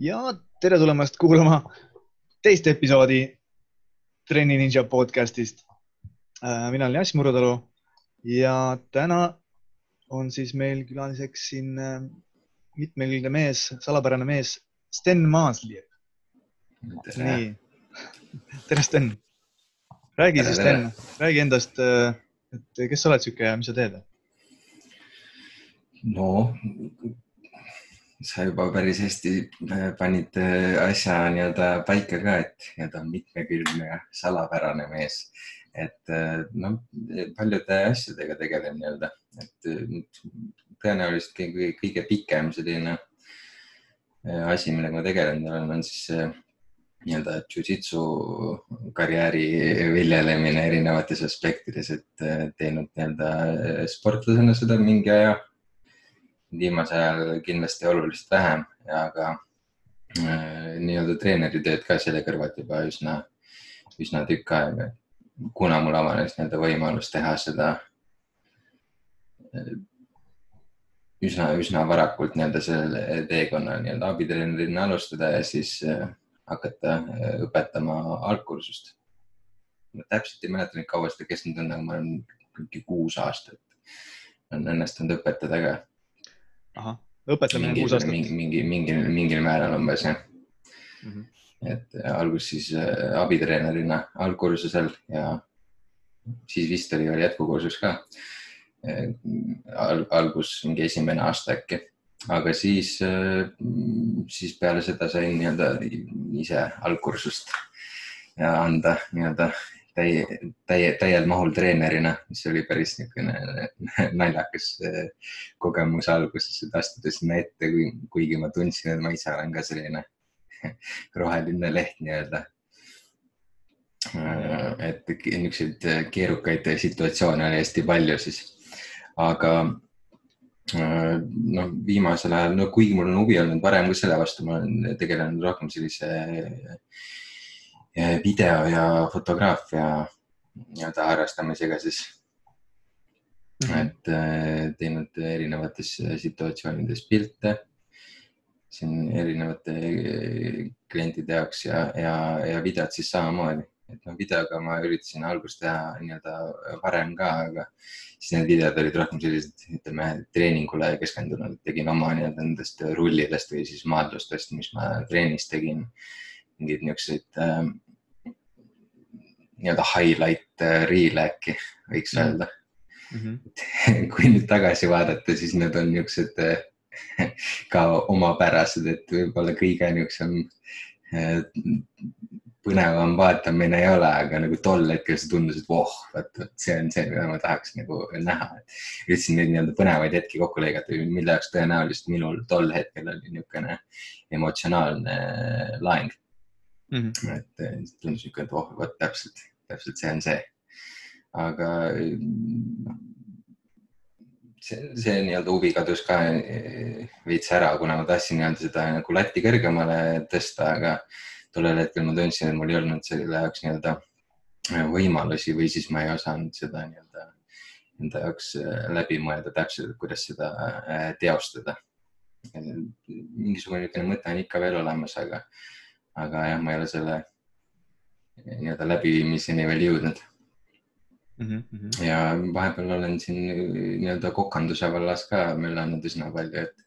ja tere tulemast kuulama teist episoodi Trenni Ninja podcastist. mina olen Jass Murutalu ja täna on siis meil külaliseks siin mitmekülgne mees, salapärane mees Sten Maasliev. nii, tere, Sten. räägi siis, Sten, räägi endast, et kes sa oled sihuke ja mis sa teed? no sa juba päris hästi äh, panid äh, asja nii-öelda paika ka, et nii-öelda mitmekülgne ja salapärane mees. et noh, paljude asjadega tegelen nii-öelda, et tõenäoliselt kõige, kõige pikem selline asi, millega ma tegelenud olen, on siis nii-öelda jujitsu karjääri viljelemine erinevates aspektides, et teinud nii-öelda sportlasena seda mingi aja viimasel ajal kindlasti oluliselt vähem, aga äh, nii-öelda treeneritööd ka selle kõrvalt juba üsna, üsna tükk aega. kuna mul avanes nii-öelda võimalus teha seda äh, üsna, üsna varakult nii-öelda sellel teekonnal nii-öelda abitreenerina alustada ja siis äh, hakata äh, õpetama algkursust. ma täpselt ei mäleta nüüd kaua seda kestnud on, aga ma olen mingi kuus aastat on õnnestunud õpetada ka ahah, õpetamine kuus aastat. mingi, mingi, mingil, mingil määral umbes jah mm. -hmm. et äh, alguses siis äh, abitreenerina algkursusel ja siis vist oli veel jätkukursus ka äh, Al. algus mingi esimene aasta äkki, aga siis äh,, siis peale seda sain nii-öelda ise algkursust ja anda nii-öelda täie, täie, täiel mahul treenerina, mis oli päris niisugune naljakas eh, kogemus alguses, et astuda sinna ette, kuigi ma tundsin, et ma ise olen ka selline roheline leht nii-öelda. Eh, et niisuguseid keerukaid situatsioone oli hästi palju siis, aga noh, viimasel ajal, no kuigi mul on huvi olnud varem ka selle vastu, ma olen tegelenud rohkem sellise video ja fotograafia nii-öelda harrastamisega siis mm. -hmm. et äh, teinud erinevates situatsioonides pilte siin erinevate äh, klientide jaoks ja, ja, ja videot siis samamoodi. et noh, videoga ma üritasin alguses teha nii-öelda varem ka, aga siis need videod olid rohkem sellised, ütleme treeningule keskendunud, tegin oma nii-öelda nendest rullidest või siis maadlustest, mis ma trennis tegin. mingeid niisuguseid äh, nii-öelda highlight äh, reel äkki võiks mm. öelda mm. -hmm. kui nüüd tagasi vaadata, siis need on niisugused äh, ka omapärased, et võib-olla kõige niisugusem äh, põnevam vaatamine ei ole, aga nagu tol hetkel see tundus, et voh, vot, vot see on see, mida ma tahaks nagu näha. üritasin neid nii-öelda põnevaid hetki kokku lõigata, mille jaoks tõenäoliselt minul tol hetkel oli niisugune emotsionaalne laeng mm. -hmm. et tundus niisugune, et oh, vot täpselt täpselt see on see. aga see, see nii-öelda huvi kadus ka eh, veits ära, kuna ma tahtsin nii-öelda seda nagu latti kõrgemale tõsta, aga tollel hetkel ma tundsin, et mul ei olnud selle jaoks nii-öelda eh, võimalusi või siis ma ei osanud seda nii-öelda enda jaoks eh, läbi mõelda täpselt, kuidas seda teostada. mingisugune niisugune mõte on ikka veel olemas, aga, aga jah, ma ei ole selle nii-öelda läbiviimiseni veel jõudnud mm. -hmm. ja vahepeal olen siin nii-öelda kokanduse vallas ka möllanud üsna palju, et,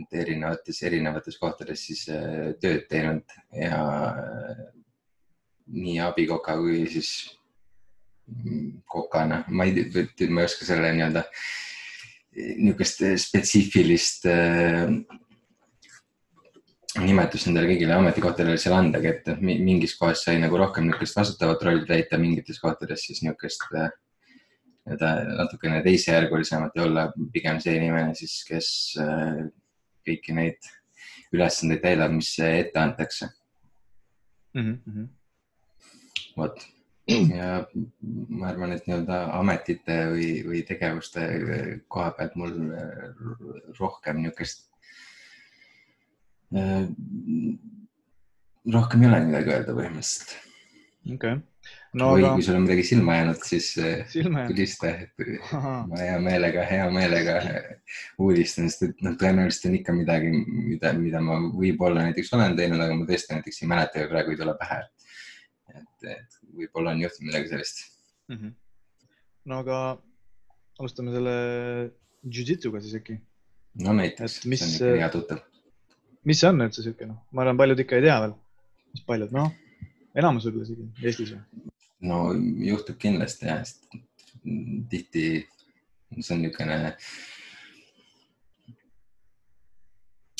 et erinevates, erinevates kohtades siis äh, tööd teinud ja äh, nii abikoka kui siis kokana, ma ei, ma ei oska selle nii-öelda niisugust spetsiifilist äh, nimetus nendele kõigile ametikohtadele seal andagi, et mingis kohas sai nagu rohkem niisugust vastutavat rolli täita, mingites kohtades siis niisugust nii-öelda natukene teisejärgulisemat ja olla. Pigem see inimene siis, kes äh, kõiki neid ülesandeid täidab, mis ette antakse. Mm -hmm.. vot. Ja ma arvan, et nii-öelda ametite või, või tegevuste koha pealt mul rohkem niisugust rohkem ei olegi midagi öelda põhimõtteliselt. okei okay., no, või aga... kui sul on midagi silma jäänud, siis silma tulista. ma hea meelega, hea meelega uudistan, sest et noh, tõenäoliselt on ikka midagi, mida, mida ma võib-olla näiteks olen teinud, aga ma tõesti näiteks ei mäleta ja praegu ei tule pähe. et, et võib-olla on juhtunud midagi sellist mm. -hmm. no aga alustame selle jujitsuga siis äkki. no näiteks, see on ikka hea tuttav. Mis see on üldse siuke, noh, ma arvan, paljud ikka ei tea veel, mis paljud, noh, enamus võib-olla isegi Eestis või? no juhtub kindlasti jah, sest tihti see on niisugune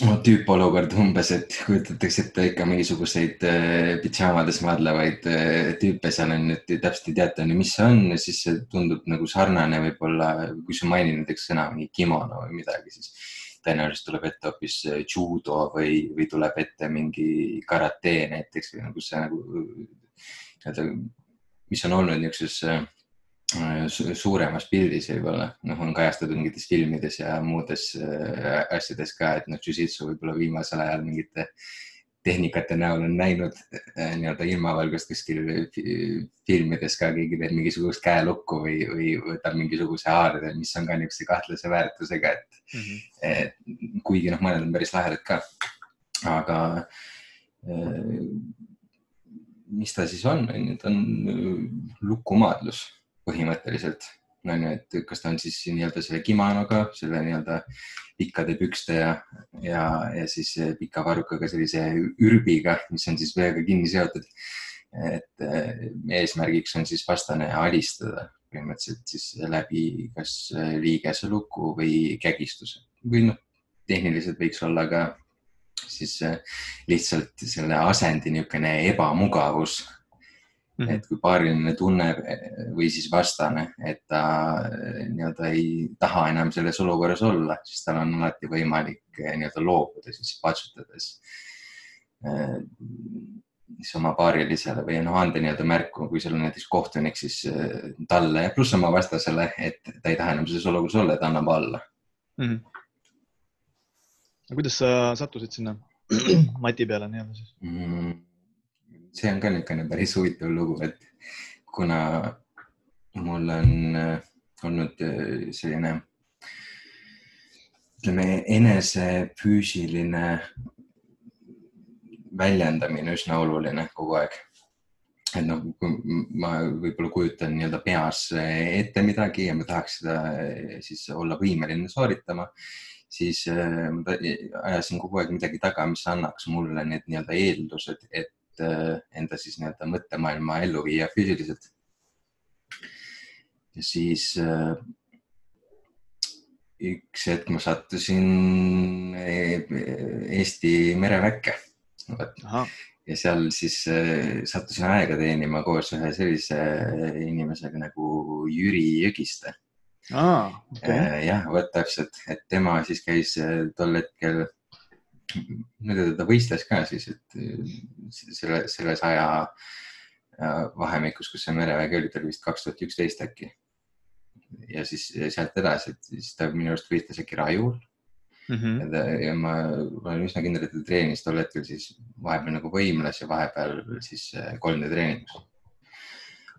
no, tüüpolukord umbes, et kujutatakse ette ikka mingisuguseid äh, pidžaamades maadlevaid äh, tüüpe seal on, et täpselt ei teata, mis see on siis see tundub nagu sarnane võib-olla, kui sa mainid näiteks sõna mingi kimono või midagi, siis tõenäoliselt tuleb ette hoopis äh, judo või, või tuleb ette mingi karate näiteks või nagu see nagu nii-öelda, mis on olnud niisuguses äh, suuremas pildis võib-olla, noh, on kajastatud mingites filmides ja muudes äh, asjades ka, et noh, Jujitsu võib-olla viimasel ajal mingite tehnikate näol on näinud äh, nii-öelda ilmavalgust kuskil filmides ka, keegi teeb mingisugust käelukku või, või võtab mingisuguse haarde, mis on ka niisuguse kahtlase väärtusega, et mm, -hmm. et kuigi noh, mõned on päris lahedad ka. aga mis ta siis on, on ju, ta on lukumaadlus põhimõtteliselt on ju, et kas ta on siis nii-öelda selle kimonoga, selle nii-öelda pikkade pükste ja, ja, ja siis pika varrukaga sellise ürbiga, mis on siis veega kinni seotud. et eh, eesmärgiks on siis vastane alistada põhimõtteliselt siis läbi kas liigese luku või kägistuse või noh, tehniliselt võiks olla ka siis eh, lihtsalt selle asendi niisugune ebamugavus Mm -hmm. et kui paariline tunneb või siis vastane, et ta eh, nii-öelda ei taha enam selles olukorras olla, siis tal on alati võimalik eh, nii-öelda loobuda siis patsutades eh, siis oma paarilisele või noh, anda nii-öelda märku, kui seal on näiteks kohtunik, siis talle pluss oma vastasele, et ta ei taha enam selles olukorras olla, et annab alla mm. -hmm. kuidas sa sattusid sinna mati peale nii-öelda siis mm? -hmm see on ka niisugune päris huvitav lugu, et kuna mul on äh, olnud äh, selline ütleme enese füüsiline väljendamine üsna oluline kogu aeg. et noh, kui ma võib-olla kujutan nii-öelda peas ette midagi ja ma tahaks seda äh, siis olla võimeline sooritama, siis ma ajasin kogu aeg midagi taga, mis annaks mulle need nii-öelda eeldused, et Äh, enda siis nii-öelda mõttemaailma ellu viia füüsiliselt. ja siis äh, üks hetk ma sattusin äh, Eesti mereväkke. ja seal siis sattusin aega teenima koos ühe sellise inimesega nagu Jüri Jõgiste ah,. Okay. jah, vot täpselt, et tema siis käis tol hetkel nüüd ta võistles ka siis, et äh, selle, selles aja äh, vahemikus, kus see merevägi oli, ta oli vist kaks tuhat üksteist äkki. ja siis sealt edasi, et siis ta minu arust võistles äkki Rajul mm. -hmm. ja, ta, ja ma olen üsna kindel, et ta treenis tol hetkel siis vahepeal nagu võimles ja vahepeal siis 3D äh, treeningus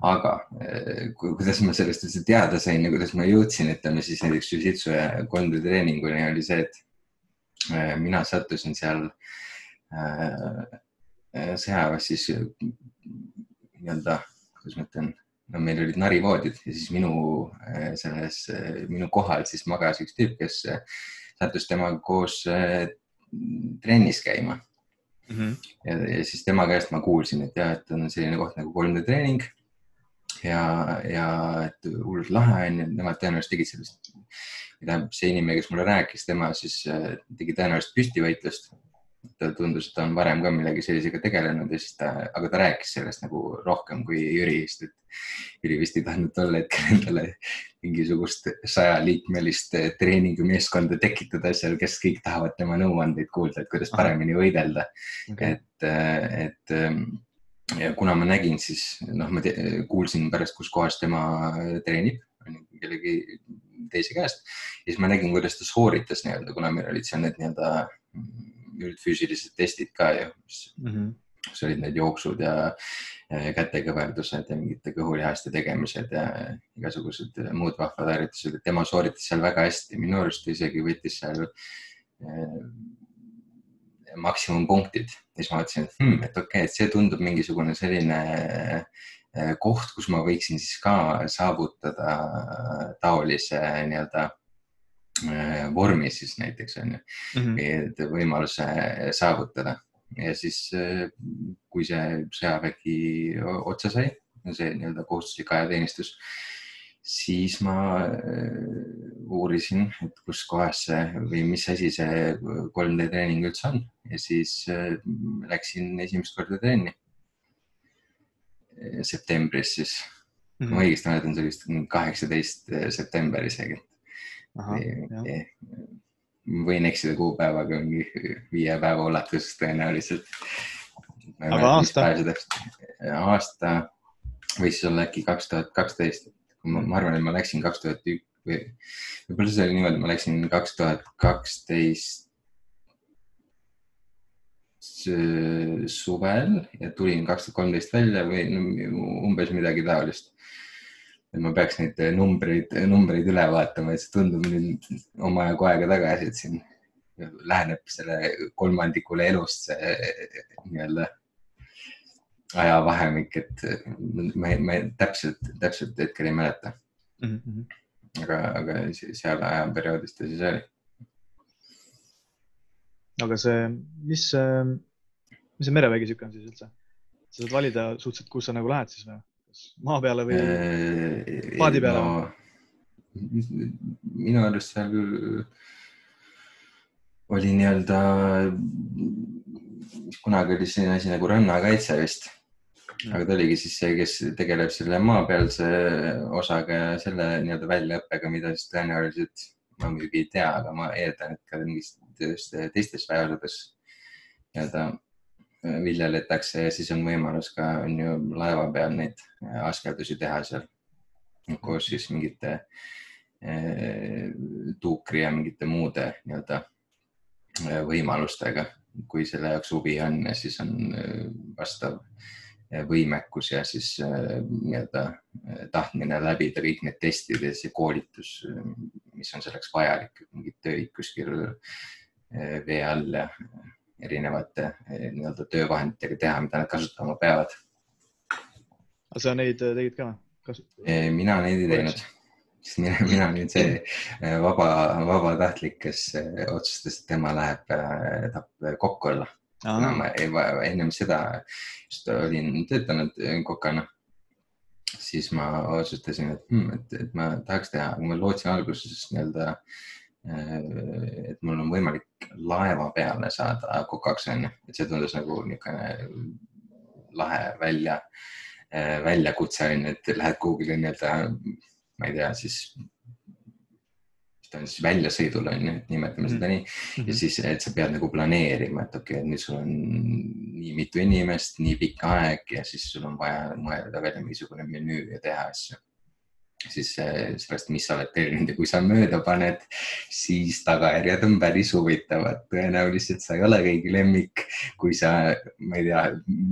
aga kuidas ma sellest üldse teada sain ja kuidas ma jõudsin, ütleme siis näiteks Jiu-Jitsu ja 3D treeninguni oli see, et mina sattusin seal äh, äh, sõjaväes siis nii-öelda, kuidas ma ütlen, no meil olid narivoodid ja siis minu selles, minu kohal siis magas üks tüüp, kes sattus temaga koos trennis käima mm. -hmm. ja, ja siis tema käest ma kuulsin, et jah, et on selline koht nagu 3D treening ja, ja et hullult lahe on ju, nemad tõenäoliselt tegid sellist tähendab, see inimene, kes mulle rääkis, tema siis äh, tegi tõenäoliselt püstivõitlust. ta tundus, et ta on varem ka millegi sellisega tegelenud ja siis ta, aga ta rääkis sellest nagu rohkem kui Jüri, sest et Jüri vist ei tahtnud tol hetkel endale mingisugust sajaliikmelist äh, treeningumeeskonda tekitada seal, kes kõik tahavad tema nõuandeid kuulda, et kuidas paremini võidelda. Okay.. et, äh, et ähm, ja kuna ma nägin, siis noh, ma kuulsin pärast, kus kohas tema treenib, kellegi teise käest. ja siis ma nägin, kuidas ta sooritas nii-öelda, kuna meil olid seal need nii-öelda üldfüüsilised testid ka ju, mis mm -hmm. kus olid need jooksud ja kätekõverdused ja mingite kõhulihaste tegemised ja igasugused muud vahvad harjutused, et tema sooritas seal väga hästi, minu arust isegi võttis seal maksimumpunktid. siis ma mõtlesin, et hmm, et okei okay,, et see tundub mingisugune selline eh, koht, kus ma võiksin siis ka saavutada taolise nii-öelda eh, vormi siis näiteks on ju mm, -hmm. võimaluse saavutada ja siis, eh, kui see sõjavägi otsa sai, see nii-öelda kohustuslik ajateenistus siis ma äh, uurisin, et kuskohas see või mis asi see 3D treening üldse on ja siis äh, läksin esimest korda trenni. septembris siis mm, -hmm. ma õigesti mäletan, see oli vist kaheksateist september isegi. võin eksida kuupäevaga mingi viie päeva ulatuses tõenäoliselt. aga aasta? aasta võis olla äkki kaks tuhat kaksteist ma, ma arvan, et ma läksin kaks tuhat üks või võib-olla see oli niimoodi, ma läksin kaks tuhat kaksteist suvel ja tulin kaks tuhat kolmteist välja või umbes midagi taolist. et ma peaks neid numbreid, numbreid üle vaatama, et see tundub nüüd omajagu aega tagasi, et siin läheneb selle kolmandikule elust see nii-öelda ajavahemik, et ma, ma täpselt, täpselt hetkel ei mäleta mm. -hmm. aga, aga seal ajaperioodis ta siis oli. aga see, mis, mis see merevägi sihuke on siis üldse? sa saad valida suhteliselt, kus sa nagu lähed siis või? kas maa peale või äh, paadi peale no,? minu arust seal oli nii-öelda, kunagi oli selline asi nagu rannakaitse vist aga ta oligi siis see, kes tegeleb selle maapealse osaga ja selle nii-öelda väljaõppega, mida siis tõenäoliselt ma muidugi ei tea, aga ma eeldan, et ka mingis teistes väeosades nii-öelda viljeletakse ja siis on võimalus ka on ju laeva peal neid askeldusi teha seal koos siis mingite eh, tuukri ja mingite muude nii-öelda võimalustega. kui selle jaoks huvi on, siis on vastav võimekus ja siis äh, nii-öelda äh, tahtmine läbida kõik need testid ja see koolitus, mis on selleks vajalik, mingid tööid kuskil äh, vee all ja erinevate nii-öelda töövahenditega teha, mida nad kasutama peavad. aga sa neid tegid ka või? mina neid ei teinud, sest mina, mina olin see vaba, vabatahtlik, kes otsustas, et tema läheb, tahab kokk olla kuna ma ennem seda just olin töötanud kokana, siis ma otsustasin, et hmm,, et, et ma tahaks teha, ma lootsin alguses nii-öelda, äh, et mul on võimalik laeva peale saada kokaks onju, et see tundus nagu niisugune lahe välja, äh, väljakutse onju, et lähed kuhugile nii-öelda, ma ei tea, siis ta on siis väljasõidul on ju, nimetame seda nii mm. -hmm. ja siis, et sa pead nagu planeerima, et okei okay,, nüüd sul on nii mitu inimest, nii pikk aeg ja siis sul on vaja mõelda välja mingisugune menüü ja teha asju. siis sellest, mis sa oled tellinud ja kui sa mööda paned, siis tagajärjed on päris huvitavad. tõenäoliselt sa ei ole kõigi lemmik, kui sa, ma ei tea,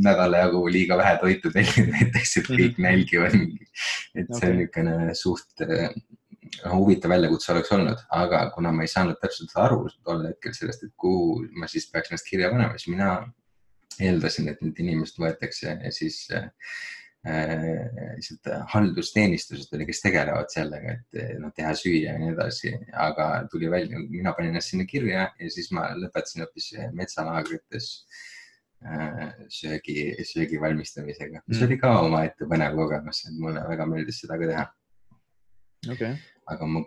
nädala jagu liiga vähe toitu tellid näiteks, et kõik mhm. nälgivad. et see on niisugune suht huvitav väljakutse oleks olnud, aga kuna ma ei saanud täpselt aru tol hetkel sellest, et kuhu ma siis peaks ennast kirja panema, siis mina eeldasin, et need inimesed võetakse siis äh, lihtsalt haldusteenistusest oli, kes tegelevad sellega, et noh, teha süüa ja nii edasi, aga tuli välja, mina panin ennast sinna kirja ja siis ma lõpetasin hoopis metsalaagrites äh, söögi, söögi valmistamisega, mis mm. oli ka omaette põnev kogemus, et mulle väga meeldis seda ka teha. Okay aga ma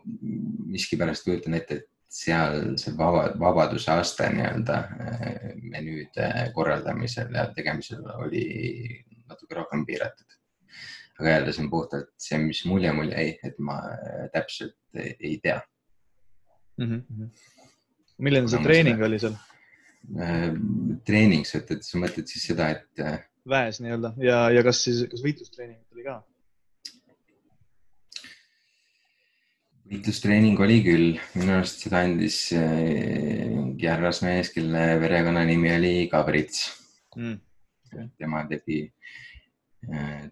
miskipärast kujutan ette, et seal see vaba, vabaduse aste nii-öelda eh, menüüde korraldamisel ja tegemisel oli natuke rohkem piiratud. aga jälle, see on puhtalt see, mis mulje mul jäi, et ma täpselt ei tea mm. -hmm. milline see treening oli seal? Treening, sa ütled, sa mõtled siis seda, et. Väes nii-öelda ja, ja kas siis, kas võitlustreeningut oli ka? Võitlustreening oli küll, minu arust seda andis mingi äh, härrasmees, kelle perekonnanimi oli Gabrits. Mm.. Tema tegi,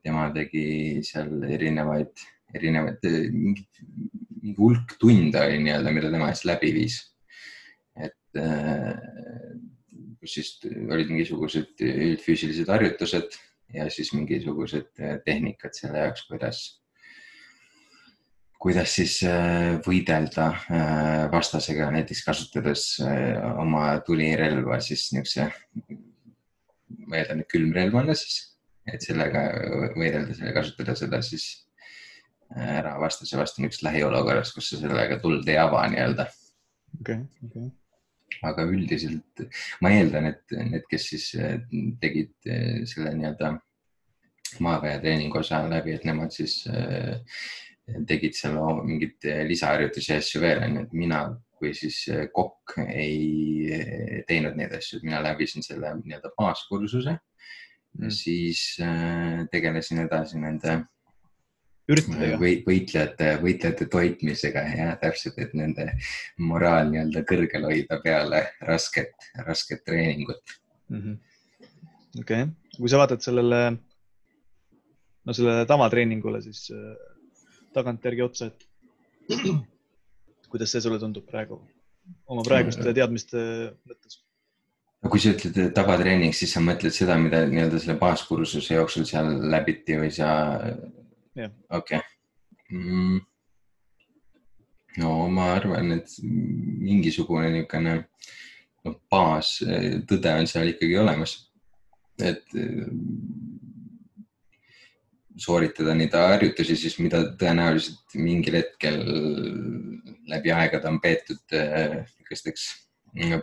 tema tegi seal erinevaid, erinevaid, mingi mingi hulk tunde oli nii-öelda, mida tema siis läbi viis. et kus siis olid mingisugused üldfüüsilised harjutused ja siis mingisugused tehnikad selle jaoks, kuidas, kuidas siis äh, võidelda äh, vastasega, näiteks kasutades äh, oma tulirelva siis niisuguse, ma eeldan, et külmrelvana siis, et sellega võidelda, selle kasutada seda siis ära vastase vastu niisuguses lähiolukorras, kus sa sellega tuld ei ava nii-öelda. okei, okei. aga üldiselt ma eeldan, et need, kes siis tegid selle nii-öelda maaväetreeningu osa läbi, et nemad siis äh, tegid seal mingeid äh, lisaharjutusi ja asju veel, onju, et mina kui siis äh, kokk ei äh, teinud neid asju, et mina läbisin selle nii-öelda baaskursuse Mm. siis tegelesin edasi nende üritadega. või võitlejate, võitlejate toitmisega ja täpselt, et nende moraal nii-öelda kõrgel hoida peale rasket, rasket treeningut. Mhm. okei, kui sa vaatad sellele, no sellele tavatreeningule, siis äh, tagantjärgi otsa, et kuidas see sulle tundub praegu oma praeguste teadmiste mõttes? kui sa ütled et tavatreening, siis sa mõtled seda, mida nii-öelda selle baaskursuse jooksul seal läbiti või sa okei mm.. no ma arvan, et mingisugune niisugune no, baastõde on seal ikkagi olemas. et sooritada neid harjutusi siis, mida tõenäoliselt mingil hetkel läbi aegade on peetud eh, niisugusteks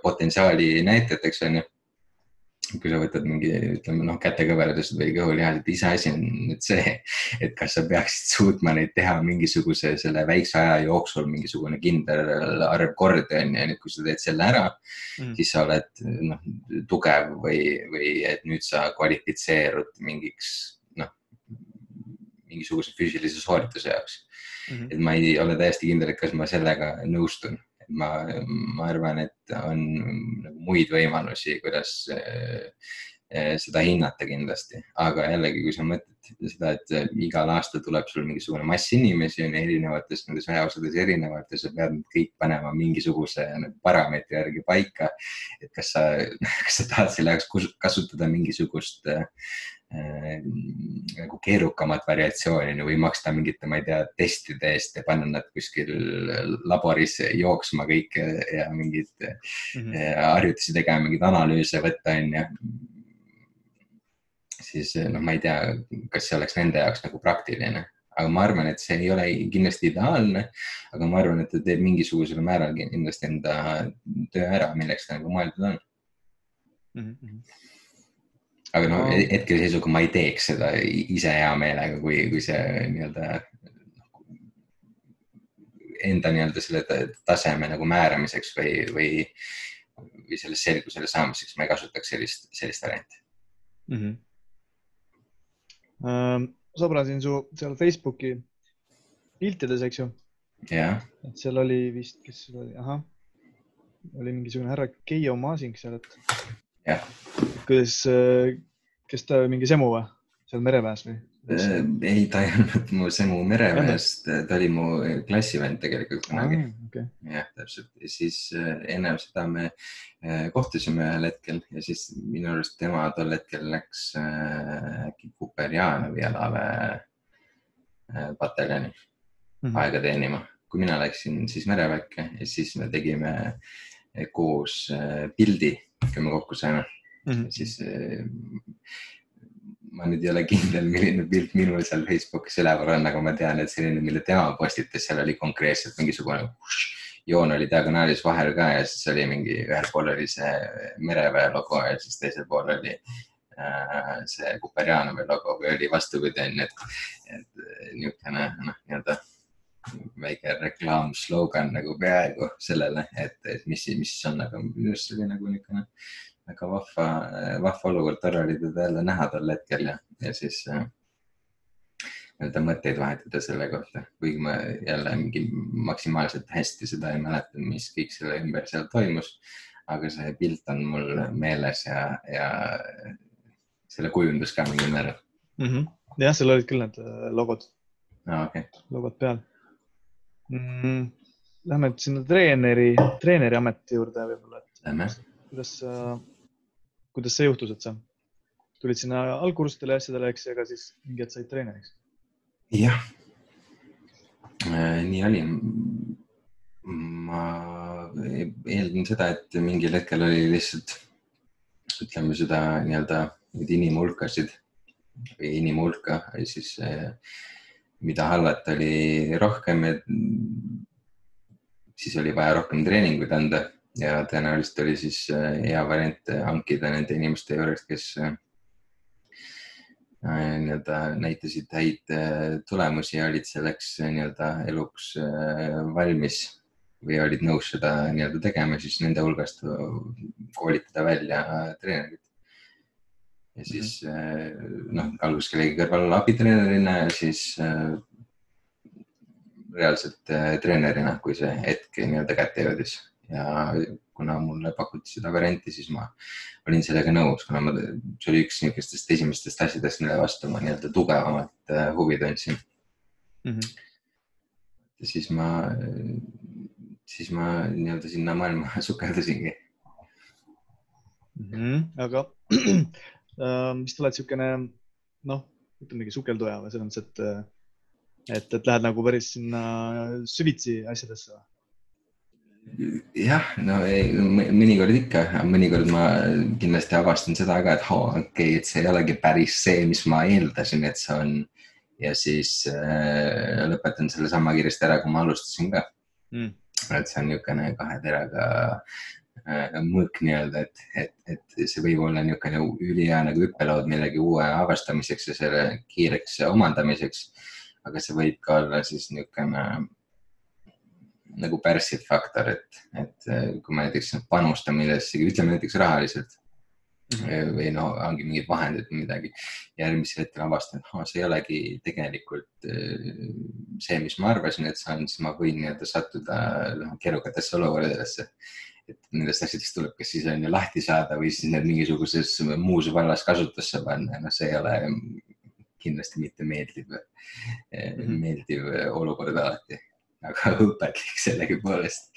potentsiaali näitajateks onju. kui sa võtad mingi, ütleme noh, kätekõverdused või kõhulihased, iseasi on nüüd see, et kas sa peaksid suutma neid teha mingisuguse selle väikse aja jooksul mingisugune kindel arv kordi onju, ja nüüd, kui sa teed selle ära, Mhm. siis sa oled noh, tugev või, või et nüüd sa kvalifitseerud mingiks mingisuguse füüsilise soorituse jaoks. Mhm. et ma ei ole täiesti kindel, et kas ma sellega nõustun. ma, ma arvan, et on nagu muid võimalusi, kuidas eh, eh, seda hinnata kindlasti, aga jällegi, kui sa mõtled seda, et igal aastal tuleb sul mingisugune mass inimesi on erinevates nendes väeosades erinevad ja sa pead kõik panema mingisuguse nagu parameetri järgi paika. et kas sa, kas sa tahad selle jaoks kasutada mingisugust äh, nagu keerukamat variatsiooni või maksta mingite, ma ei tea, testide eest ja panna nad kuskil laboris jooksma kõike ja mingeid Mhm. eh, harjutusi tegema, mingeid analüüse võtta, onju. siis eh, noh, ma ei tea, kas see oleks nende jaoks nagu praktiline, aga ma arvan, et see ei ole kindlasti ideaalne. aga ma arvan, et ta teeb mingisugusel määral kindlasti enda töö ära, milleks ta nagu mõeldud on. Mhm. Aga no No. hetkeseisuga ma ei teeks seda ise hea meelega, kui, kui see nii-öelda enda nii-öelda selle ta- taseme nagu määramiseks või, või, või selle selgusele saamiseks ma ei kasutaks sellist, sellist varianti. Mhm. Ähm, sõbrasin su seal Facebooki piltides, eks ju, jah, et seal oli vist, kes seal oli, ahah, oli mingisugune härra Keijo Masing seal, et jah. kuidas, kes ta mingi semu või seal mereväes või? ei, ta ei olnud mu semu mereväest, ta oli mu klassivend tegelikult kunagi. okei, jah, täpselt ja siis äh, ennem seda me äh, kohtusime ühel hetkel ja siis minu arust tema tol hetkel läks äh, äkki Kuperjanovi äh, pataljoni Mhm. aega teenima, kui mina läksin siis mereväkke ja siis me tegime äh, koos äh, pildi, kui me kokku saime, Mhm. siis äh, ma nüüd ei ole kindel, milline pilt minul seal Facebookis üleval on, aga ma tean, et selline, mille tema postitas, seal oli konkreetselt mingisugune joon oli diagonaalis vahel ka ja siis oli mingi, ühel pool oli see mereväe logo ja siis teisel pool oli äh, see Kuperjanovi logo või oli vastupidi, onju, et, et niisugune noh, nii-öelda väike reklaamslogan nagu peaaegu sellele, et, et mis, mis on, aga minu arust see oli nagu niisugune väga vahva, vahva olukord, tore oli teda jälle näha tol hetkel ja, ja siis äh, nii-öelda mõtteid vahetada selle kohta, kuigi ma jälle mingi maksimaalselt hästi seda ei mäleta, mis kõik selle ümber seal toimus. aga see pilt on mul meeles ja, ja selle kujundas ka mingil määral mm. -hmm. jah, seal olid küll need äh, logod ah,. Okay. logod peal mm,. Lähme sinna treeneri, treeneri ameti juurde võib-olla. Lähme. kuidas, kuidas see juhtus, et sa tulid sinna algkursustele ja asjadele, eks, ega siis mingi hetk said treeneriks? jah, nii oli. ma eeldan seda, et mingil hetkel oli lihtsalt, ütleme seda nii-öelda neid inimhulkasid või inimhulka siis mida hallata oli rohkem, et siis oli vaja rohkem treeninguid anda ja tõenäoliselt oli siis hea variant hankida nende inimeste juurest, kes nii-öelda näitasid häid tulemusi ja olid selleks nii-öelda eluks valmis või olid nõus seda nii-öelda tegema, siis nende hulgast koolitada välja treenerid ja siis mhm. noh, algus kellegi kõrval abitreenerina ja siis äh, reaalselt äh, treenerina, kui see hetk nii-öelda kätte jõudis ja kuna mulle pakuti seda varianti, siis ma olin sellega nõus, kuna ma, see oli üks niisugustest esimestest asjadest, mille vastu ma nii-öelda tugevamat äh, huvi tundsin mm. -hmm. ja siis ma, siis ma nii-öelda sinna maailma sukeldusingi mm. -hmm. aga mis sa oled niisugune noh, ütlemegi sukelduja või selles mõttes, et, et, et lähed nagu päris sinna süvitsi asjadesse või? jah, no ei, mõnikord ikka, mõnikord ma kindlasti avastan seda ka, et oo, okei okay,, et see ei olegi päris see, mis ma eeldasin, et see on. ja siis äh, lõpetan selle sama kiiresti ära, kui ma alustasin ka mm.. et see on niisugune kahe teraga Äh, mõõk nii-öelda, et, et, et see võib olla niisugune ülihea nagu hüppelood millegi uue avastamiseks ja selle kiireks omandamiseks. aga see võib ka olla siis niisugune nagu pärssiv faktor, et, et äh, kui ma näiteks panustan millessegi, ütleme näiteks rahaliselt -hmm. või no ongi mingid vahendid või midagi. järgmisel hetkel avastan, et oh, see ei olegi tegelikult see, mis ma arvasin, et see on, siis ma võin nii-öelda sattuda noh, keerukatesse olukordadesse et nendest asjadest tuleb kas siis on ju lahti saada või siis need mingisuguses muus vallas kasutusse panna, noh, see ei ole kindlasti mitte meeldiv mm, -hmm. meeldiv olukord alati, aga õpetlik sellegipoolest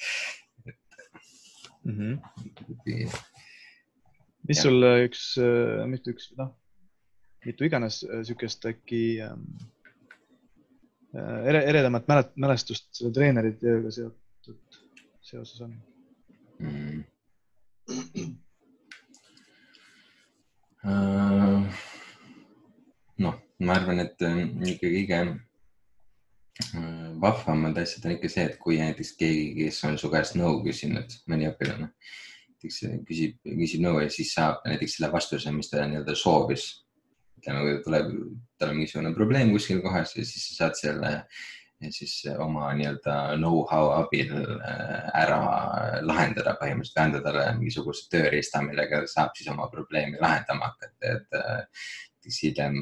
mm. -hmm. mis ja. sul üks, mitte üks, noh, mitu iganes sihukest äkki ähm, ere, eredamat mälestust selle treeneri tööga seotud, seoses on? Mm.. noh, ma arvan, et äh, ikkagi kõige äh, vahvamad asjad on ikka see, et kui näiteks keegi, kes on su käest nõu küsinud, mõni õpilane, näiteks küsib, küsib nõu ja siis saab näiteks selle vastuse, mis ta nii-öelda soovis. ütleme, kui tuleb, tal on mingisugune probleem kuskil kohas ja siis sa saad selle siis oma nii-öelda know-how abil äh, ära lahendada põhimõtteliselt, anda talle mingisuguse tööriista, millega saab siis oma probleemi lahendama hakata, et äh, siis hiljem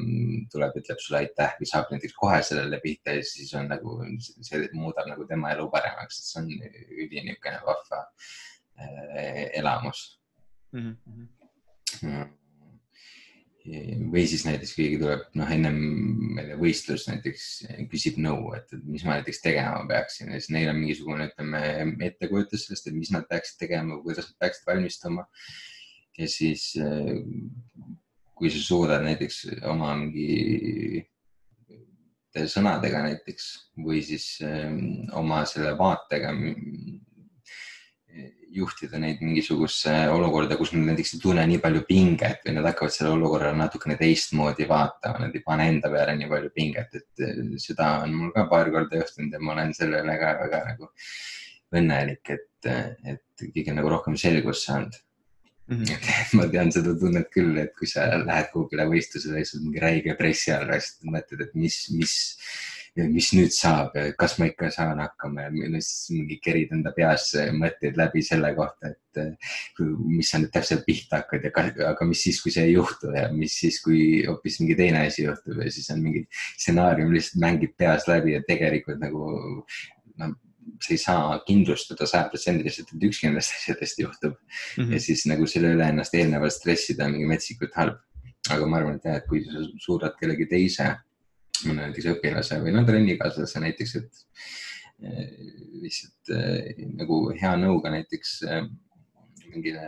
tuleb, ütleb sulle aitäh või saab näiteks kohe sellele pihta ja siis on nagu, see muudab nagu tema elu paremaks, et see on üli niisugune vahva äh, elamus mm. -hmm või siis näiteks keegi tuleb, noh, ennem, ma ei tea, võistlus näiteks küsib nõu, et mis ma näiteks tegema peaksin ja siis neil on mingisugune, ütleme, ettekujutus sellest, et mis nad peaksid tegema, kuidas nad peaksid valmistuma. ja siis, kui sa suudad näiteks oma mingi sõnadega näiteks või siis oma selle vaatega juhtida neid mingisugusesse olukorda, kus nad näiteks ei tunne nii palju pinget või nad hakkavad selle olukorra natukene teistmoodi vaatama, nad ei pane enda peale nii palju pinget, et eh, seda on mul ka paar korda juhtunud ja ma olen selle üle ka väga nagu õnnelik, et, et kõige nagu rohkem selgust saanud mm. -hmm. ma tean seda tunnet küll, et kui sa lähed kuhugile võistlusele ja sul mingi räige pressi all, siis mõtled, et mis, mis mis nüüd saab, kas ma ikka saan hakkama ja siis mingi kerid enda peas mõtteid läbi selle kohta, et mis sa nüüd täpselt pihta hakkad ja aga mis siis, kui see ei juhtu ja mis siis, kui hoopis mingi teine asi juhtub ja siis on mingi stsenaarium lihtsalt mängib peas läbi ja tegelikult nagu noh sa ei saa kindlustada sajaprotsendiliselt, et ükski nendest asjadest juhtub mm. -hmm. ja siis nagu selle üle ennast eelnevalt stressida on mingi metsikult halb. aga ma arvan, et jah, et kui sa suudad kellegi teise, mõne näiteks õpilase või no trennikaaslase näiteks, et eh, lihtsalt eh, nagu hea nõuga näiteks eh, mingile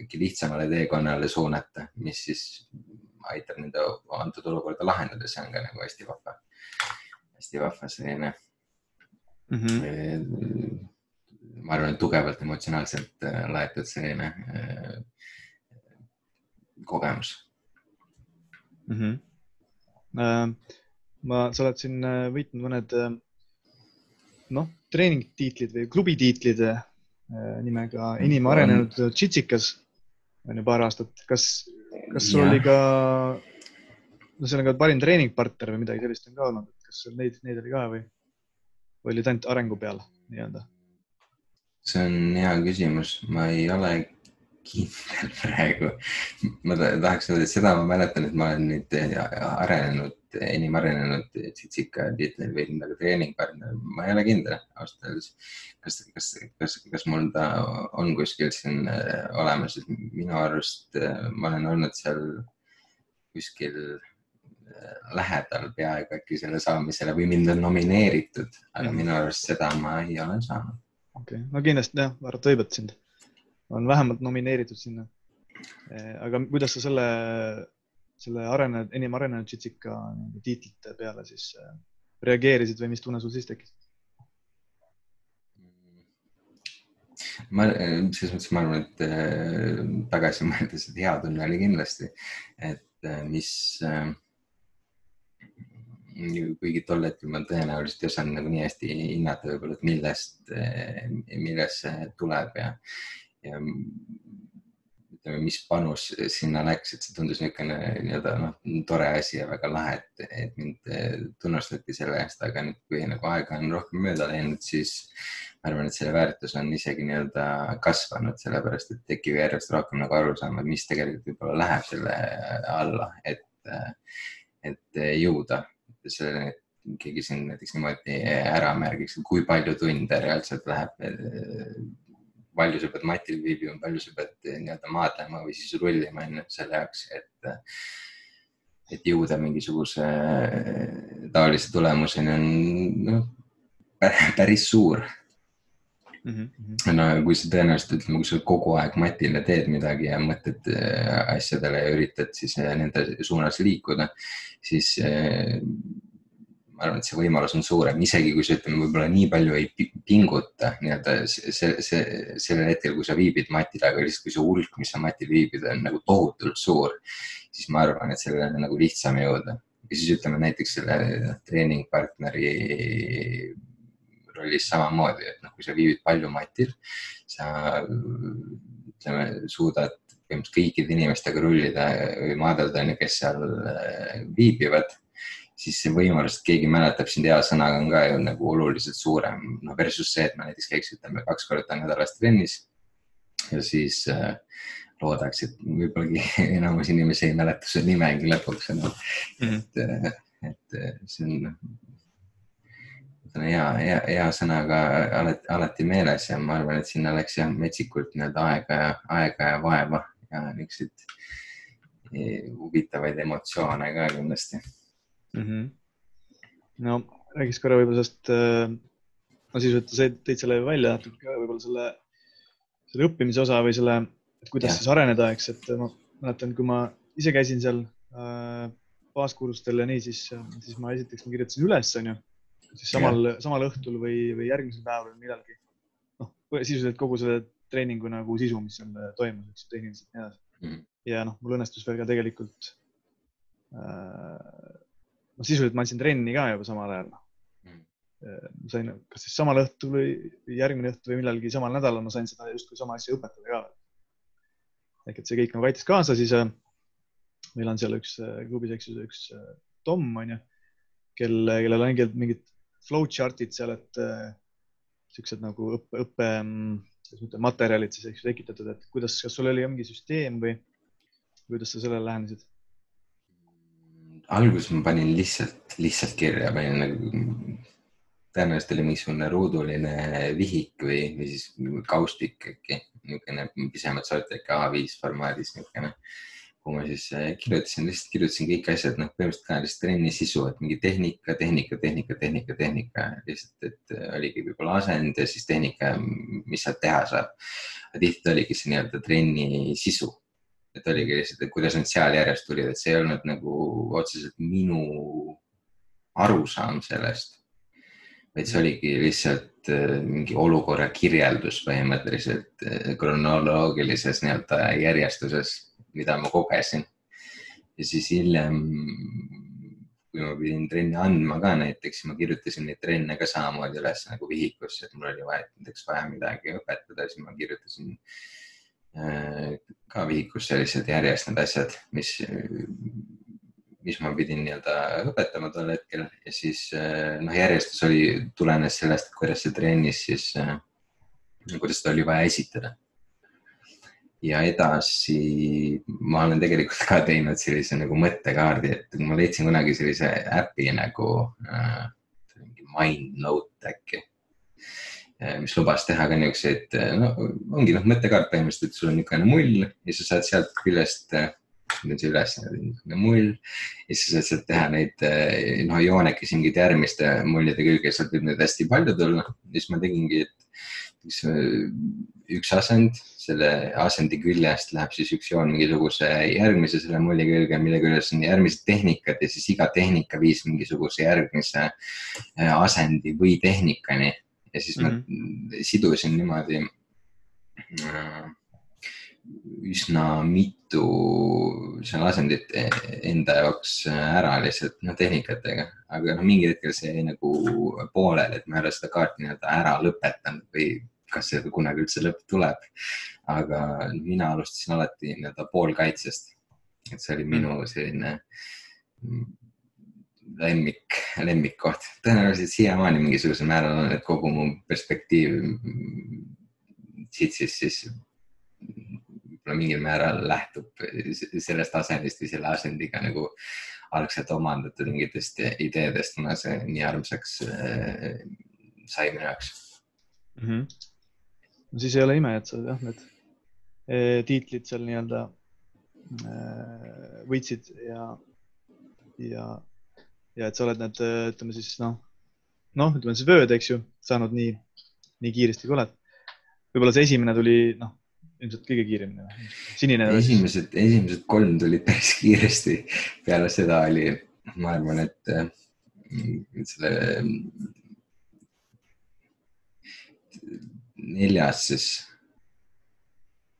äkki lihtsamale teekonnale suunata, mis siis aitab nende antud olukorda lahendada, see on ka nagu hästi vahva, hästi vahva selline mm. -hmm. ma arvan, et tugevalt emotsionaalselt laetud selline kogemus mm. -hmm. Ma, sa oled siin äh, võitnud mõned äh, noh, treeningtiitlid või klubitiitlid nimega enim arenenud Tšitsikas on ju paar aastat. kas, kas sul oli ka, no seal on ka parim treeningpartner või midagi sellist on ka olnud, et kas sul neid, neid oli ka või, või olid ainult arengu peal nii-öelda? see on hea küsimus, ma ei ole kindel praegu. ma tahaks öelda, et seda ma mäletan, et ma olen nüüd arenenud, enim arenenud Tsitsika tiitlil või nagu treeningpartner, ma ei ole kindel ausalt öeldes. kas, kas, kas, kas mul ta on kuskil siin äh, olemas, et minu arust äh, ma olen olnud seal kuskil äh, lähedal peaaegu äkki selle saamisele või mind on nomineeritud, aga minu arust seda ma ei ole saanud. okei okay., no kindlasti jah, arvata võib, et sind on vähemalt nomineeritud sinna. Eh, aga kuidas sa selle, selle arenenud, enim arenenud Jitsika tiitlite peale siis eh, reageerisid või mis tunne sul siis tekkis? ma, selles mõttes ma arvan, et eh, tagasi mõeldes, et hea tunne oli kindlasti, et mis kuigi tol hetkel ma tõenäoliselt ei osanud nagu nii hästi hinnata võib-olla, et millest, millest see tuleb ja, ja ütleme, mis panus sinna läks, et see tundus niisugune nii-öelda noh, tore asi ja väga lahe, et, et mind tunnustati selle eest, aga nüüd, kui nagu aega on rohkem mööda läinud, siis ma arvan, et selle väärtus on isegi nii-öelda kasvanud, sellepärast et tekib järjest rohkem nagu arusaama, mis tegelikult võib-olla läheb selle alla, et, et jõuda. Selleni, et keegi siin näiteks niimoodi ära märgiks, kui palju tunde reaalselt läheb palju sa pead matil viibima, palju sa pead eh, nii-öelda maadlema või siis rullima enne selle jaoks, et, et jõuda mingisuguse eh, taolise tulemuseni on noh, päris suur mm. -hmm. no kui sa tõenäoliselt ütleme, kui sa kogu aeg matile teed midagi ja mõtled eh, asjadele ja üritad siis nende suunas liikuda, siis ma arvan, et see võimalus on suurem, isegi kui sa ütleme, võib-olla nii palju ei pinguta nii-öelda see, see, sellel hetkel, kui sa viibid matil, aga lihtsalt kui see hulk, mis sa matil viibid, on nagu tohutult suur, siis ma arvan, et sellele on nagu lihtsam jõuda. ja siis ütleme näiteks selle treeningpartneri rollis samamoodi, et noh, kui sa viibid palju matil, sa ütleme, suudad põhimõtteliselt kõikide inimestega rullida või maadelda, kes seal viibivad siis see võimalus, et keegi mäletab sind hea sõnaga on ka ju nagu oluliselt suurem, no versus see, et ma näiteks käiks, ütleme kaks korda nädalas trennis ja siis äh, loodaks, et võib-olla enamus inimesi ei mäleta su nimegi lõpuks enam mm. -hmm. et, äh, et äh, see on, on hea, hea, hea sõnaga alati, alati meeles ja ma arvan, et sinna läks jah metsikult nii-öelda aega ja aega ja vaeva ja niisuguseid eh, huvitavaid emotsioone ka kindlasti mm. -hmm. no räägiks korra võib-olla sellest äh,, no sisuliselt sa tõid selle välja natuke võib-olla selle, selle õppimise osa või selle, et kuidas ja. siis areneda, eks, et ma mäletan, kui ma ise käisin seal äh, baaskursustel ja nii, siis, siis ma esiteks ma kirjutasin üles, onju, siis samal, samal õhtul või, või järgmisel päeval või millalgi. noh, sisuliselt kogu selle treeningu nagu sisu, mis seal toimus, eks ju, tehniliselt ja nii edasi mm. ja noh, mul õnnestus veel ka tegelikult äh, sisuliselt ma andsin trenni ka juba samal ajal mm.. ma sain, kas siis samal õhtul või järgmine õhtu või millalgi samal nädalal ma sain seda justkui sama asja õpetada ka. ehk et see kõik nagu aitas kaasa, siis äh, meil on seal üks äh, klubis, eks ju, üks äh, Tom on ju, kelle, kellel on mingid flowchart'id seal, et äh, siuksed nagu õppe, õppe, mm, kuidas ma ütlen, materjalid siis, eks ju, tekitatud, et kuidas, kas sul oli mingi süsteem või kuidas sa sellele lähenesid? Alguses ma panin lihtsalt, lihtsalt kirja, panin nagu, tõenäoliselt oli mingisugune ruuduline vihik või, või siis kaustik äkki, niisugune pisemad sorti äkki A5 formaadis niisugune kuhu ma siis äh, kirjutasin, lihtsalt kirjutasin kõik asjad, noh, põhimõtteliselt ka lihtsalt trenni sisu, et mingi tehnika, tehnika, tehnika, tehnika, tehnika, lihtsalt, et äh, oligi võib-olla asend ja siis tehnika, mis sealt teha saab. tihti oligi see nii-öelda trenni sisu, et oligi lihtsalt, et kuidas need seal järjest tulid, et see ei olnud nagu otseselt minu arusaam sellest, vaid see oligi lihtsalt äh, mingi olukorra kirjeldus põhimõtteliselt kronoloogilises nii-öelda järjestuses mida ma kogesin. ja siis hiljem, kui ma pidin trenni andma ka näiteks, ma kirjutasin neid trenne ka samamoodi üles nagu vihikusse, et mul oli vaja, näiteks vaja midagi õpetada, siis ma kirjutasin äh, ka vihikusse lihtsalt järjest need asjad, mis, mis ma pidin nii-öelda õpetama tol hetkel. Ja siis äh, noh, järjestus oli, tulenes sellest, kuidas see trennis siis, äh, kuidas seda oli vaja esitada. Ja edasi ma olen tegelikult ka teinud sellise nagu mõttekaardi, et ma leidsin kunagi sellise äpi nagu äh, MindNote äkki mis lubas teha ka niisuguseid, äh, no ongi noh, mõttekaart põhimõtteliselt, et sul on niisugune mull ja sa saad sealt küljest nüüd see üles niisugune mull ja siis sa saad sealt teha neid noh, joonekesi mingite järgmiste mullide külge, sealt võib neid hästi palju tulla. siis ma tegingi, et üks, asend, selle asendi küljest läheb siis üks joon mingisuguse järgmise selle mulli külge, mille küljes on järgmised tehnikad ja siis iga tehnika viis mingisuguse järgmise asendi või tehnikani. Ja siis mm -hmm. ma sidusin niimoodi äh, üsna mitu seal asendit enda jaoks ära lihtsalt noh, tehnikatega, aga noh, mingil hetkel see jäi nagu pooleli, et ma ei ole seda kaarti nii-öelda ära lõpetanud või kas see kunagi üldse lõpp tuleb. aga mina alustasin alati nii-öelda poolkaitsest. et see oli minu mm. selline lemmik, lemmikkoht. tõenäoliselt siiamaani mingisugusel määral on, et kogu mu perspektiiv siit siis, siis võib-olla mingil määral lähtub sellest asendist või selle asendiga nagu algselt omandatud mingitest ideedest, kuna see nii armsaks äh, sai minu jaoks mm. -hmm no siis ei ole ime, et sa jah, need eh, tiitlid seal nii-öelda eh, võitsid ja, ja, ja et sa oled need, ütleme siis noh, noh, ütleme siis vööd, eks ju, saanud nii, nii kiiresti kui oled. võib-olla see esimene tuli, noh, ilmselt kõige kiiremini. sinine. esimesed, esimesed kolm tulid päris kiiresti. peale seda oli, ma arvan, et, et selle neljas siis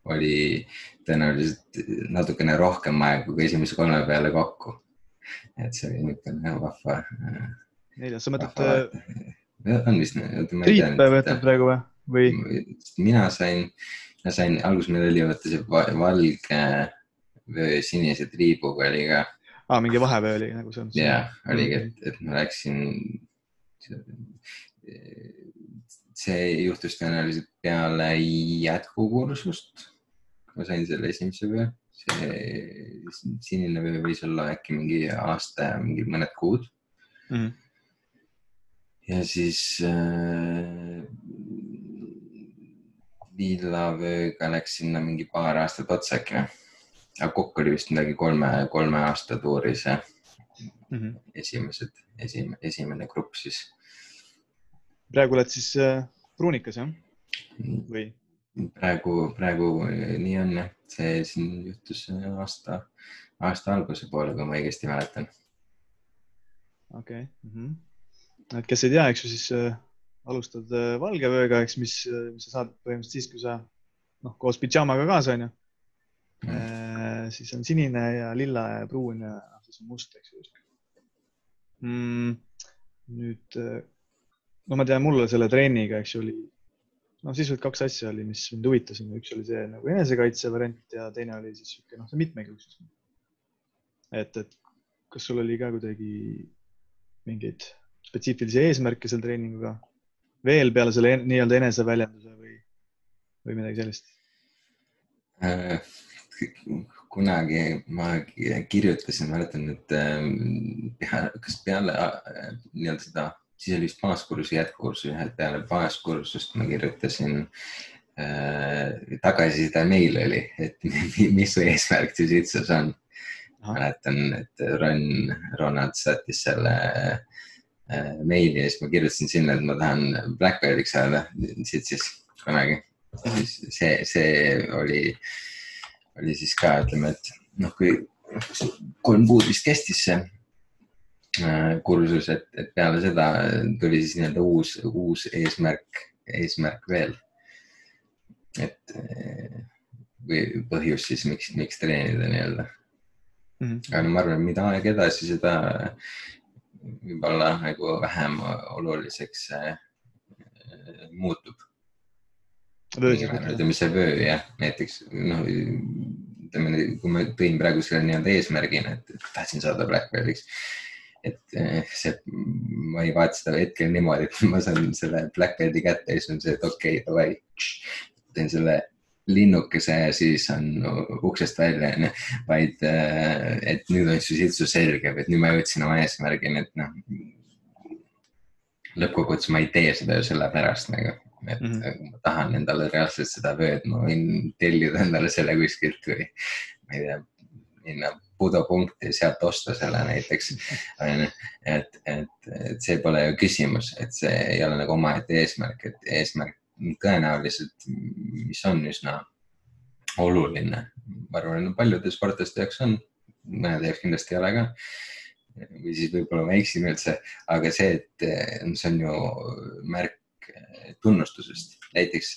oli tõenäoliselt natukene rohkem aega kui esimese kolme peale kokku. Et see oli niisugune vahva. neljas, sa mõtled? on vist. Priit võtab praegu või, või...? mina sain, ma sain, alguses meil oli vaata see valge vöö sinise triibuga oli ka. aa, mingi vahepeal oli nagu see on. jah, oligi, et, et ma läksin see juhtus tõenäoliselt peale jätkukursust. ma sain selle esimese vöö, see sinine vöö võis olla äkki mingi aasta ja mingi mõned kuud mm. -hmm. ja siis äh, villavööga läks sinna mingi paar aastat otsa äkki või? aga kokku oli vist midagi kolme, kolme aasta tuuri see mm -hmm. esimesed, esimene, esimene grupp siis praegu oled siis äh, pruunikas jah? või? Praegu, praegu äh, nii on jah, see siin juhtus äh, aasta, aasta alguse poole, kui ma õigesti mäletan. okei okay. mm. -hmm. et kes ei tea, eks ju, siis äh, alustad äh, valge vööga, eks, mis, mis sa saad põhimõtteliselt siis, kui sa noh, koos pidžaamaga kaasa onju mm. -hmm. siis on sinine ja lilla ja pruun ja siis on must, eks ju mm,. nüüd no ma tean, mulle selle treeniga, eks ju, oli noh, sisuliselt kaks asja oli, mis mind huvitasid, üks oli see nagu enesekaitse variant ja teine oli siis sihuke noh, see mitmekülgsus. et, et kas sul oli ka kuidagi mingeid spetsiifilisi eesmärke selle treeninguga veel peale selle nii-öelda eneseväljenduse või, või midagi sellist äh,? kunagi ma kirjutasin, mäletan, et äh, kas peale äh, nii-öelda seda siis oli vist baaskursi jätkukursus, jah, et peale baaskursust ma kirjutasin äh, tagasiside meil oli, et mis su eesmärk jujitsus on. mäletan, et Ron, Ronald saatis selle äh, meili ja siis ma kirjutasin sinna, et ma tahan Black Beltiks saada jujitsus kunagi. siis see, see oli, oli siis ka, ütleme, et noh, kui kolm kuud vist kestis see kursus, et, et peale seda tuli siis nii-öelda uus, uus eesmärk, eesmärk veel et eh, või põhjus siis, miks, miks treenida nii-öelda mm. -hmm. aga no ma arvan, mida aeg edasi, seda võib-olla nagu vähem oluliseks äh, muutub. ütleme see vöö jah, näiteks noh, ütleme, kui ma tõin praegu selle nii-öelda eesmärgina, et tahtsin saada Black Beltiks et see, ma ei vaata seda hetkel niimoodi, et ma saan selle Black Belti kätte ja siis on see, et okei okay,, davai, teen selle linnukese ja siis on uksest välja, onju. vaid, äh, et nüüd on su siitsus selge, et nüüd ma jõudsin oma eesmärgini, et noh. lõppkokkuvõttes ma ei tee seda ju sellepärast nagu, et mm -hmm. ma tahan endale reaalselt seda vööd, ma võin tellida endale selle kuskilt või ma ei tea, minna Budo punkti ja sealt osta selle näiteks. onju, et, et, et see pole ju küsimus, et see ei ole nagu omaette eesmärk, et eesmärk tõenäoliselt, mis on üsna oluline. ma arvan, paljude sportlaste jaoks on, mõnede jaoks kindlasti ei ole ka. või siis võib-olla ma eksin üldse, aga see, et see on ju märk tunnustusest, näiteks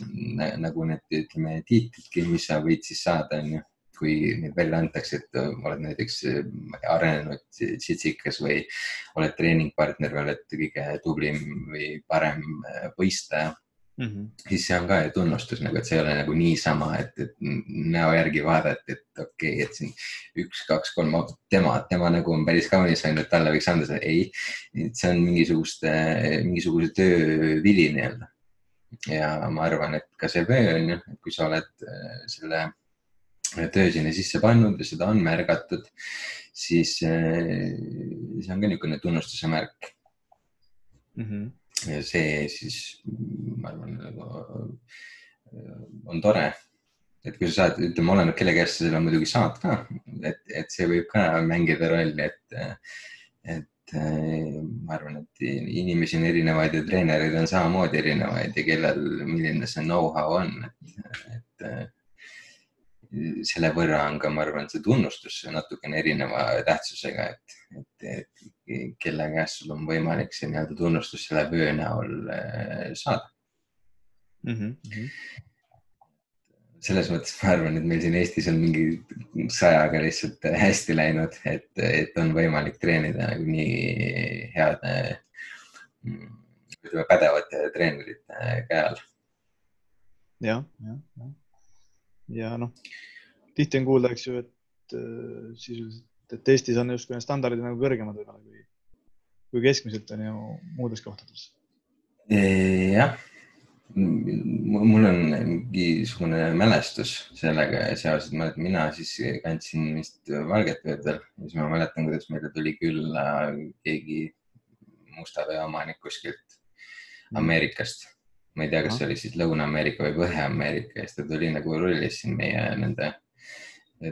nagu need, ütleme, tiitlidki, mis sa võid siis saada, on ju kui neid välja antakse, et oled näiteks arenenud tsitsikas või oled treeningpartner või oled kõige tublim või parem võistleja mm. -hmm. siis see on ka ju tunnustus nagu, et see ei ole nagu niisama, et, et näo järgi vaadata, et okei okay,, et siin üks, kaks, kolm, tema, tema nägu on päris kaunis on ju, et talle võiks anda seda. ei, see on mingisuguste, mingisuguse töö vili nii-öelda. ja ma arvan, et ka see vöö on ju, et kui sa oled äh, selle töö sinna sisse pannud ja seda on märgatud, siis äh, see on ka niisugune tunnustuse märk mm. -hmm ja see siis, ma arvan, nagu on tore. et kui sa saad, ütleme, oleneb kelle käest sa selle muidugi saad ka, et, et see võib ka mängida rolli, et, et ma arvan, et inimesi on erinevaid ja treenereid on samamoodi erinevaid ja kellel, milline see know-how on, et, et selle võrra on ka, ma arvan, see tunnustus natukene erineva tähtsusega, et, et, et kelle käest sul on võimalik see nii-öelda tunnustus selle vöö näol äh, saada mm. -hmm. selles mõttes ma arvan, et meil siin Eestis on mingi sajaga lihtsalt hästi läinud, et, et on võimalik treenida nagu nii heade, ütleme pädevate treenerite käe all. jah, jah, jah ja noh, tihti on kuulda, eks ju, et äh, sisuliselt, et Eestis on justkui need standardid nagu kõrgemad võib-olla kui, kui keskmiselt on ju muudes kohtades. jah, mul on mingisugune mälestus sellega seoses, et mina siis kandsin vist valget vöödel ja siis ma mäletan, kuidas meile tuli külla keegi musta vee omanik kuskilt. Ameerikast ma ei tea, kas see oli siis Lõuna-Ameerika või Põhja-Ameerika ja siis ta tuli nagu rullis siin meie nende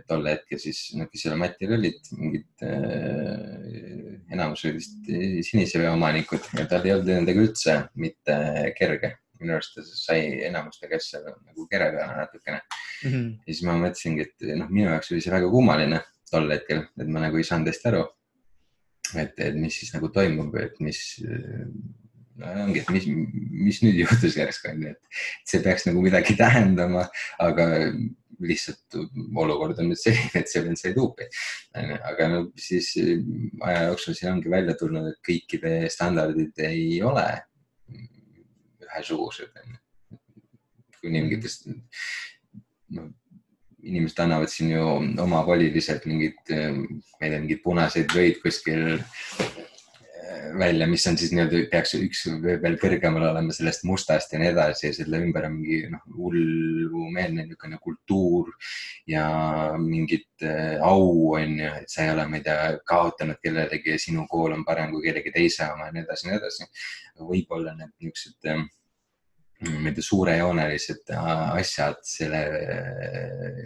tol hetkel siis nad, kes seal matil olid, mingid äh, enamus olid vist sinise vee omanikud ja tal ei olnud nendega üldse mitte kerge. minu arust ta sai enamuste käest seal nagu kere peale natukene mm. -hmm. ja siis ma mõtlesingi, et noh, minu jaoks oli see väga kummaline tol hetkel, et ma nagu ei saanud hästi aru. et, et mis siis nagu toimub, et mis no ongi, et mis, mis nüüd juhtus järsku onju, et see peaks nagu midagi tähendama, aga lihtsalt olukord on nüüd selline, et see vend sai tuupi. aga no siis aja jooksul siin ongi välja tulnud, et kõikide standardid ei ole ühesugused. kui mingitest, noh inimesed annavad siin ju omavoliliselt mingid, ma ei tea, mingeid punaseid vöid kuskil välja, mis on siis nii-öelda, peaks üks veel kõrgemal olema sellest mustast ja nii edasi ja selle ümber on mingi noh, hullumeelne niisugune kultuur ja mingit äh, au on ju, et sa ei ole, ma ei tea, kaotanud kellelegi ja sinu kool on parem kui kellegi teise oma ja nii edasi ja nii edasi. võib-olla need niisugused äh, tea, suurejoonelised asjad, selle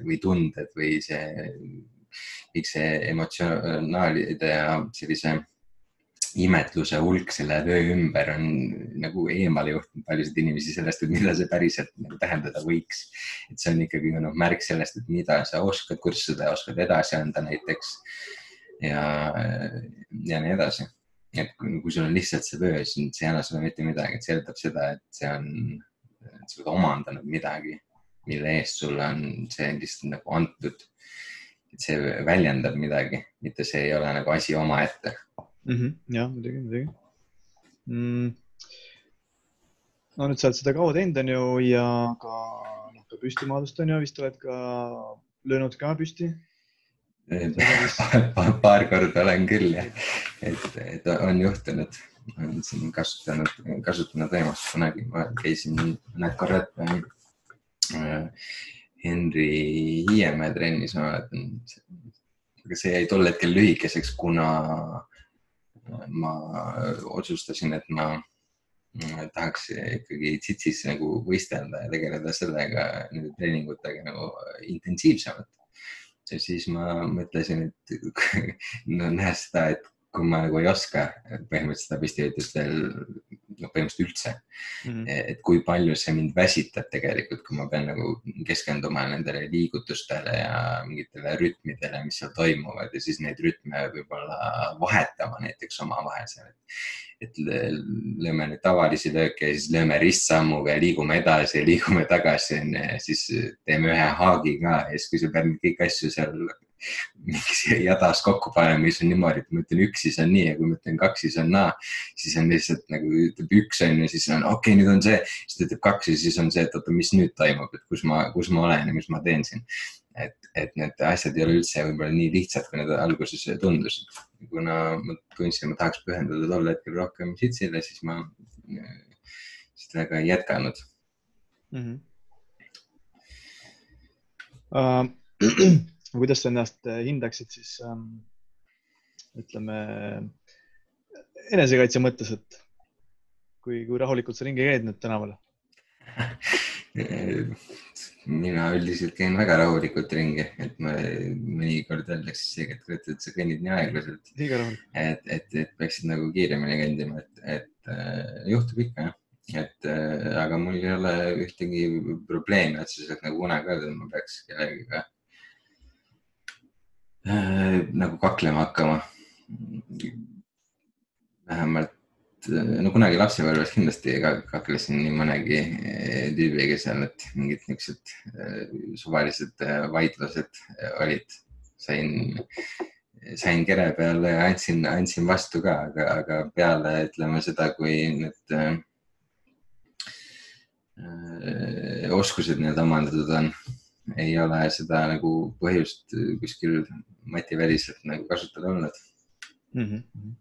või tunded või see, kõik see emotsionaalide ja sellise imetluse hulk selle töö ümber on nagu eemale juhtinud paljusid inimesi sellest, et mida see päriselt nagu tähendada võiks. et see on ikkagi noh, märk sellest, et mida sa oskad, kuidas seda oskad edasi anda näiteks ja, ja nii edasi. et kui, sul on lihtsalt see töö, siis see ei anna sulle mitte midagi, et see eeldab seda, et see on, sa oled omandanud midagi, mille eest sulle on see lihtsalt nagu antud. et see väljendab midagi, mitte see ei ole nagu asi omaette. Jah, muidugi, muidugi. Mm.. no nüüd sa oled seda kaua teinud, on ju, ja ka noh, ka püstimaadlust on ju vist oled ka löönud ka püsti? Paar korda olen küll jah, et, et on juhtunud, olen siin kasutanud, kasutanud võimalust kunagi, ma käisin mõned korrad äh, Henri Hiiemäe trennis, ma mäletan. aga see jäi tol hetkel lühikeseks, kuna ma otsustasin, et ma tahaks ikkagi tsitsis nagu võistelda ja tegeleda sellega, nende treeningutega nagu intensiivsemalt. Ja siis ma mõtlesin, et no nähes seda, et kui ma nagu ei oska põhimõtteliselt veel, noh, põhimõtteliselt üldse mm. -hmm. et kui palju see mind väsitab tegelikult, kui ma pean nagu keskenduma nendele liigutustele ja mingitele rütmidele, mis seal toimuvad ja siis neid rütme võib-olla vahetama näiteks omavahel seal. et lööme neid tavalisi lööke ja siis lööme ristsammuga ja liigume edasi ja liigume tagasi onju ja siis teeme ühe haagi ka ja siis, kui sa pead kõiki asju seal mingi jadas kokku panema, mis on niimoodi, et ma ütlen üks, siis on nii ja kui ma ütlen kaks, siis on naa. siis on lihtsalt nagu ütleb üks on ju, siis on okei okay,, nüüd on see, siis ta ütleb kaks ja siis on see, et oota, mis nüüd toimub, et kus ma, kus ma olen ja mis ma teen siin. et, et need asjad ei ole üldse võib-olla nii lihtsad, kui need alguses tundusid. kuna ma tundsin, ma tahaks pühenduda tol hetkel rohkem sitsile, siis ma sellega ei jätkanud mm. -hmm. Uh, kuidas sa ennast äh, hindaksid siis ähm, ütleme enesekaitse mõttes, et kui, kui rahulikult sa ringi käid nüüd tänaval? Mina üldiselt käin väga rahulikult ringi, et ma mõnikord öeldakse isegi, et kurat, et sa kõnnid nii aeglaselt. et, et, et peaksid nagu kiiremini kõndima, et, et äh, juhtub ikka jah. Et äh, aga mul ei ole ühtegi probleemi otseselt nagu unega öelda, et ma peaks kellegagi nagu kaklema hakkama. vähemalt, no kunagi lapsepõlves kindlasti kaklesin nii mõnegi äh, tüübiga seal, et mingid niisugused äh, suvalised äh, vaidlused äh, olid, sain sain kere peale ja andsin, andsin vastu ka, aga, aga peale ütleme seda, kui need äh, oskused nii-öelda omandatud on, ei ole seda nagu põhjust kuskil mativäliselt nagu kasutada olnud mm. -hmm.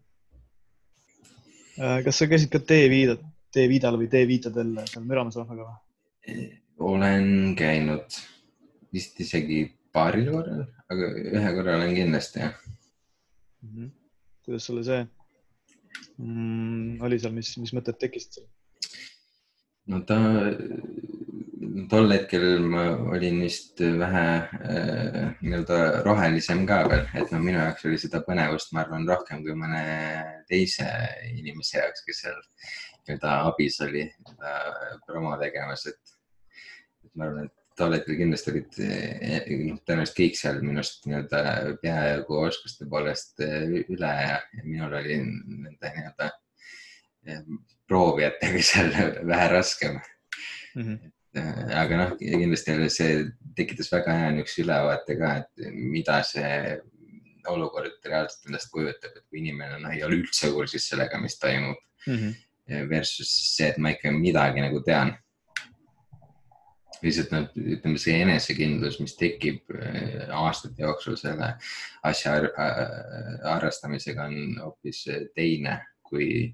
kas sa käisid ka teeviidad, teeviidal või teeviitadel seal Müramees rahvaga või? olen käinud vist isegi paaril korral, aga ühe korra olen kindlasti jah mm. -hmm. kuidas sulle see mm, oli seal, mis, mis mõtted tekkisid seal? no ta tol hetkel ma olin vist vähe äh, nii-öelda rohelisem ka veel, et noh, minu jaoks oli seda põnevust, ma arvan, rohkem kui mõne teise inimese jaoks, kes seal nii-öelda abis oli promo tegemas, et, et ma arvan, et tol hetkel kindlasti olid noh, tõenäoliselt kõik seal minust nii-öelda peaaegu oskuste poolest üle ja, ja minul oli nende nii-öelda proovijatega seal vähe raskem mm. -hmm Äh, aga noh, kindlasti see tekitas väga hea niisuguse ülevaate ka, et mida see olukord reaalselt endast kujutab, et kui inimene noh, ei ole üldse kursis sellega, mis toimub mm. -hmm. Versus see, et ma ikka midagi nagu tean. lihtsalt noh, ütleme see enesekindlus, mis tekib äh, aastate jooksul selle asja harrastamisega on hoopis teine kui,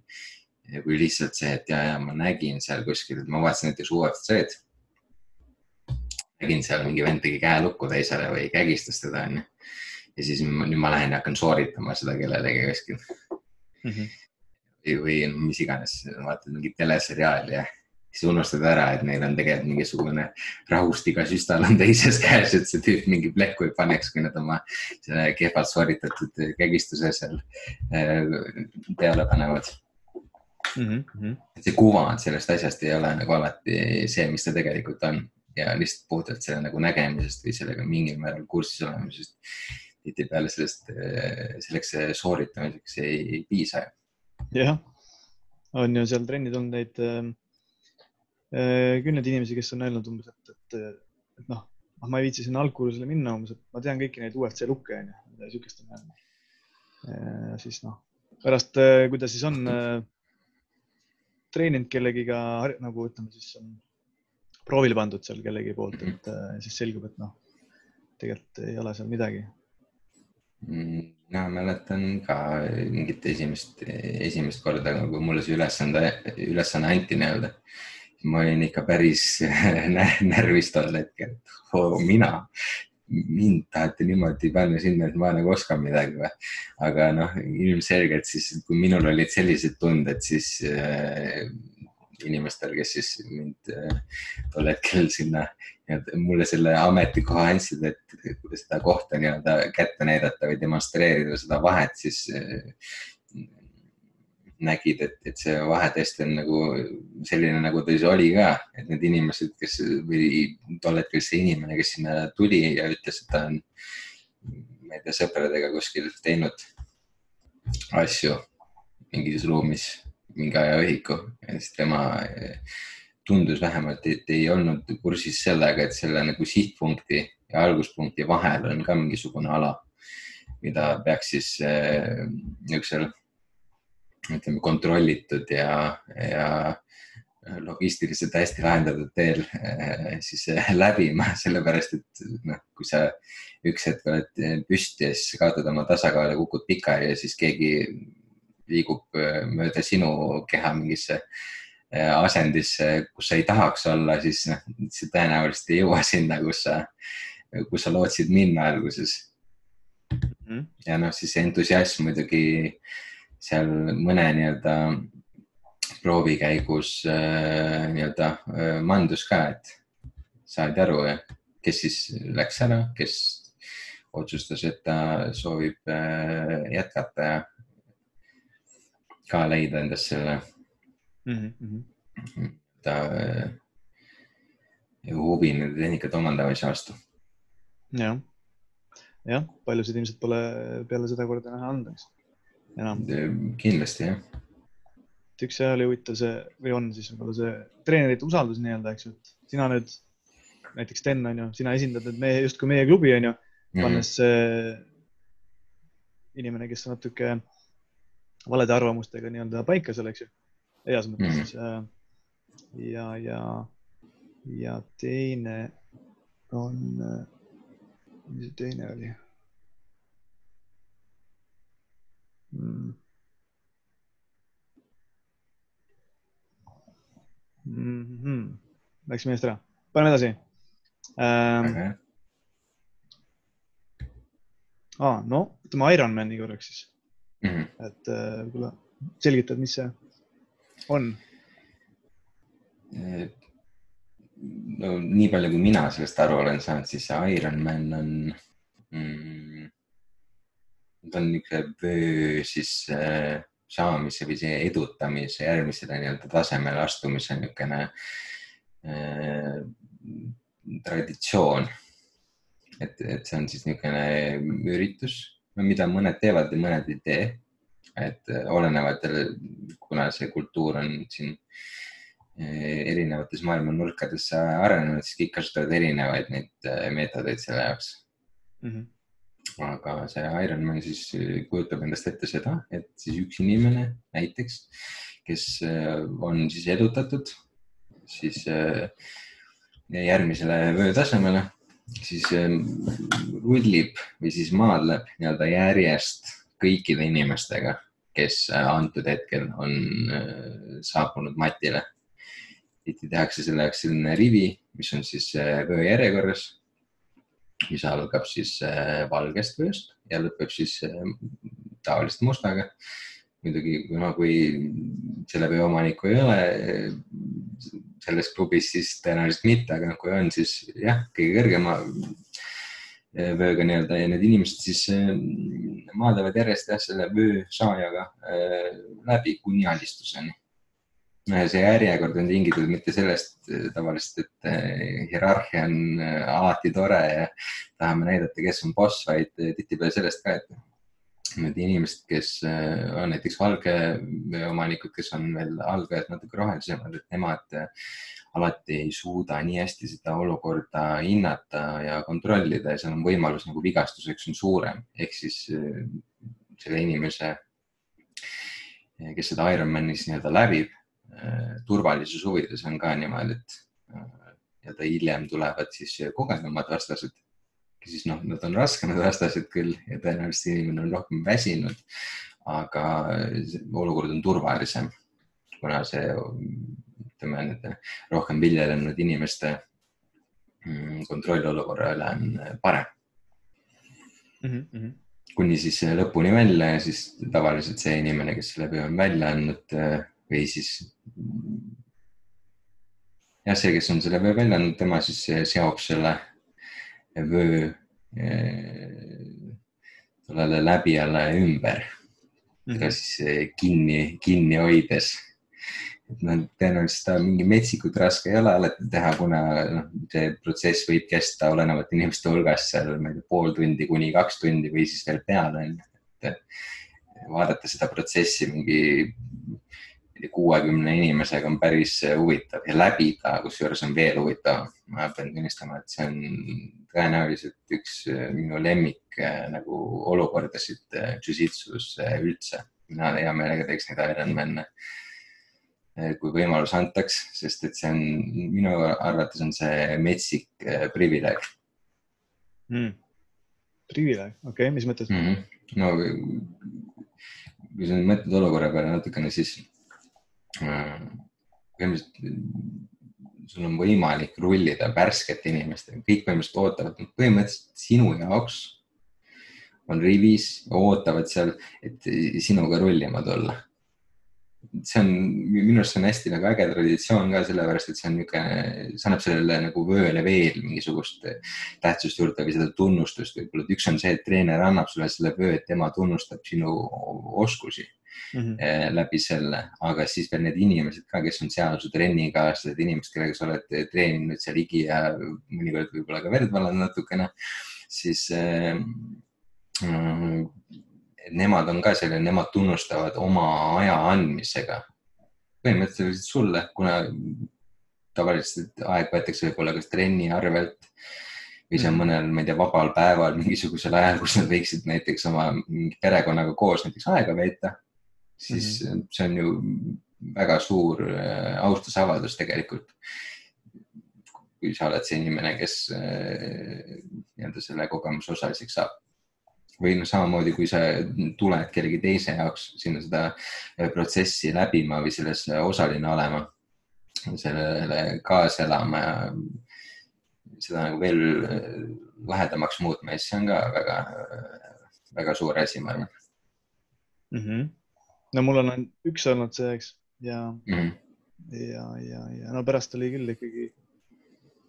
kui lihtsalt see, et ja, ja ma nägin seal kuskil, ma vaatasin näiteks UFC-d nägin seal mingi vend tegi käe lukku teisele või kägistas teda onju. ja siis nüüd ma lähen ja hakkan sooritama seda kellelegi kuskil mm. -hmm. või, või mis iganes, vaatad mingit teleseriaali ja siis unustad ära, et neil on tegelikult mingisugune rahustiga süstal on teises käes, et see tüüp mingi plehku ei paneks, kui nad oma selle kehvalt sooritatud kägistuse seal peale panevad mm. -hmm. see kuvand sellest asjast ei ole nagu alati see, mis ta tegelikult on ja lihtsalt puhtalt selle nagu nägemisest või sellega mingil määral kursis olemisest. tihtipeale sellest, selleks sooritamiseks ei, ei piisa. jah, on ju seal trenni tulnud neid äh, kümneid inimesi, kes on öelnud umbes, et, et, et noh, ma ei viitsi sinna algkursusele minna umbes, et ma tean kõiki neid UFC lukke onju, midagi siukest on öelnud. siis noh, pärast, äh, kui ta siis on äh, treeninud kellegiga nagu ütleme siis on proovile pandud seal kellegi poolt, et mhm. äh, siis selgub, et noh, tegelikult ei ole seal midagi. Mm, no mäletan ka mingit esimest, esimest korda, kui mulle see ülesande, ülesanne anti nii-öelda. ma olin ikka päris närvis tol hetkel, et oh, mina, mind tahate niimoodi panna sinna, et ma nagu oskan midagi või. aga noh, ilmselgelt siis, kui minul olid sellised tunded, siis äh, inimestel, kes siis mind äh, tol hetkel sinna mulle selle ametikoha andsid, et seda kohta nii-öelda kätte näidata või demonstreerida seda vahet, siis äh, nägid, et, et see vahe tõesti on nagu selline, nagu ta siis oli ka, et need inimesed, kes või tol hetkel see inimene, kes sinna tuli ja ütles, et ta on, ma ei tea, sõpradega kuskil teinud asju mingis ruumis mingi ajaühiku ja siis tema eh, tundus vähemalt, et ei olnud kursis sellega, et selle nagu sihtpunkti ja alguspunkti vahel on ka mingisugune ala, mida peaks siis eh, niisugusel ütleme kontrollitud ja, ja logistiliselt hästi lahendatud teel eh, siis läbima, sellepärast et noh, kui sa üks hetk oled püsti ja siis kaotad oma tasakaalu ja kukud pikali ja siis keegi liigub äh, mööda sinu keha mingisse äh, asendisse, kus sa ei tahaks olla, siis noh, sa tõenäoliselt ei jõua sinna, kus sa, kus sa lootsid minna alguses mm. -hmm. ja noh, siis entusiasm muidugi seal mõne nii-öelda proovi käigus äh, nii-öelda mandus ka, et saadi aru, kes siis läks ära, kes otsustas, et ta soovib jätkata ja ka leida endas selle mm -hmm. ta äh, huvi nende tehnikate omandamise vastu. jah, jah, paljusid ilmselt pole peale seda korda näha olnud, eks enam. kindlasti jah. et üks see oli huvitav see või on siis võib-olla see treenerite usaldus nii-öelda, eks ju, et sina nüüd näiteks Sten on ju, sina esindad nüüd meie justkui meie klubi on ju, mhm. pannes mm -hmm. inimene, kes on natuke valede arvamustega nii-öelda paika seal, eks ju, heas mõttes mm. ja, ja, ja teine on, mis see teine oli mm.? Mm -hmm. Läks meelest ära, paneme edasi ähm,. Okay. Ah, no ütleme Ironmani korraks siis mm. -hmm. et äh, võib-olla selgitad, mis see on? no nii palju, kui mina sellest aru olen saanud, siis see Ironman on mm,, ta on niisugune vöö siis äh, saamise või see edutamise järgmisele nii-öelda tasemele astumise niisugune äh, traditsioon. et, et see on siis niisugune üritus mida mõned teevad ja mõned ei tee. et äh, olenevalt, kuna see kultuur on siin äh, erinevates maailma nurkades arenenud, siis kõik kasutavad erinevaid neid äh, meetodeid selle jaoks mm. -hmm aga see Ironman siis kujutab endast ette seda, et siis üks inimene näiteks, kes on siis edutatud, siis järgmisele vöötasemele siis ähm, rullib või siis maadleb nii-öelda järjest kõikide inimestega, kes äh, antud hetkel on äh, saabunud matile. tihti tehakse selle jaoks selline rivi, mis on siis äh, vöö järjekorras, mis algab siis valgest vööst ja lõpeb siis tavaliselt mustaga. Muidugi no, kui selle vöö omanikku ei ole selles klubis, siis tõenäoliselt mitte, aga noh, kui on, siis jah, kõige kõrgema vööga nii-öelda ja need inimesed siis maadlevad järjest jah, selle vöö saajaga läbi kuni alistuseni. See järjekord on tingitud mitte sellest tavaliselt, et hierarhia on alati tore ja tahame näidata, kes on boss, vaid tihtipeale sellest ka, et need inimesed, kes on näiteks valgeomanikud, kes on veel algajad natuke rohelisemad, et nemad alati ei suuda nii hästi seda olukorda hinnata ja kontrollida ja seal on võimalus nagu vigastuseks on suurem, ehk siis selle inimese, kes seda Ironmanis nii-öelda läbib, Äh, turvalisuse huvides on ka niimoodi, et äh, ja ta hiljem tulevad siis kogenumad vastased, siis noh, nad on raskemad vastased küll ja tõenäoliselt inimene on rohkem väsinud, aga olukord on turvalisem, kuna see, ütleme, nende rohkem viljelenud inimeste mm, kontroll olukorra üle on parem mm. -hmm kuni siis lõpuni välja ja siis tavaliselt see inimene, kes selle töö on välja andnud või siis jah, see, kes on selle vöö välja andnud, tema siis seob selle vöö sellele eh, läbijale ümber mm, -hmm. siis eh, kinni, kinni hoides. et noh, tõenäoliselt seda mingi metsikult raske ei ole alati teha, kuna noh, see protsess võib kesta olenevalt inimeste hulgast seal, ma ei tea, pool tundi kuni kaks tundi või siis veel peale on ju. et vaadata seda protsessi mingi kuuekümne inimesega on päris huvitav ja läbida, kusjuures on veel huvitavam. ma pean tunnistama, et see on tõenäoliselt üks minu lemmik äh, nagu olukordasid Jiu-Jitsus äh, üldse. mina hea meelega teeks neid Ironman'e, kui võimalus antaks, sest et see on, minu arvates on see metsik privileeg mm.. privileeg, okei okay,, mis mõttes mm? -hmm. no kui sa mõtled olukorra peale natukene, siis põhimõtteliselt sul on võimalik rullida värskete inimestega, kõik põhimõtteliselt ootavad, põhimõtteliselt sinu jaoks on rivis, ootavad seal, et sinuga rullima tulla. see on, minu arust see on hästi nagu äge traditsioon ka sellepärast, et see on niisugune, see annab sellele nagu vööle veel mingisugust tähtsust juurde või seda tunnustust võib-olla, et üks on see, et treener annab sulle selle vöö, et tema tunnustab sinu oskusi mm -hmm. läbi selle, aga siis veel need inimesed ka, kes on seal su trennikaaslased, inimesed, kellega sa oled treeninud seal higi ja mõnikord võib-olla ka verd valanud natukene, siis äh, äh, nemad on ka selline, nemad tunnustavad oma aja andmisega põhimõtteliselt sulle, kuna tavaliselt aeg võetakse võib-olla kas trenni arvelt või see on mhm. mõnel, ma ei tea, vabal päeval mingisugusel ajal, kus nad võiksid näiteks oma perekonnaga koos näiteks aega veeta siis mm -hmm. see on ju väga suur äh, austusavaldus tegelikult. kui sa oled see inimene, kes äh, nii-öelda selle kogemuse osaliseks saab või noh, samamoodi kui sa tuled kellegi teise jaoks sinna seda äh, protsessi läbima või selles osaline olema, sellele kaasa elama ja seda nagu veel lähedamaks muutma, siis see on ka väga, väga suur asi, ma arvan mm. -hmm no mul on ainult üks olnud see, eks, ja mm., ja, ja, ja no pärast oli küll ikkagi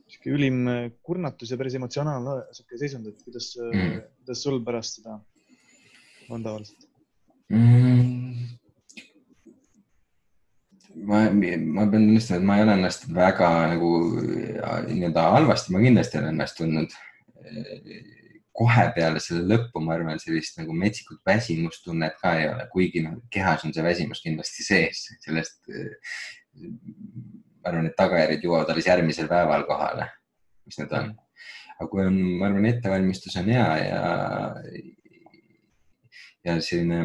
sihuke ülim kurnatus ja päris emotsionaalne sihuke seisund, et kuidas mm., kuidas sul pärast seda on tavaliselt mm.? ma, ma pean tunnistama, et ma ei ole ennast väga nagu nii-öelda halvasti, ma kindlasti olen ennast tundnud kohe peale selle lõppu, ma arvan, sellist nagu metsikut väsimustunnet ka ei ole, kuigi noh, kehas on see väsimus kindlasti sees, sellest. ma arvan, et tagajärjed jõuavad alles järgmisel päeval kohale, mis need on. aga kui on, ma arvan, ettevalmistus on hea ja, ja selline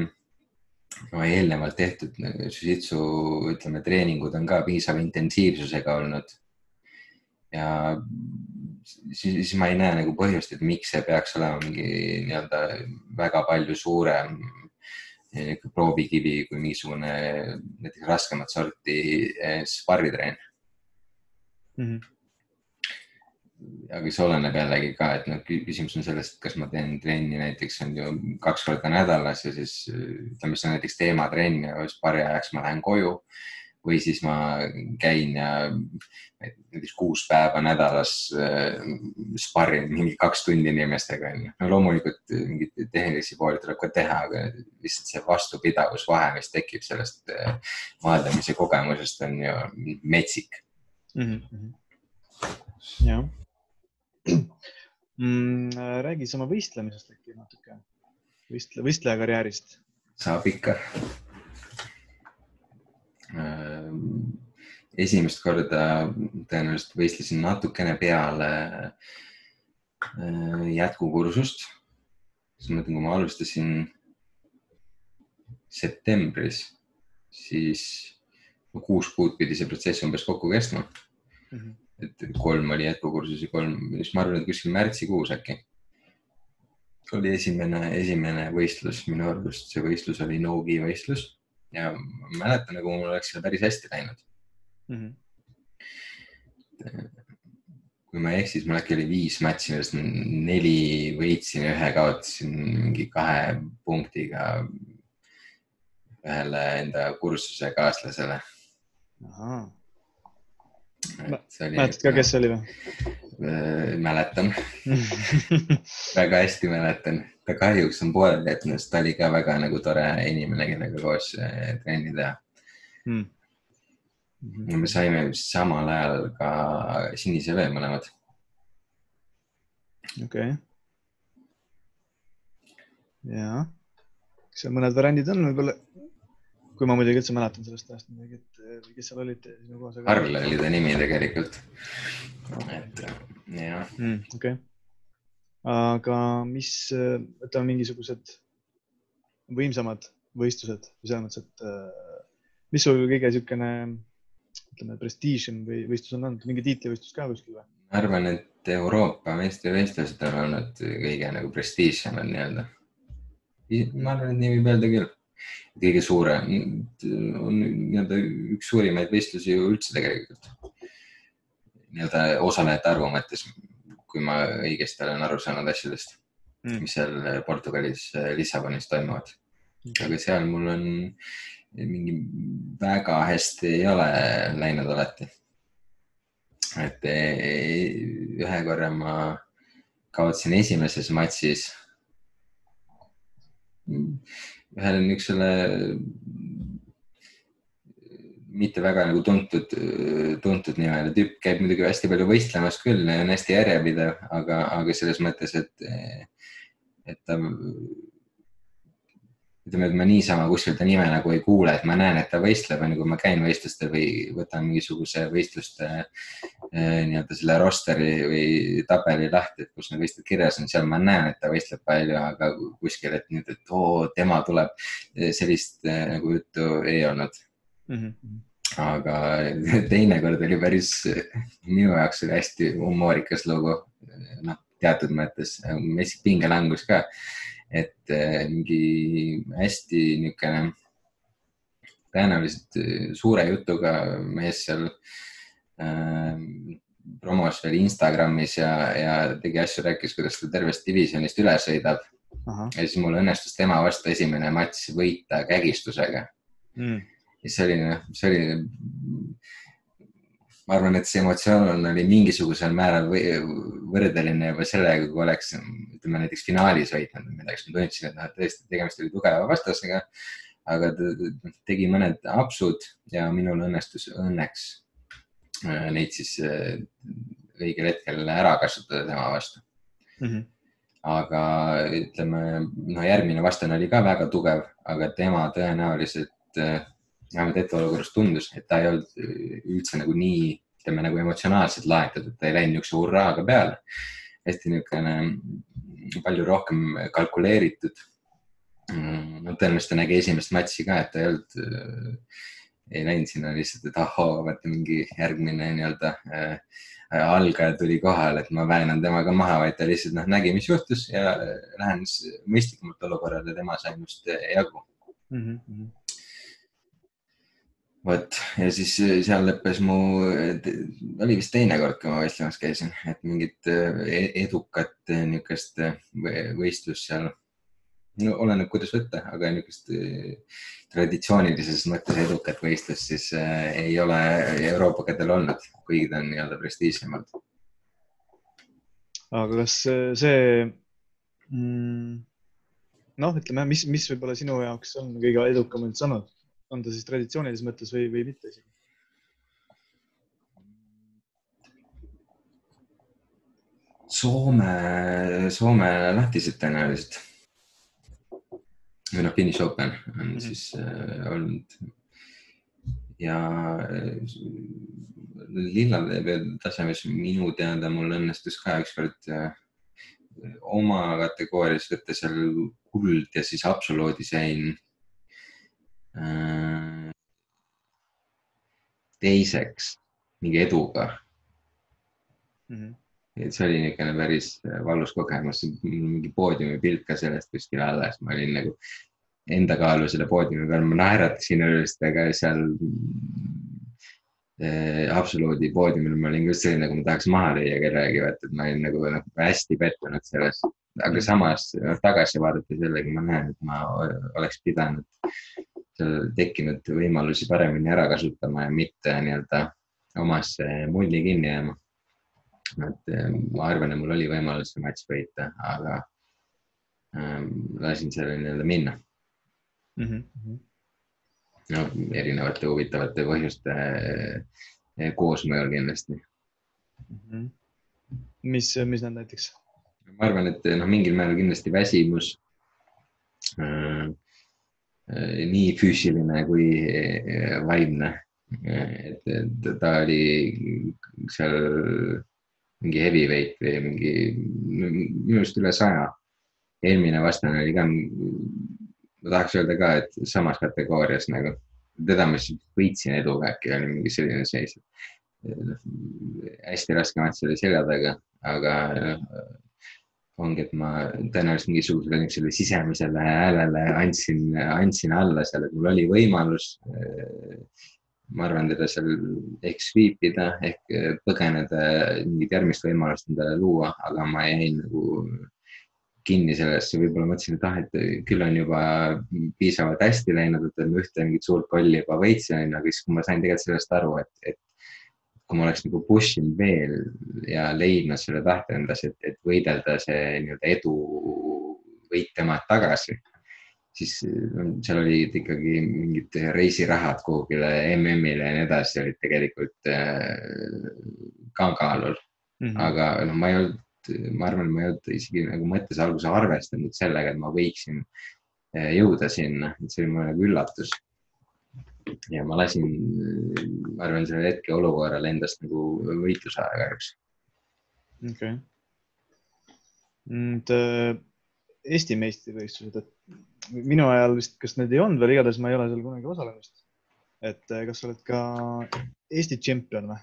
no, eelnevalt tehtud jiu-jitsu, ütleme, treeningud on ka piisava intensiivsusega olnud. ja siis, siis ma ei näe nagu põhjust, et miks see peaks olema mingi nii-öelda väga palju suurem eh, proovikivi kui mingisugune näiteks raskemat sorti eh, sparritrenn mm. -hmm. aga see oleneb jällegi ka, et noh, küsimus on selles, et kas ma teen trenni näiteks on ju kaks korda nädalas ja siis ütleme, see on näiteks teematrenn ja siis paari ajaks ma lähen koju või siis ma käin ja näiteks kuus päeva nädalas äh, sparrin mingi kaks tundi inimestega onju. no loomulikult mingeid tehnilisi pooli tuleb ka teha, aga lihtsalt see vastupidavusvahe, mis tekib sellest äh, maadlemise kogemusest on ju metsik mm. -hmm. jah mm,. räägi siis oma võistlemisest äkki natuke, võistle, võistleja karjäärist. saab ikka esimest korda tõenäoliselt võistlesin natukene peale ehm, jätkukursust. siis ma mõtlen, kui ma alustasin septembris, siis kuus kuud pidi see protsess umbes kokku kestma mm. -hmm. et kolm oli jätkukursus ja kolm, siis ma arvan, et kuskil märtsikuus äkki oli esimene, esimene võistlus, minu arust see võistlus oli no-gi võistlus ja ma mäletan, nagu mul oleks seal päris hästi läinud mm. -hmm. kui ma ei eksi, siis mul äkki oli viis matši, millest neli võitsin ja ühe kaotasin mingi kahe punktiga ühele enda kursuse kaaslasele. mäletad ka, kes see oli või? Äh, mäletan väga hästi mäletan, ta kahjuks on pooleli jätnud, sest ta oli ka väga nagu tore inimene, kellega koos äh, trenni teha mm.. ja me saime vist samal ajal ka sinise vee mõlemad. okei okay.. ja, kas seal mõned variandid on võib-olla, kui ma muidugi üldse mäletan sellest ajast midagi, et kes seal olid sinu koos? Karl oli ta nimi tegelikult et jah mm,. okei okay., aga mis, ütleme mingisugused võimsamad võistlused või selles mõttes, et äh, mis sul kõige niisugune ütleme prestiižim või võistlus on olnud, mingi tiitlivõistlus ka kuskil või? ma arvan, et Euroopa meistrivõistlused on olnud kõige nagu prestiižsemad nii-öelda. ma arvan, et nii võib öelda küll. kõige suurem, on nii-öelda üks suurimaid võistlusi ju üldse tegelikult nii-öelda osalejate arvu mõttes, kui ma õigesti olen aru saanud asjadest mm., mis seal Portugalis, Lissabonis toimuvad mm.. aga seal mul on mingi väga hästi ei ole läinud alati. et ühe korra ma kaotasin esimeses matšis ühele niisugusele mitte väga nagu tuntud, tuntud nii-öelda tüüp käib muidugi hästi palju võistlemas küll on hästi järjepidev, aga, aga selles mõttes, et, et ta ütleme, et ma niisama kuskilt ta nime nagu ei kuule, et ma näen, et ta võistleb, on ju, kui ma käin võistlustel või võtan mingisuguse võistluste eh, nii-öelda selle rosteri või tabeli lahti, et kus need võistlused kirjas on, seal ma näen, et ta võistleb palju, aga kuskil, et nüüd, et oo, tema tuleb, sellist eh, nagu juttu ei olnud mm. -hmm. aga teinekord oli päris, minu jaoks oli hästi humoorikas lugu, noh, teatud mõttes, pingelangus ka, et eh, mingi hästi niisugune tõenäoliselt suure jutuga mees seal äh, promos veel Instagramis ja, ja tegi asju, rääkis, kuidas ta tervest divisjonist üle sõidab. ja siis mul õnnestus tema vastu esimene matš võita kägistusega mm oli, noh, see oli, ma arvan, et see emotsioon oli mingisugusel määral võrdeline juba sellega, kui oleks, ütleme näiteks finaalis võitnud või midagi, siis ma tundsin, et noh, et tõesti tegemist oli tugeva vastasega. aga ta tegi mõned apsud ja minul õnnestus õnneks äh, neid siis äh, õigel hetkel ära kasutada tema vastu mm. -hmm aga ütleme, noh, järgmine vastane oli ka väga tugev, aga tema tõenäoliselt äh, vähemalt hetkeolukorras tundus, et ta ei olnud üldse nagu nii, ütleme nagu emotsionaalselt laetud, et ta ei läinud niisuguse hurraaga peale. hästi niisugune palju rohkem kalkuleeritud. no tõenäoliselt ta nägi esimest matši ka, et ta ei olnud, ei läinud sinna lihtsalt, et ahoo, vaata mingi järgmine nii-öelda äh, algaja tuli kohale, et ma väänan temaga maha, vaid ta lihtsalt noh, nägi, mis juhtus ja lähenes mõistlikumalt olukorrale, tema sai minust jagu mm. -hmm vot ja siis seal lõppes mu, oli vist teine kord, kui ma võistlemas käisin, et mingit e-, edukat niisugust võistlust seal no oleneb, kuidas võtta, aga niisugust traditsioonilises mõttes edukat võistlust siis äh, ei ole Euroopa kätel olnud, kuigi ta on nii-öelda prestiižsemalt. aga kas see mm,, noh, ütleme, mis, mis võib-olla sinu jaoks on kõige edukam üldse olnud, on ta siis traditsioonilises mõttes või, või mitte isegi? Soome, Soome lahtised tõenäoliselt või noh, Finnish Open on mm -hmm. siis äh, olnud. ja äh, lillale veel tasemes minu teada mul õnnestus ka ükskord äh, oma kategoorias võtta seal kuld ja siis absoluudis jäin äh, teiseks mingi eduga mm. -hmm et see oli niisugune päris valus kogemus, mingi poodiumi pilt ka sellest kuskil alles, ma olin nagu enda kaalu selle poodiumi peal, ma naeratasin ülest, aga seal äh, absoluudi poodiumil ma olin just selline, nagu ma tahaks maha lüüa vaata, et ma olin nagu noh, hästi pettunud selles. aga mm. samas noh, tagasi vaadates jällegi ma näen, et ma oleks pidanud tekkinud võimalusi paremini ära kasutama ja mitte nii-öelda omasse mulli kinni jääma et eh, ma arvan, et mul oli võimalus see matš võita, aga ähm, lasin selle nii-öelda minna mm. -hmm. no erinevate huvitavate põhjuste äh, koosmõjul kindlasti mm. -hmm. mis, mis need näiteks? ma arvan, et noh, mingil määral kindlasti väsimus äh,. Äh, nii füüsiline kui vaimne, et, et ta oli seal mingi heavyweight või mingi, minu arust üle saja. eelmine vastane oli ka, ma tahaks öelda ka, et samas kategoorias nagu, teda ma siis võitsin eduga, äkki oli mingi selline seis. Noh, hästi raske matš oli selja taga, aga ongi, et ma tõenäoliselt mingisugusele niisugusele sisemisele häälele andsin, andsin alla seal, et mul oli võimalus ma arvan, teda seal ehk sweep ida ehk eh, põgeneda, mingit järgmist võimalust endale luua, aga ma jäin nagu kinni sellesse, võib-olla mõtlesin, et ah, et küll on juba piisavalt hästi läinud, et ma ühte mingit suurt kolli juba võitsin, aga siis, kui ma sain tegelikult sellest aru, et, et kui ma oleks nagu push inud veel ja leidnud selle tahte endas, et, et võidelda see nii-öelda edu võit temalt tagasi siis seal olid ikkagi mingid reisirahad kuhugile MM-ile ja nii edasi olid tegelikult äh, ka kaalul mm. -hmm. aga noh, ma ei olnud, ma arvan, ma ei olnud isegi nagu mõttes alguses arvestanud sellega, et ma võiksin äh, jõuda sinna, et see oli mulle nagu üllatus. Ja ma lasin, ma arvan, sellel hetkeolukorral endast nagu võitluse aja kahjuks. okei okay.. nüüd äh, Eesti meistrivõistlused, et minu ajal vist, kas need ei olnud veel, igatahes ma ei ole seal kunagi osalenud. et eh, kas sa oled ka Eesti tšempion või?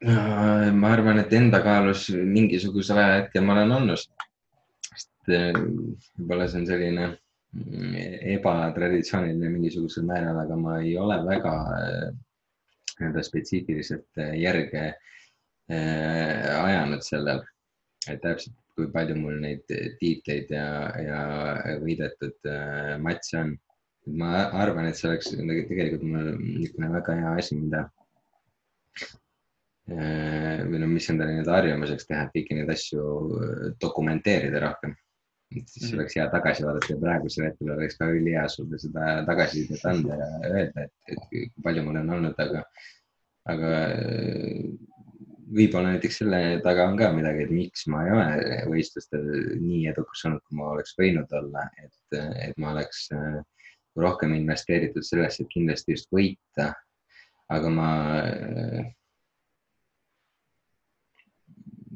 Ma arvan, et enda kaalus mingisugusel ajahetkel ma olen olnud. sest eh, võib-olla see on selline mm, ebatraditsiooniline mingisugusel määral, aga ma ei ole väga eh, nii-öelda spetsiifiliselt äh, järge ajanud sellel, et täpselt, kui palju mul neid tiitleid ja, ja võidetud matše on. ma arvan, et see oleks tegelikult mul niisugune väga hea asi, mida või no mis endale nii-öelda harjumuseks teha, et kõiki neid asju dokumenteerida rohkem siis mm -hmm. oleks hea tagasi vaadata ja praegusel hetkel oleks ka ülihea sulle seda tagasisidet anda ja öelda, et, et kui palju mul on olnud, aga, aga äh, võib-olla näiteks selle taga on ka midagi, et miks ma ei ole võistlustel nii edukas olnud, kui ma oleks võinud olla, et, et ma oleks äh, rohkem investeeritud sellesse, et kindlasti just võita. aga ma äh,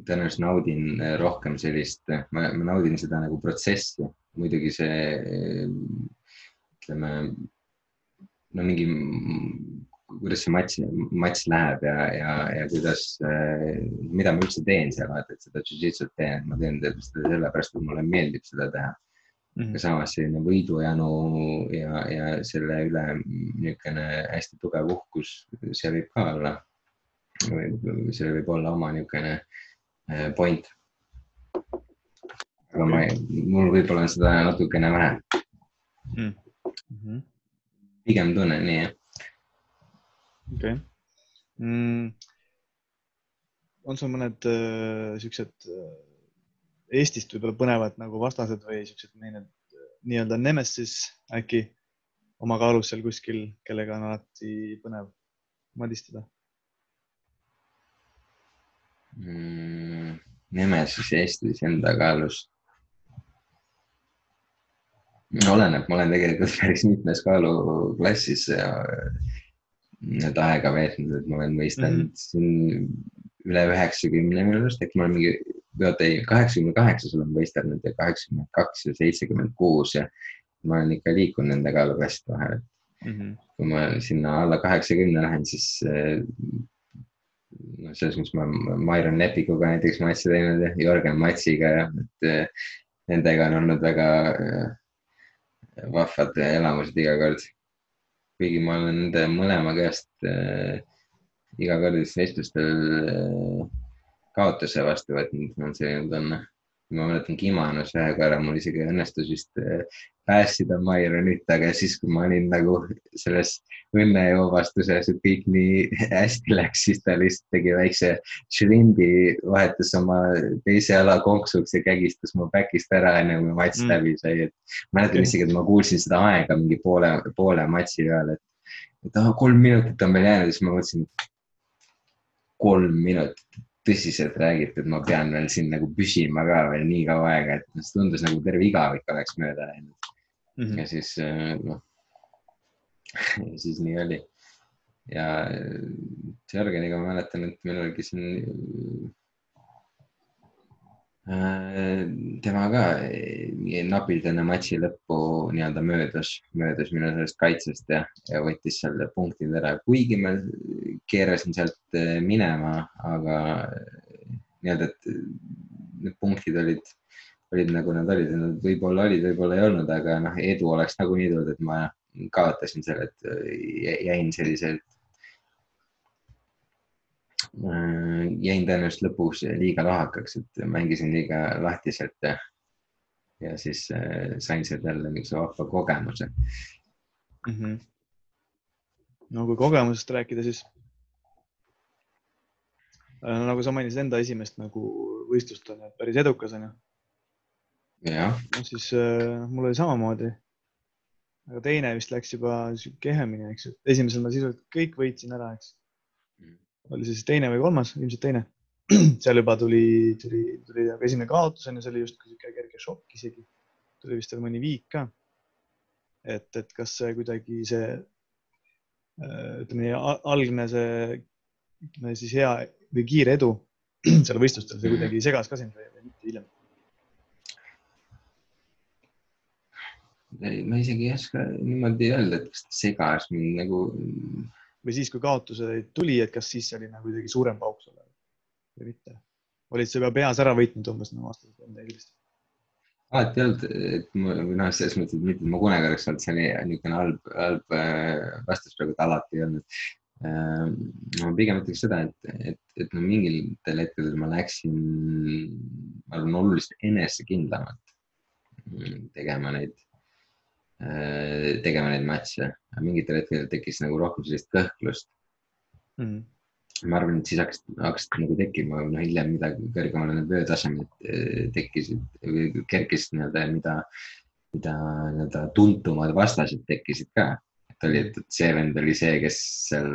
tõenäoliselt naudin rohkem sellist, ma, ma naudin seda nagu protsessi, muidugi see ütleme, no mingi kuidas see matš, matš läheb ja, ja, ja kuidas, mida ma üldse teen seal, vaata, et seda jujitsut teen, ma teen seda sellepärast, et mulle meeldib seda teha mm. -hmm. samas selline võidujanu ja, ja selle üle niisugune hästi tugev uhkus, see võib ka olla. see võib olla oma niisugune point. aga ma, mul võib-olla on seda natukene vähe mm. -hmm. pigem tunnen nii, jah okei okay. mm.. on sul mõned äh, siuksed äh, Eestist võib-olla põnevad nagu vastased või siuksed need nii-öelda nemesis äkki oma kaalus seal kuskil, kellega on alati põnev madistada mm,? Nemesis Eestis enda kaalus oleneb, ma olen tegelikult päris mitmes kaaluklassis ja nüüd aega veetnud, et ma olen mõistnud mm -hmm. siin üle üheksakümne minu arust, äkki ma olen mingi, oota ei, kaheksakümne kaheksas olen võistelnud ja kaheksakümmend kaks ja seitsekümmend kuus ja ma olen ikka liikunud nende kaaluklasside vahel mm. -hmm. kui ma sinna alla kaheksakümne lähen, siis noh, selles mõttes ma Mairon Lepikuga näiteks matši teinud ja Jörgen Matsiga ja et eh, nendega on olnud väga eh, vahvad elamused iga kord kuigi ma olen nende mõlema käest äh, iga kord vestlustel äh, kaotuse vastu võtnud, on selline tunne. Ma mäletan Kimanus ühe korra, mul isegi õnnestus vist äh, päästida Maironit, aga siis, kui ma olin nagu selles õnnejoovastuses, et kõik nii hästi läks, siis ta lihtsalt tegi väikse šrimbi, vahetas oma teise jala konksuks ja kägistas mu back'ist ära, enne kui matš mm. läbi sai, et. mäletan isegi, et ma kuulsin seda aega mingi poole, poole matši peal, et, et ah, kolm minutit on veel jäänud, siis ma mõtlesin. kolm minutit tõsiselt räägite, et ma pean veel siin nagu püsima ka veel nii kaua aega, et see tundus nagu terve igavik oleks mööda läinud mm. -hmm. ja siis äh, noh, siis nii oli. ja Jörgeniga ma mäletan, et meil oligi siin äh, tema ka napilt enne matši lõppu nii-öelda möödus, möödus minu sellest kaitsest ja, ja võttis seal punktid ära, kuigi ma keerasin sealt äh, minema, aga nii-öelda, et need punktid olid olid nagu nad olid, nad võib-olla olid, võib-olla ei olnud, aga noh, edu oleks nagunii tulnud, et ma kaotasin selle, et äh, jäin selliselt. Äh, jäin tõenäoliselt lõpuks liiga lohakaks, et mängisin liiga lahtiselt ja, siis äh, sain sealt jälle niisuguse vahva kogemuse mm. -hmm. no kui kogemusest rääkida, siis nagu sa mainisid enda esimest nagu võistlust on ju, päris edukas on ju no siis äh, mul oli samamoodi. aga teine vist läks juba kehvemini, eks ju. esimesel ma sisuliselt kõik võitsin ära, eks. Oli siis teine või kolmas, ilmselt teine. seal juba tuli, tuli, tuli aga esimene kaotus on ju, see oli justkui sihuke kerge šokk isegi. tuli vist veel mõni viik ka. et, et kas see kuidagi see äh, ütleme nii, algne see ütleme siis hea või kiire edu seal võistlustel, see kuidagi segas ka sind või mitte hiljem ma isegi ei oska niimoodi öelda, et kas ta segas mind nagu. Või siis, kui kaotused tuli, et kas siis oli nagu kuidagi suurem pauk sulle või mitte? olid sa juba peas ära võitnud umbes nagu aastaid või midagi sellist? alati ei olnud, et või noh, selles mõttes, et mitte, ma kunagi oleks olnud seal niisugune halb, halb äh, vastus praegu, et alati ei olnud. Äh, ma pigem ütleks seda, et, et, et no mingitel hetkedel ma läksin, ma arvan, oluliselt enesekindlamalt tegema neid tegema neid matše. mingitel hetkedel tekkis nagu rohkem sellist kõhklust mm. ma arvan, et siis hakkasid, hakkasid nagu tekkima, noh hiljem midagi kõrgemale need vöötasemed äh, tekkisid, kerkisid nii-öelda, mida, mida nii-öelda tuntumad vastased tekkisid ka. et oli, et see vend oli see, kes seal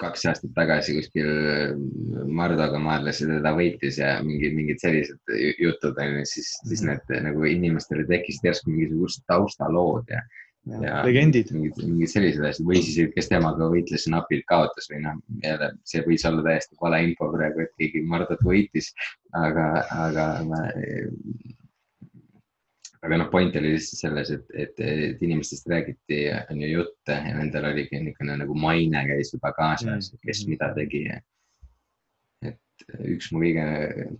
kaks aastat tagasi kuskil Mardoga maadles ja teda võitis ja mingid, mingid sellised jutud on ju, siis, siis mhm. need nagu inimestele tekkisid järsku mingisugused taustalood ja. ja, ja legendid. mingid, mingid sellised asjad või siis, kes temaga võitles, napilt kaotas või noh, jälle see võis olla täiesti vale info praegu, et keegi Mardot võitis, aga, aga ma aga noh, point oli lihtsalt selles, et, et, et inimestest räägiti, on ju jutte ja nendel oligi niisugune nagu maine käis juba kaasas mm., kes mida tegi. et üks mu kõige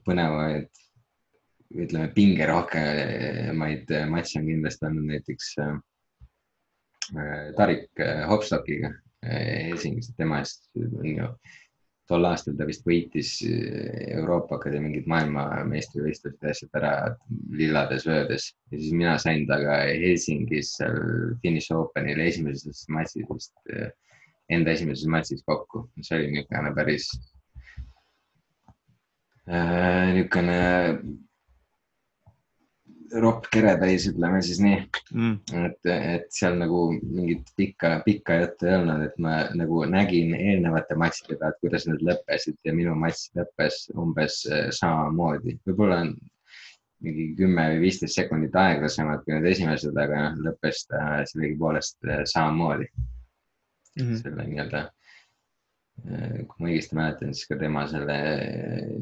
põnevamaid, ütleme pingerohkemaid matše on kindlasti olnud näiteks äh, Tarik Hopstockiga Helsingis, tema eest on ju tol aastal ta vist võitis eh, Euroopa ka mingid maailmameistrivõistlused ja asjad ära lillades vöödes ja siis mina sain temaga Helsingis seal Finnish Openil esimeses matšis vist, eh, enda esimeses matšis kokku, see oli niisugune päris äh, niisugune ropp keretäis, ütleme siis nii mm.. et, et seal nagu mingit pikka, pikka juttu ei olnud, et ma nagu nägin eelnevate matšide pealt, kuidas need lõppesid ja minu matš lõppes umbes äh, samamoodi, võib-olla mingi kümme või viisteist sekundit aeglasemalt kui need esimesed, aga noh, lõppes ta sellegipoolest äh, samamoodi mm. -hmm. selle nii-öelda, äh, kui ma õigesti mäletan, siis ka tema selle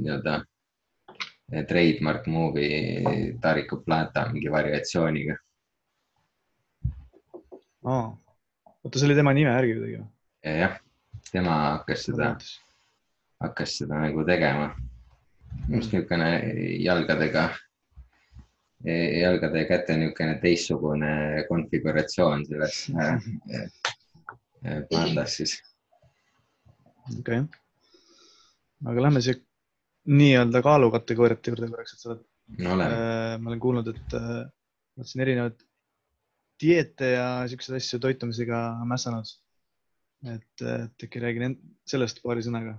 nii-öelda trademark movie Tariku Plata mingi variatsiooniga oh.. oota, see oli tema nime järgi kuidagi või? jah, tema hakkas seda, hakkas seda nagu tegema. minu arust niisugune jalgadega, jalgade ja käte niisugune teistsugune konfiguratsioon selles pandas siis. okei okay., aga lähme siia nii-öelda kaalukategooriate juurde korraks, et sa oled no,, äh, ma olen kuulnud, et äh, oled siin erinevaid dieete ja siukseid asju toitumisega mässanud. et, äh, et äkki räägi sellest paari sõnaga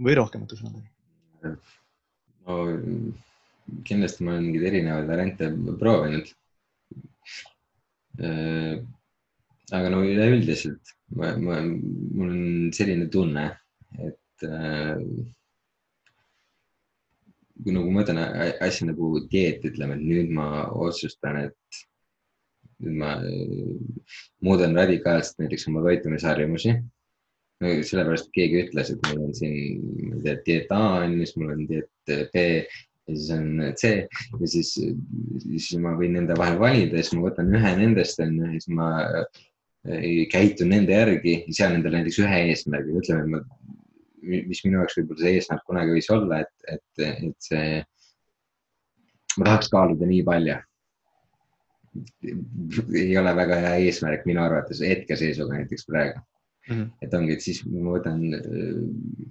või rohkemate sõnadega? no kindlasti ma olen mingeid erinevaid variante proovinud äh,. aga no üleüldiselt ma, ma, mul on selline tunne, et äh, nagu ma võtan asja nagu dieet, ütleme, et nüüd ma otsustan, et nüüd ma äh, muudan radikaalselt näiteks oma toitumisharjumusi. sellepärast keegi ütles, et mul on siin, ma ei tea, dieet A on ju, siis mul on dieet B ja siis on C ja siis, siis ma võin nende vahel valida ja siis ma võtan ühe nendest on ju ja siis ma äh, käitun nende järgi ja sean endale näiteks ühe eesmärgi, ütleme, et ma mis minu jaoks võib-olla see eesmärk kunagi võis olla, et, et, et see, ma tahaks kaaluda nii palju. ei ole väga hea eesmärk minu arvates hetkeseisuga näiteks praegu mm. -hmm. et ongi, et siis ma võtan,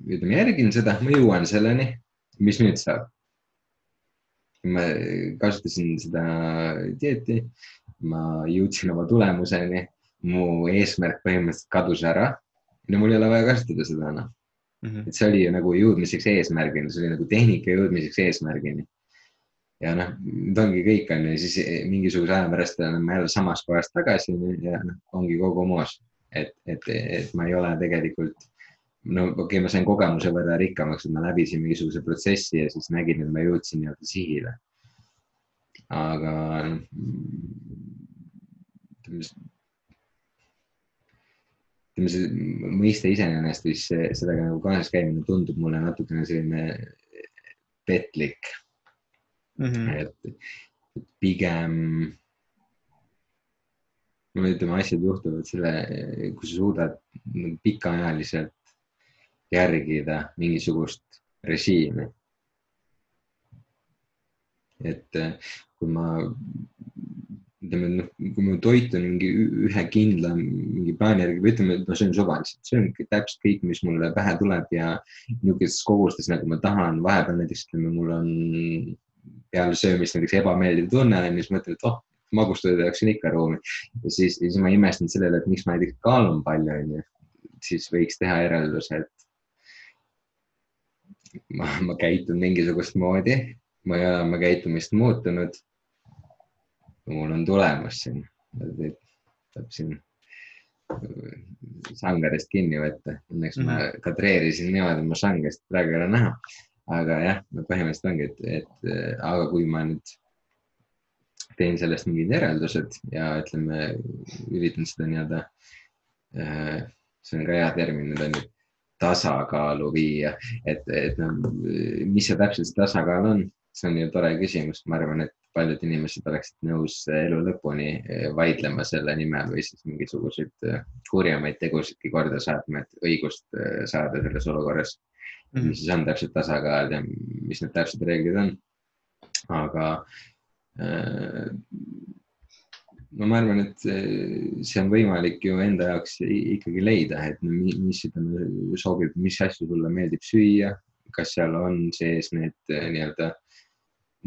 ütleme, järgin seda, ma jõuan selleni, mis nüüd saab. ma kasutasin seda dieeti, ma jõudsin oma tulemuseni, mu eesmärk põhimõtteliselt kadus ära ja mul ei ole vaja kasutada seda enam Mm -hmm. et see oli nagu jõudmiseks eesmärgini, see oli nagu tehnika jõudmiseks eesmärgini. ja noh, nüüd ongi kõik on ju, siis mingisuguse aja pärast oleme jälle samas kohas tagasi ja noh, ongi kogu moos. et, et, et ma ei ole tegelikult, no okei okay,, ma sain kogemuse võrra rikkamaks, et ma läbisin mingisuguse protsessi ja siis nägin, et ma jõudsin nii-öelda sihile. aga noh ütleme, see mõiste iseenesest siis sellega nagu kaasas käimine tundub mulle natukene selline petlik mm. -hmm. et pigem, no ütleme, asjad juhtuvad selle, kui sa suudad pikaajaliselt järgida mingisugust režiimi. et kui ma ütleme, noh, kui ma toitun mingi ühe kindla mingi plaani järgi või ütleme, et ma söön suvaliselt, söön täpselt kõik, mis mulle pähe tuleb ja niisugustes kogustes, nagu ma tahan, vahepeal näiteks ütleme, mul on peale söömist näiteks ebameeldiv tunne on siis mõtlen, et oh, magustoidu jaoks on ikka ruumi. ja siis, siis ma imestan sellele, et miks ma näiteks kaalun palju, onju. siis võiks teha järelduse, et ma, ma käitun mingisugust moodi, ma ei ole oma käitumist muutunud mul on tulemas siin, saab siin äh, sangadest kinni võtta. Õnneks mm -hmm. ma mhm. kadreerisin niimoodi oma sangast, praegu ei ole näha. aga jah, põhimõtteliselt ongi, et, et äh, aga kui ma nüüd teen sellest mingid järeldused ja ütleme, üritan seda nii-öelda, äh, see on ka hea termin, nüüd on ju tasakaalu viia, et, et noh, mis see täpselt see tasakaal on, see on ju tore küsimus, ma arvan, et paljud inimesed oleksid nõus elu lõpuni vaidlema selle nimel või siis mingisuguseid kurjemaid tegudki korda saatma, et õigust saada selles olukorras mm. -hmm. mis siis on täpselt tasakaal ja mis need täpsed reeglid on. aga äh, no ma arvan, et see on võimalik ju enda jaoks ikkagi leida, et mis ütleme sobib, mis asju sulle meeldib süüa, kas seal on sees need äh,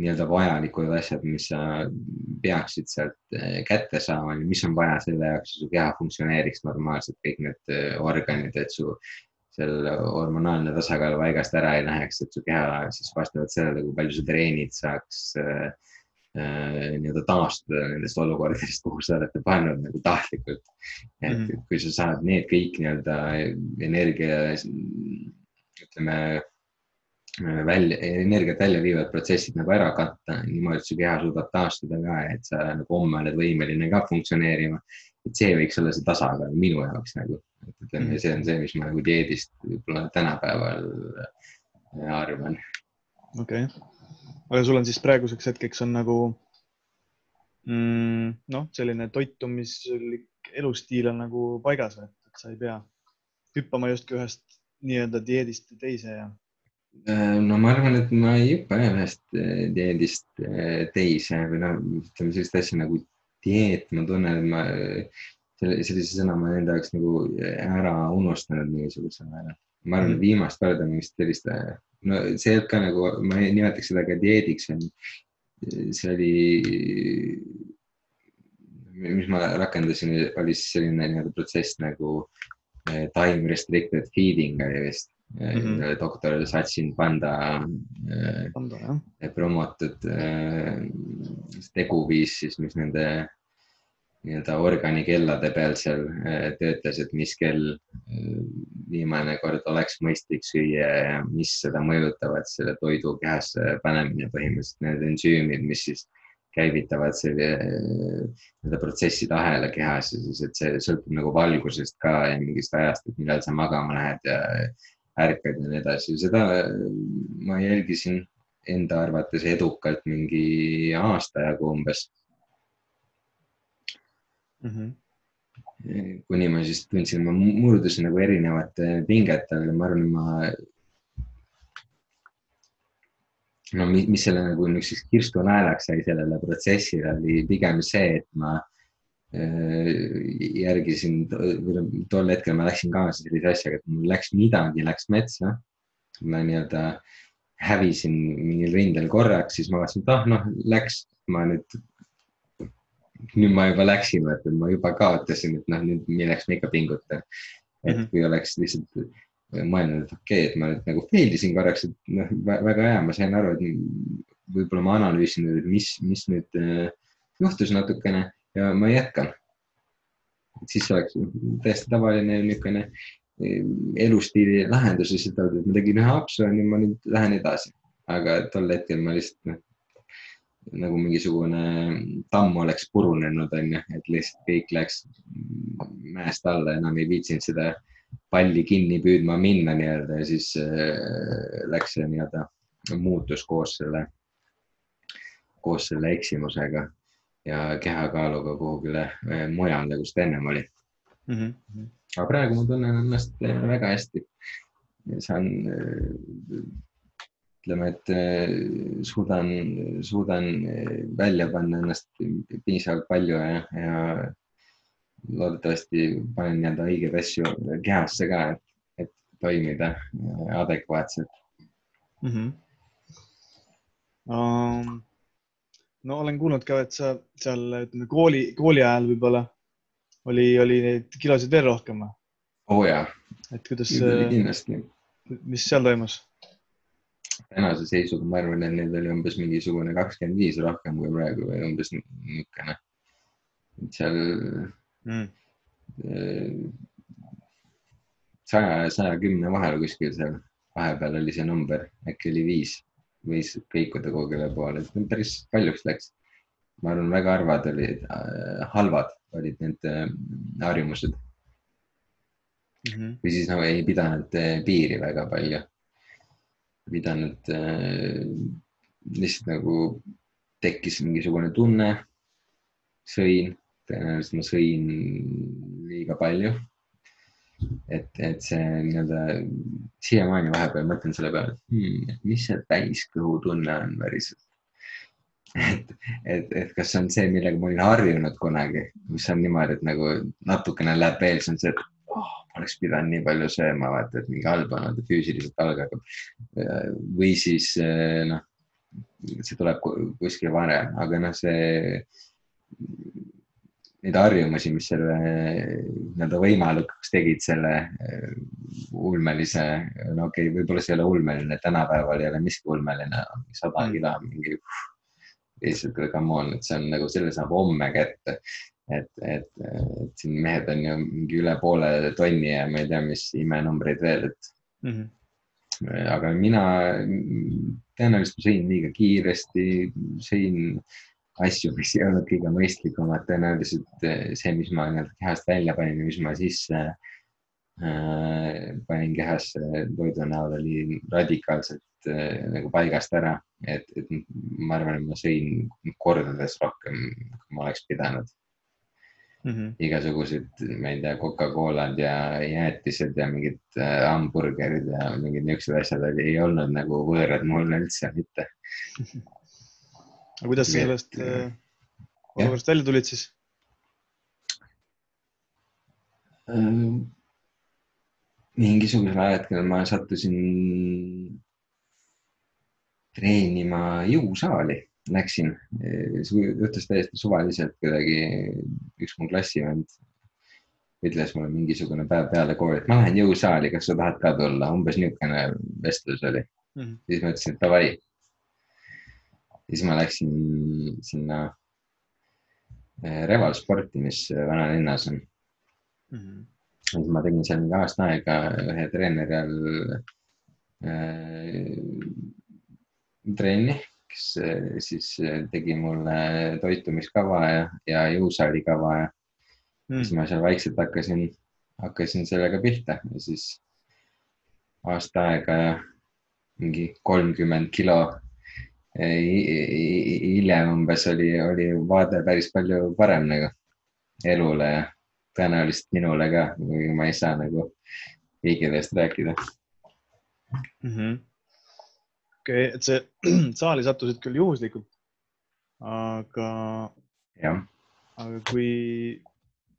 nii-öelda, vajalikud asjad, mis sa peaksid sealt äh, kätte saama ja mis on vaja selle jaoks, et su keha funktsioneeriks normaalselt, kõik need organid, et su seal hormonaalne tasakaal paigast ära ei läheks, et su keha siis vastavalt sellele, kui palju sa treenid, saaks äh, äh, nii-öelda taastuda nendest olukordadest, kuhu sa olete pannud nagu tahtlikult. et mm -hmm. kui sa saad need kõik nii-öelda energia, ütleme välja, energiat välja viivad protsessid nagu ära katta, niimoodi, et su keha suudab taastuda ka, et sa nagu homme oled võimeline ka funktsioneerima. et see võiks olla see tasakaal minu jaoks nagu et ütleme, mm. see on see, mis ma nagu dieedist võib-olla tänapäeval äh, arvan. okei okay., aga sul on siis praeguseks hetkeks on nagu mm, noh, selline toitumislik elustiil on nagu paigas, et sa ei pea hüppama justkui ühest nii-öelda dieedist teise ja. Äh, no ma arvan, et ma ei hüppa ühest äh, dieedist teise või noh, ütleme sellist asja nagu dieet, ma tunnen, et ma selle, sellise sõna ma enda jaoks nagu ära unustanud mingisuguse määral. ma arvan, et mm. viimast korda mingit sellist, no see ei olnud ka nagu, ma ei nimetaks seda ka dieediks, see oli, mis ma rakendasin, oli siis selline nii-öelda protsess nagu time restricted feeding oli vist mm -hmm. doktor Sachin Panda, Panda promotud teguviis siis, mis nende nii-öelda organikellade peal seal äh, töötas, et mis kell äh, viimane kord oleks mõistlik süüa ja mis seda mõjutavad, selle toidu kehasse panemine põhimõtteliselt, need ensüümid, mis siis käivitavad selle nii-öelda protsesside ahela kehas ja siis, et see sõltub nagu valgusest ka ja mingist ajast, et millal sa magama lähed ja ärkad ja nii edasi. seda ma jälgisin enda arvates edukalt mingi aasta jagu umbes mm. -hmm kuni ma siis tundsin, ma murdusin nagu erinevate pingete, aga ma arvan, ma. no mis, mis selle nagu niisuguseks kirstunaelaks sai sellele protsessile oli pigem see, et ma äh, järgisin, tol hetkel ma läksin kaasa sellise asjaga, et mul läks midagi, läks metsa. ma nii-öelda hävisin mingil rindel korraks, siis ma vaatasin, et ah noh, läks, ma nüüd nüüd ma juba läksin, vaata, ma juba kaotasin, et noh, nüüd milleks ma ikka pingutan. et mm -hmm. kui oleks lihtsalt mõelnud, et okei okay,, et ma nüüd nagu fail isin korraks, et noh, väga hea, ma sain aru, et võib-olla ma analüüsin, et mis, mis nüüd äh, juhtus natukene ja ma jätkan. siis oleks täiesti tavaline niisugune äh, elustiili lahendus lihtsalt öelda, et ma tegin ühe apsu ja nüüd ma nüüd lähen edasi. aga tol hetkel ma lihtsalt noh, nagu mingisugune tamm oleks purunenud, onju, et lihtsalt kõik läks mäest alla, enam ei viitsinud seda palli kinni püüdma minna nii-öelda ja siis äh, läks see nii-öelda muutus koos selle, koos selle eksimusega ja kehakaaluga kuhugile äh, mujale, kus ta ennem oli mm. -hmm. aga praegu ma tunnen ennast äh, väga hästi. saan ütleme, et suudan, suudan välja panna ennast piisavalt palju ja, ja loodetavasti panen nii-öelda õigeid asju kehasse ka, et, et toimida adekvaatselt mm. -hmm. Um, no olen kuulnud ka, et sa seal ütleme kooli, kooli ajal võib-olla oli, oli neid kilosid veel rohkem oo oh, jaa. et kuidas, kindlasti. mis seal toimus? tänase seisuga ma arvan, et neid oli umbes mingisugune kakskümmend viis rohkem kui praegu või umbes niisugune. seal mm. saja ja saja kümne vahel kuskil seal vahepeal oli see number, äkki oli viis, võis kõikuda kuhugile poole, et päris paljuks läks. ma arvan, väga harvad olid äh,, halvad olid need äh, harjumused mm. -hmm. või siis nagu ei pidanud äh, piiri väga palju pidanud äh, lihtsalt nagu tekkis mingisugune tunne, sõin, tõenäoliselt ma sõin liiga palju. Et, et see nii-öelda siiamaani vahepeal mõtlen selle peale, et hmm, mis see täiskõhutunne on päriselt et, et, et kas see on see, millega ma olin harjunud kunagi, mis on niimoodi, et nagu natukene läheb veel, see on see, et oh, oleks pidanud nii palju sööma, vaata, et mingi halb on, vaata füüsiliselt algab. või siis noh, see tuleb kuskil varem, aga noh, see, neid harjumusi, mis selle nii-öelda võimalikuks tegid selle ulmelise, no okei okay,, võib-olla see ei ole ulmeline, tänapäeval ei ole miski ulmeline, sada mm. kilo mingi lihtsalt come on, et see on nagu, selle saab homme kätte. et, et, et siin mehed on ju mingi üle poole tonni ja ma ei tea, mis imenumbreid veel, et mm. -hmm. aga mina tõenäoliselt sõin liiga kiiresti, sõin asju, mis ei olnud kõige mõistlikumad, tõenäoliselt see, mis ma nii-öelda kehast välja panin ja mis ma sisse äh, panin kehasse toidu näol oli radikaalselt äh, nagu paigast ära et, et ma arvan, et ma sõin kordades rohkem, kui ma oleks pidanud mm. -hmm. igasugused, ma ei tea, Coca-Colad ja jäätised ja mingid hamburgerid ja mingid niisugused asjad oli, ei olnud nagu võõrad mulle üldse mitte. aga kuidas sa sellest äh, olukorrast välja tulid siis ähm,? mingisugusel ajahetkel ma sattusin treenima jõusaali, läksin, juhtus täiesti suvaliselt kuidagi. üks mu klassivend ütles mulle mingisugune päev peale kooli, et ma lähen jõusaali, kas sa tahad ka tulla, umbes niisugune vestlus oli mm. -hmm. siis ma ütlesin, et davai. Siis ma läksin sinna eh, Reval sporti, mis vanalinnas on mm. -hmm. siis ma tegin seal mingi aasta aega ühe treeneri all äh, trenni, kes eh, siis eh, tegi mulle toitumiskava ja, ja jõusaali kava ja mm. siis ma seal vaikselt hakkasin, hakkasin sellega pihta ja siis aasta aega ja mingi kolmkümmend kilo hiljem umbes oli, oli vaade päris palju parem nagu elule ja tõenäoliselt minule ka, kuigi ma ei saa nagu kõigile eest rääkida mm. -hmm okei okay,, et see saali sattusid küll juhuslikult, aga, aga kui,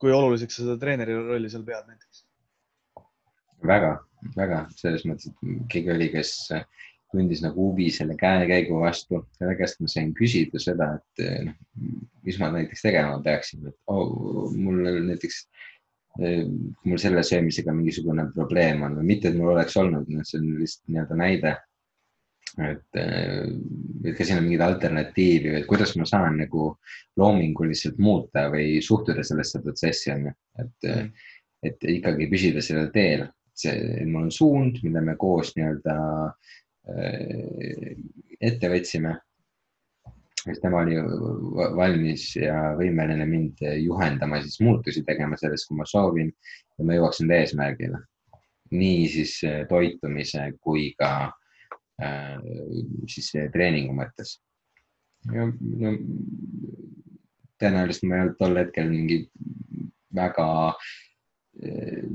kui oluliseks sa seda treeneri rolli seal pead näiteks? väga, väga selles mõttes, et keegi oli, kes tundis nagu huvi selle käekäigu vastu, selle käest ma sain küsida seda, et noh, mis ma näiteks tegema peaksin, et oh, mul näiteks mul selle söömisega mingisugune probleem on, mitte et mul oleks olnud, noh, see on lihtsalt nii-öelda näide. Et, äh, et kas siin on mingeid alternatiive, et kuidas ma saan nagu loominguliselt muuta või suhtuda sellesse protsessi on ju, et et ikkagi püsida sellel teel, see, mul on suund, mille me koos nii-öelda äh, ette võtsime. siis tema oli valmis ja võimeline mind juhendama, siis muutusi tegema selles, kui ma soovin ja ma jõuaks enda eesmärgile. nii siis toitumise kui ka Äh, siis treeningu mõttes. no tõenäoliselt ma ei olnud tol hetkel mingi väga äh,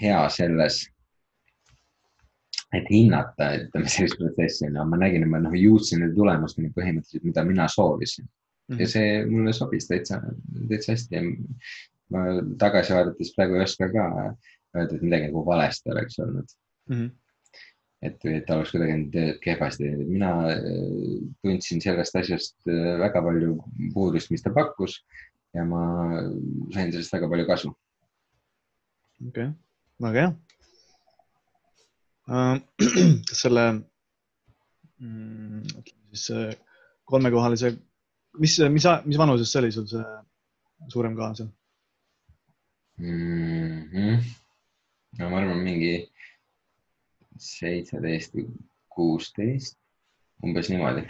hea selles, et hinnata, ütleme sellist protsessi, no ma nägin, et ma noh jõudsin nende tulemusteni põhimõtteliselt, mida mina soovisin mm. -hmm. ja see mulle sobis täitsa, täitsa hästi ja ma tagasi vaadates praegu ei oska ka öelda, et midagi nagu valesti oleks olnud mm. -hmm et, et oleks kuidagi kehvasti teinud, mina äh, tundsin sellest asjast äh, väga palju puudust, mis ta pakkus ja ma sain sellest väga palju kasu. okei okay., väga hea selle mm,, ütleme siis kolmekohalise, mis, mis, mis vanuses see oli sul see suurem kaal seal mm? -hmm. no ma arvan, mingi seitseteist või kuusteist, umbes niimoodi.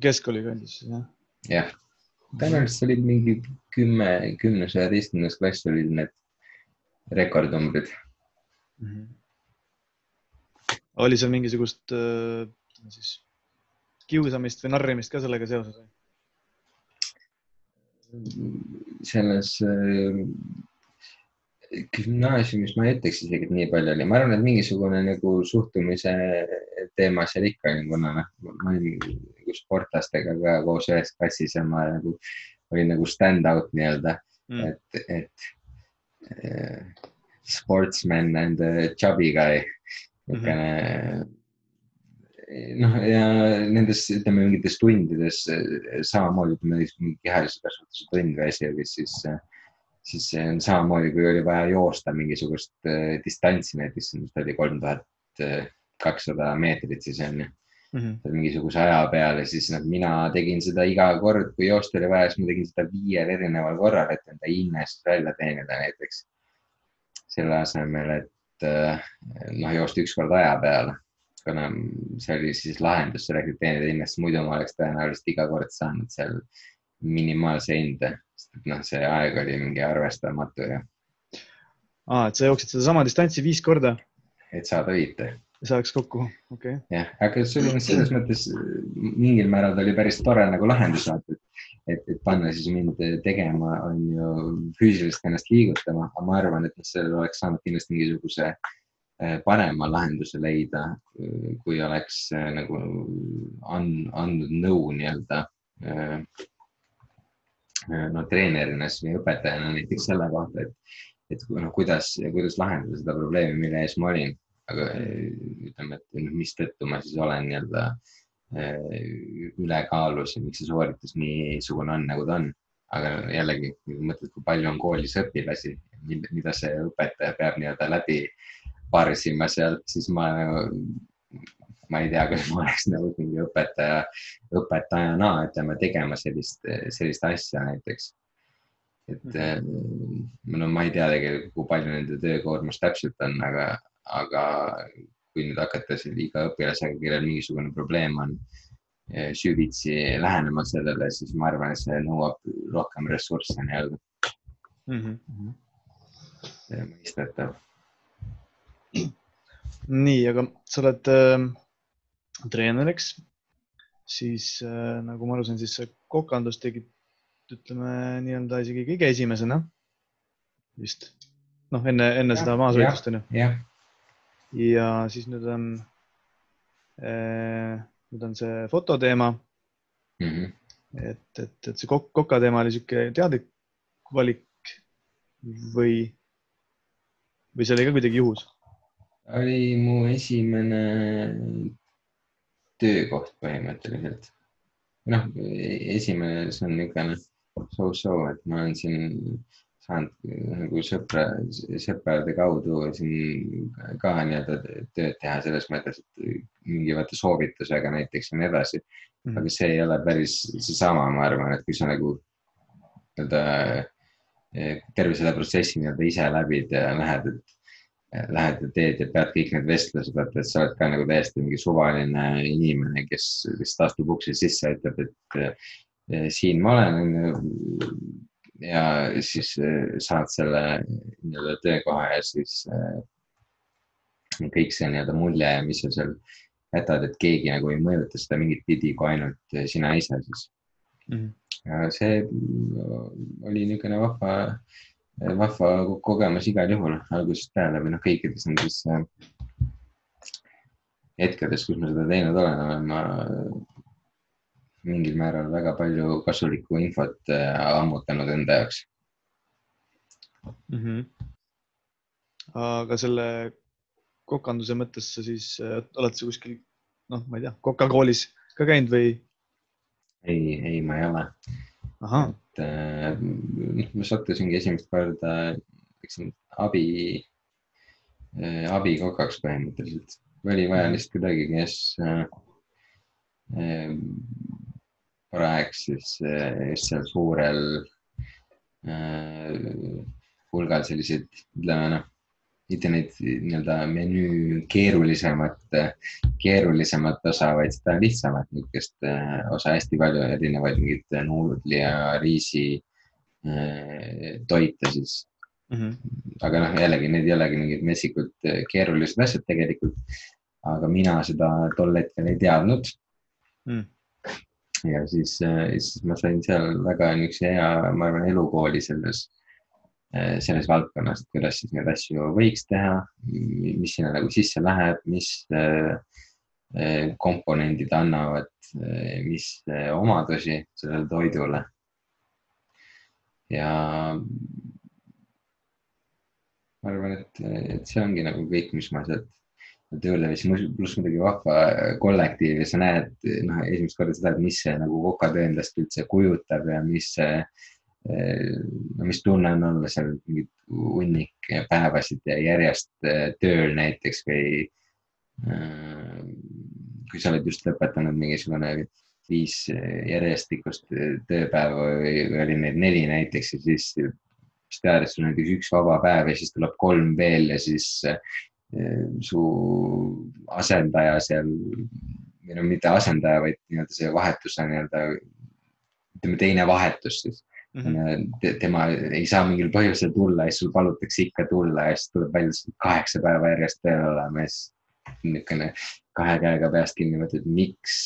keskkooli kandis siis jah? jah, tõenäoliselt olid mingi kümme, kümnes, üheteistkümnes klass olid need rekordnumbrid mm. -hmm. Oli seal mingisugust äh, siis kiusamist või narrimist ka sellega seoses? selles äh, gümnaasiumis ma ei ütleks isegi, et nii palju oli, ma arvan, et mingisugune nagu suhtumise teema seal ikka oli, kuna noh, ma olin nagu sportlastega ka koos ühes klassis ja ma nagu olin nagu stand out nii-öelda mm., et, et uh, sportsman and chubby guy, niisugune mm -hmm noh, ja nendes, ütleme mingites tundides samamoodi, kui meil mingi kehalise kasvatuse tund käis, siis, siis see on samamoodi, kui oli vaja joosta mingisugust äh, distantsi, näiteks oli kolm tuhat kakssada meetrit, siis on ju mm -hmm. mingisuguse aja peale, siis noh, mina tegin seda iga kord, kui joosta oli vaja, siis ma tegin seda viiel erineval korral, et enda hinnest välja teenida näiteks. selle asemel, et äh, noh, joosta üks kord aja peale kuna see oli siis lahendus selleks, et teenida hinnast, muidu ma oleks tõenäoliselt iga kord saanud seal minimaalse hinde, sest et noh, see aeg oli mingi arvestamatu ja. aa, et sa jooksid sedasama distantsi viis korda? et saada võita. saaks kokku, okei okay.. jah, aga sul on selles mõttes mingil määral ta oli päris tore nagu lahendus, vaata, et, et panna siis mind tegema, on ju füüsiliselt ennast liigutama, aga ma arvan, et sellel oleks saanud kindlasti mingisuguse äh, parema lahenduse leida, eh, kui oleks eh, nagu andnud nõu nii-öelda no treenerina või õpetajana näiteks selle kohta, et, et noh, kuidas, kuidas lahendada seda probleemi, mille ees ma olin. aga ütleme, et noh, mistõttu ma siis olen nii-öelda ülekaalus ja miks see sooritus niisugune on, nagu ta on. aga jällegi, mõtled, kui palju on koolis õpilasi, mida see õpetaja peab nii-öelda läbi parsima sealt, siis ma nagu, ma ei tea, kas ma oleks nagu mingi õpetaja, õpetajana, ütleme, tegema sellist, sellist asja näiteks. et mhm. no ma ei tea tegelikult, kui palju nende töökoormus täpselt on, aga, aga kui nüüd hakata siin iga õpilasega, kellel mingisugune probleem on, süvitsi lähenema sellele, siis ma arvan, et see nõuab rohkem ressursse nii-öelda mm -hmm.. mõistetav nii, aga sa oled äh, treeneriks, siis äh, nagu ma aru saan, siis sa kokandust tegid, ütleme nii-öelda isegi kõige esimesena vist. noh, enne, enne ja, seda maasõitust onju. Ja siis nüüd on äh,, nüüd on see fototeema mm. -hmm. et, et, et see kok koka teema oli sihuke teadlik valik või, või see oli ka kuidagi juhus? oli mu esimene töökoht põhimõtteliselt. noh, esimene, see on niisugune so-so, et ma olen siin saanud nagu sõpra, sõprade kaudu siin ka nii-öelda tööd teha selles mõttes, et mingi vaata soovitusega näiteks ja nii edasi mm. -hmm. aga see ei ole päris seesama, ma arvan, et kui sa nagu nii-öelda eh, terve selle protsessi nii-öelda ise läbid ja näed, et lähed ja teed ja pead kõik need vestlused, vaata, et sa oled ka nagu täiesti mingi suvaline inimene, kes, kes astub ukse sisse ja ütleb, et eh, siin ma olen, onju. Ja siis eh, saad selle nii-öelda töökoha ja siis eh, kõik see nii-öelda mulje, mis sa seal jätad, et keegi nagu ei mõjuta seda mingit pidi kui ainult sina ise siis mm. -hmm. ja see oli niisugune vahva vahva kogemus igal juhul algusest peale või noh, kõikides nendes hetkedes, kus ma seda teinud olen, olen ma mingil määral väga palju kasulikku infot äh, ammutanud enda jaoks mm. -hmm. aga selle kokanduse mõttes sa siis äh, oled sa kuskil, noh, ma ei tea, kokakoolis ka käinud või? ei, ei, ma ei ole et äh, noh, ma sattusingi esimest korda, läksin abi, äh, abikokaks põhimõtteliselt. oli vaja mhm. lihtsalt kedagi, kes äh, siis just seal suurel hulgal selliseid, ütleme noh mitte neid nii-öelda menüü keerulisemat, keerulisemat osa, vaid seda lihtsamat niisugust äh, osa, hästi palju erinevaid mingeid nuudli ja riisi toite siis mm. -hmm. aga noh, jällegi need ei olegi mingid metsikult keerulised asjad tegelikult. aga mina seda tol hetkel ei teadnud mm. Ja siis, siis ma sain seal väga niisuguse hea, ma arvan, elukooli selles, selles valdkonnas, kuidas siis neid asju võiks teha, mis sinna nagu sisse läheb, mis komponendid annavad, mis omadusi sellele toidule. ja ma arvan, et, et see ongi nagu kõik, mis ma sealt tööle viisin, pluss muidugi vahva kollektiiv ja sa näed, noh, esimest korda seda, et mis see nagu kokatöö endast üldse kujutab ja mis see, no mis tunne on olla seal mingit hunnik päevasid ja järjest tööl näiteks või kui sa oled just lõpetanud mingisugune viis järjestikust tööpäeva või oli neid neli näiteks ja siis siis tead, et sul on näiteks üks vaba päev ja siis tuleb kolm veel ja siis su asendaja seal, või no mitte asendaja, vaid nii-öelda see vahetuse nii-öelda, ütleme teine vahetus siis mm. -hmm. tema ei saa mingil põhjusel tulla ja siis sul palutakse ikka tulla ja siis tuleb välja, et kaheksa päeva järjest tööl olema ja siis niisugune kahe käega peast kinni et miks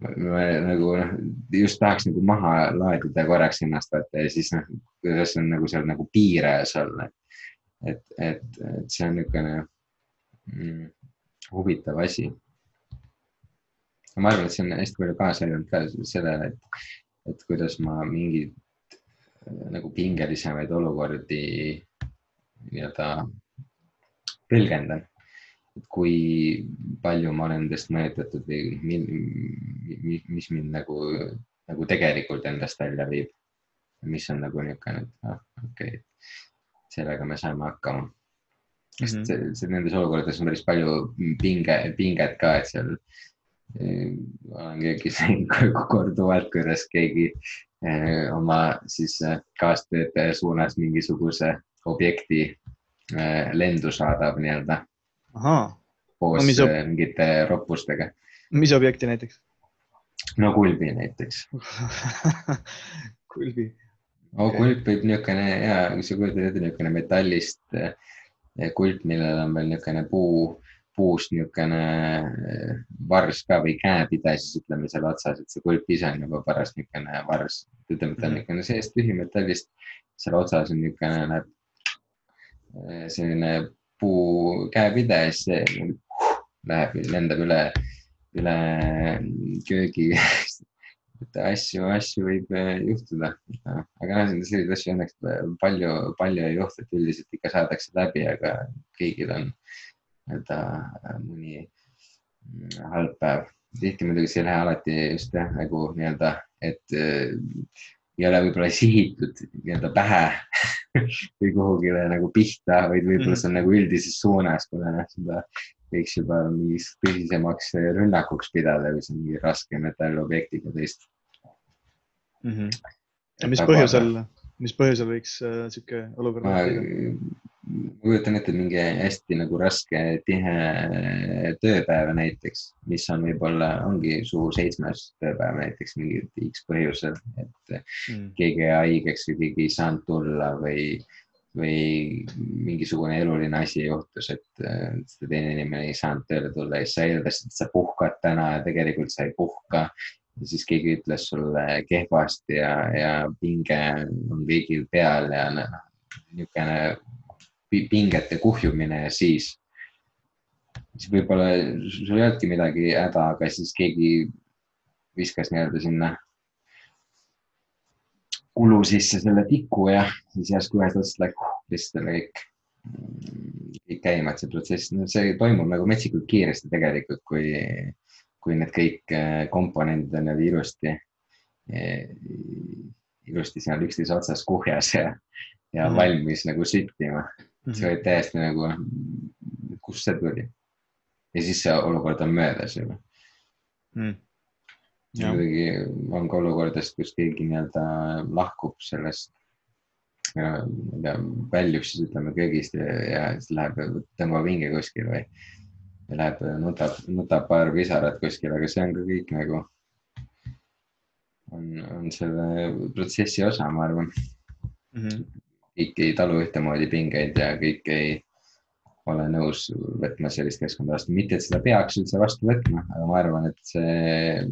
nagu noh, just tahaks nagu maha laadida korraks ennast vaata ja siis noh, kuidas on nagu seal nagu piirajas olla. Et, et, et see on niisugune mm, huvitav asi. ma arvan, et see on hästi palju kaasa aidanud ka sellele, et, et kuidas ma mingeid nagu pingelisemaid olukordi nii-öelda tõlgendan et kui palju ma olen endast mõjutatud või mis mind nagu, nagu tegelikult endast välja viib. mis on nagu niisugune, et noh, okei okay., sellega me saame hakkama. sest mm -hmm. see, see nendes olukordades on päris palju pinge, pinget ka, et seal äh, olen keegi korduvalt, kuidas keegi äh, oma siis äh, kaastöötaja suunas mingisuguse objekti äh, lendu saadab nii-öelda koos no, ob... mingite roppustega. mis objekti näiteks? no kulbi näiteks kulbi. No okay. kulp võib niisugune ja, kui sa kujutad ette niisugune metallist eh, kulp, millel on veel niisugune puu, puust niisugune eh, vars ka või käepide siis ütleme seal otsas, et see kulp ise on juba paras niisugune vars. ütleme, ta on mhm. niisugune seest tühi metallist, seal otsas on niisugune, näeb eh, selline puu käepide ja siis see läheb, lendab üle, üle köögi et asju, asju võib äh, juhtuda, aga noh, selliseid asju õnneks palju, palju ei juhtu, et üldiselt ikka saadakse läbi, aga kõigil on nii-öelda äh, mõni mm, halb päev. tihti muidugi see ei lähe alati just jah, nagu nii-öelda, et äh, ei ole võib-olla sihitud nii-öelda pähe või kuhugile nagu pihta, vaid võib-olla mm. see on nagu üldises suunas, kuna noh, seda võiks juba mingiks tõsisemaks rünnakuks pidada, kui see on mingi raske metallobjektiga tõesti mm. -hmm. ja mis põhjusel, mis põhjusel võiks äh, sihuke olukord tekkida? ma kujutan ette mingi hästi nagu raske, tihe tööpäev näiteks, mis on võib-olla, ongi su seitsmes tööpäev näiteks mingil X põhjusel, et mm. keegi jäi haigeks või keegi ei saanud tulla või, või mingisugune eluline asi juhtus, et see teine inimene ei saanud tööle tulla ja siis sa eeldasid, et sa puhkad täna ja tegelikult sa ei puhka. Ja siis keegi ütles sulle kehvasti ja, ja pinge on kõigil peal ja niisugune pingete kuhjumine ja siis, siis võib-olla sul ei olnudki midagi häda, aga siis keegi viskas nii-öelda sinna kulu sisse selle tiku ja siis järsku ühest otsast läks lihtsalt jälle kõik, kõik käima, et see protsess, no see toimub nagu metsikult kiiresti tegelikult, kui, kui need kõik äh, komponendid on niimoodi ilusti, ilusti seal üksteise otsas kuhjas ja, ja mm. valmis nagu süttima. -hmm. see oli täiesti nagu, kust see tuli. ja siis see olukord on möödas juba mm.. Muidugi on ka olukordadest, kus keegi nii-öelda lahkub sellest ma ei tea, väljub siis ütleme köögist ja, ja siis läheb, tõmbab hinge kuskil või läheb, nutab, nutab paar pisarat kuskil, aga see on ka kõik nagu, on, on selle protsessi osa, ma arvan mm. -hmm kõik ei talu ühtemoodi pingeid ja kõik ei ole nõus võtma sellist keskkonda vastu, mitte et seda peaks üldse vastu võtma, aga ma arvan, et see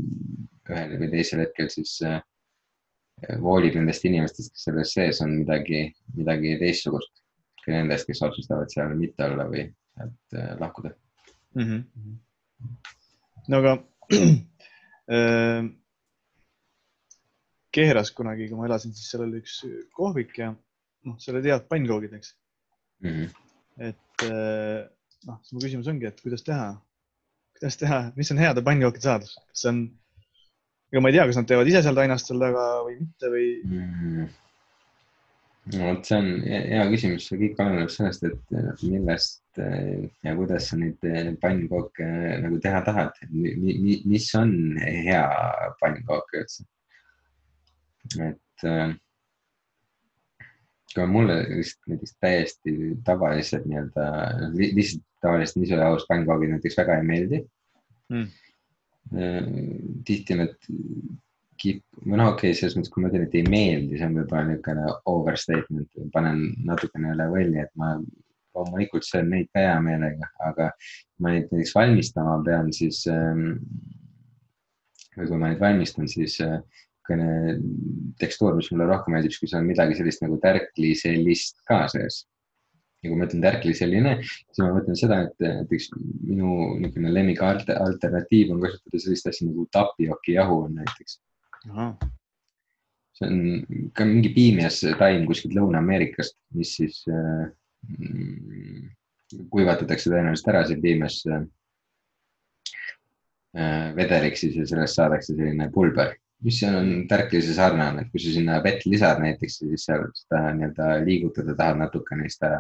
ühel või teisel hetkel siis äh, voolib nendest inimestest, kes selles sees on midagi, midagi teistsugust kui nendest, kes otsustavad seal mitte olla või sealt äh, lahkuda mm. -hmm. no aga äh, Keeras kunagi, kui ma elasin, siis seal oli üks kohvik ja noh, seal olid head pannkoogid, eks mm. -hmm. et äh, noh, siis mu küsimus ongi, et kuidas teha, kuidas teha, mis on heade pannkookide saadus, kas see on ega ma ei tea, kas nad teevad ise seal Tainast seal taga või mitte või mm.? no vot, see on hea küsimus, see kõik oleneb sellest, et millest eh, ja kuidas sa neid eh, pannkooke eh, nagu teha tahad, mis on hea pannkook üldse. et kui mulle lihtsalt näiteks täiesti tavalised nii-öelda, lihtsalt tavalised nisujaost pannkoogid näiteks väga ei meeldi. Mm tihti need kip-, või noh, okei okay,, selles mõttes, kui ma ütlen, et ei meeldi, see on võib-olla niisugune overstatement, panen natukene üle võlli, et ma loomulikult söön neid ka hea meelega, aga ma neid näiteks valmistama pean, siis ähm, või kui ma neid valmistan, siis äh, tekstuur, mis mulle rohkem meeldib, kui see on midagi sellist nagu tärklisellist ka sees. Ja kui ma ütlen tärkli selline, siis ma mõtlen seda, et näiteks minu niisugune lemmik alternatiiv on kasutada sellist asja nagu tapiokijahu on näiteks. see on ka mingi piimias taim kuskilt Lõuna-Ameerikast, mis siis äh, kuivatatakse tõenäoliselt ära see piimias äh, vedeliks siis ja sellest saadakse selline pulber mis seal on tärklise sarnane, et kui sa sinna vett lisad näiteks, siis seal seda nii-öelda liigutada tahad natukene, siis ta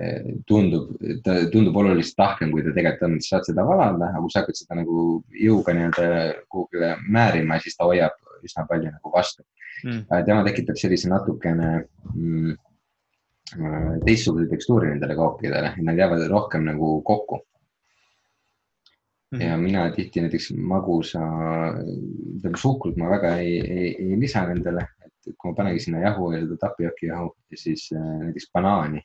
eh, tundub, ta tundub oluliselt tahkem, kui ta tegelikult on, sa saad seda valada, aga kui sa hakkad seda nagu jõuga nii-öelda kuhugile määrima, siis ta hoiab üsna palju nagu vastu. Mm.. tema tekitab sellise natukene mm, teistsuguse tekstuuri nendele kookidele, nad jäävad rohkem nagu kokku ja mhm. mina tihti näiteks magusa, tähendab suhkrut ma väga ei, ei, ei lisa nendele, et kui ma panengi sinna jahu ja seda tapiokijahu ja siis äh, näiteks banaani,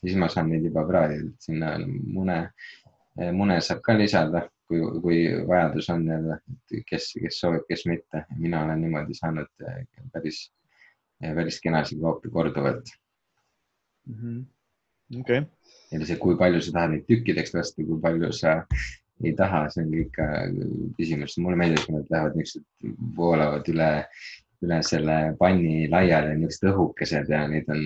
siis ma saan neid juba praadida, sinna mune, äh, mune saab ka lisada, kui, kui vajadus on jälle, et kes, kes soovib, kes mitte. mina olen niimoodi saanud äh, päris, päris kenasid koopi korduvalt mm. -hmm. okei okay. ja see, kui palju sa tahad neid tükkideks lasta, kui palju sa ei taha, see on ikka küsimus, mulle meeldib, kui nad lähevad niisugused, voolavad üle, üle selle panni laiali, niisugused õhukesed ja neid on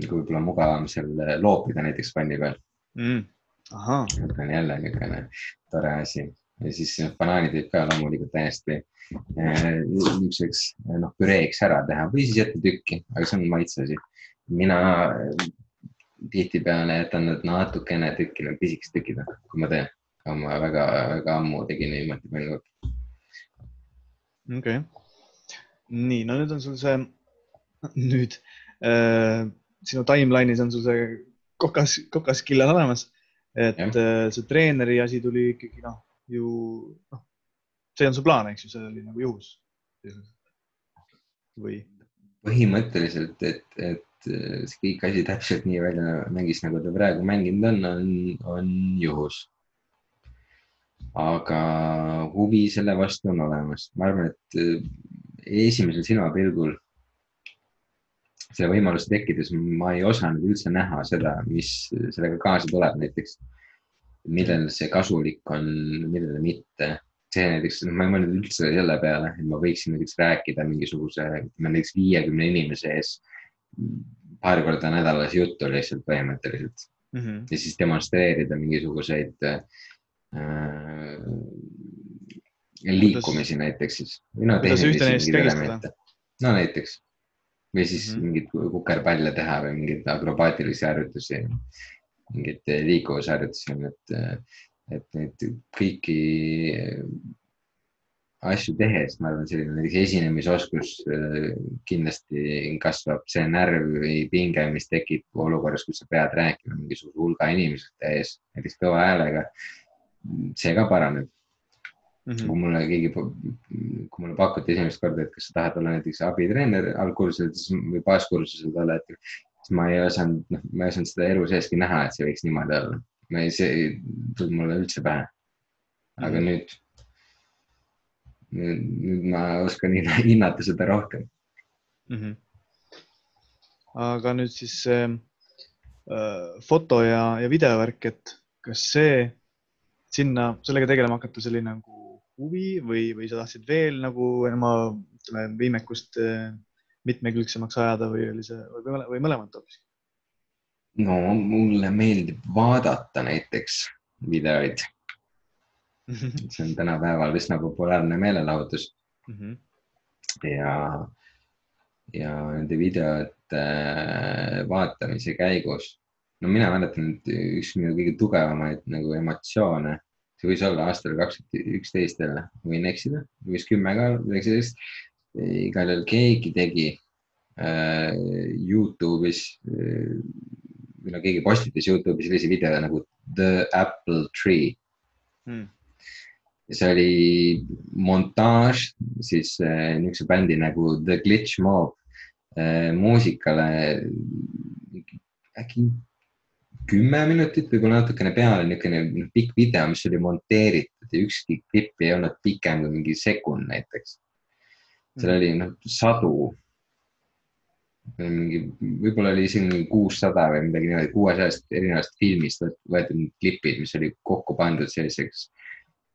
nagu võib-olla mugavam seal loopida näiteks panni peal. Mm.. see on jälle niisugune tore asi. Ja siis banaanid võib ka loomulikult täiesti eh, niisuguseks noh, püreeks ära teha või siis jätta tükki, aga see on maitse asi. mina tihtipeale jätan nad natukene tükki, need pisikesed tükid, kui ma teen aga ma väga-väga ammu tegin niimoodi palju. okei okay., nii, no nüüd on sul see, nüüd äh, sinu timeline'is on sul see kokas, kokaskill on olemas, et äh, see treeneri asi tuli ikkagi noh, ju noh, see on su plaan, eks ju, see oli nagu juhus või? põhimõtteliselt, et, et see kõik asi täpselt nii välja mängis, nagu ta praegu mänginud on, on, on juhus aga huvi selle vastu on olemas. ma arvan, et eh, esimesel silmapilgul selle võimaluse tekkides ma ei osanud üldse näha seda, mis sellega kaasa tuleb näiteks. millel see kasulik on, millele mitte. see näiteks, ma ei mõelnud üldse selle peale, et ma võiksin näiteks rääkida mingisuguse, ütleme näiteks viiekümne inimese ees paar korda nädalas juttu lihtsalt põhimõtteliselt mm. -hmm. ja siis demonstreerida mingisuguseid Äh, liikumisi kuidas, näiteks siis. no näiteks. Või siis mm -hmm. mingeid kukerpalle teha või mingeid akrobaatilisi harjutusi, mingeid liikuvusharjutusi, et, et neid kõiki asju tehes, ma arvan, selline näiteks esinemisoskus äh, kindlasti kasvab, see närv või pinge, mis tekib olukorras, kus sa pead rääkima mingisuguse hulga inimeste ees, näiteks kõva häälega see ka paraneb mm. -hmm. kui mulle keegi, kui mulle pakuti esimest korda, et kas sa tahad olla näiteks abitreener algkursusel või baaskursusel tol hetkel, siis ma ei osanud, noh, ma ei osanud seda elu seeski näha, et see võiks niimoodi olla. ma ei, see ei tulnud mulle üldse pähe. aga mm -hmm. nüüd nüüd ma oskan hinnata seda rohkem mm. -hmm. aga nüüd siis see äh, foto ja, ja videovärk, et kas see sinna, sellega tegelema hakata, see oli nagu huvi või, või sa tahtsid veel nagu oma, ütleme, võimekust äh, mitmekülgsemaks ajada või oli see või, või mõlemat hoopis? no mulle meeldib vaadata näiteks videoid see on tänapäeval üsna populaarne meelelahutus mm. -hmm. ja, ja nende videote vaatamise käigus, no mina mäletan, et üks minu kõige tugevamaid nagu emotsioone, see võis olla aastal kaks tuhat üksteist jälle, võin eksida, võis kümme ka, üheksateist. igal juhul keegi tegi äh, Youtube'is äh, või no keegi postitas Youtube'is sellise video nagu The Apple Tree mm see oli montaaž siis äh, niisuguse bändi nagu The Glitch Mob äh, muusikale äkki kümme minutit, võib-olla natukene peale, niisugune pikk video, mis oli monteeritud ja ükski klipp ei olnud pikem kui mingi sekund näiteks. seal oli noh sadu, mingi, võib-olla oli isegi kuussada või midagi niimoodi, kuuesajast erinevast filmist võetud klipid, mis oli kokku pandud selliseks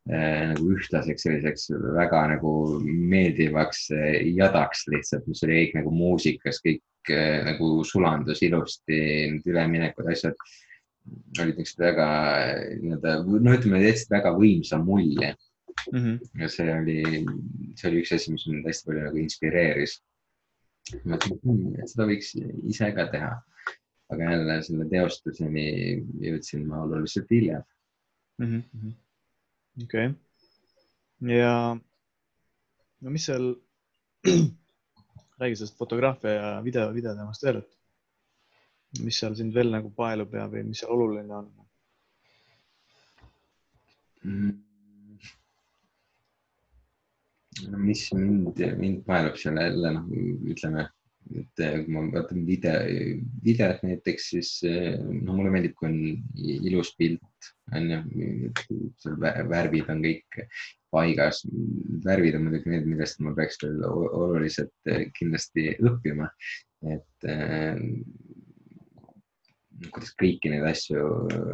Äh, nagu ühtlaseks selliseks väga nagu meeldivaks äh, jadaks lihtsalt, mis oli kõik nagu muusikas, kõik äh, nagu sulandus ilusti, need üleminekud, asjad olid niisugused väga nii-öelda, no ütleme, jätsid väga võimsa mulje mm. -hmm. ja see oli, see oli üks asi, mis mind hästi palju nagu inspireeris. mõtlesin hmm,, et seda võiks ise ka teha. aga jälle selle teostuseni jõudsin ma oluliselt hiljem mm. -hmm okei okay., ja no mis seal, räägi sellest fotograafia ja video, videoteemast veel, et mis seal sind veel nagu paelub ja, või mis seal oluline on mm.? no mis mind, mind paelub seal jälle noh, ütleme et eh, kui ma vaatan video, videot näiteks, siis eh, no mulle meeldib, kui on ilus pilt, on ju, seal värvid on kõik paigas. värvid on muidugi need, millest ma peaks veel oluliselt eh, kindlasti õppima. et äh, kuidas kõiki neid asju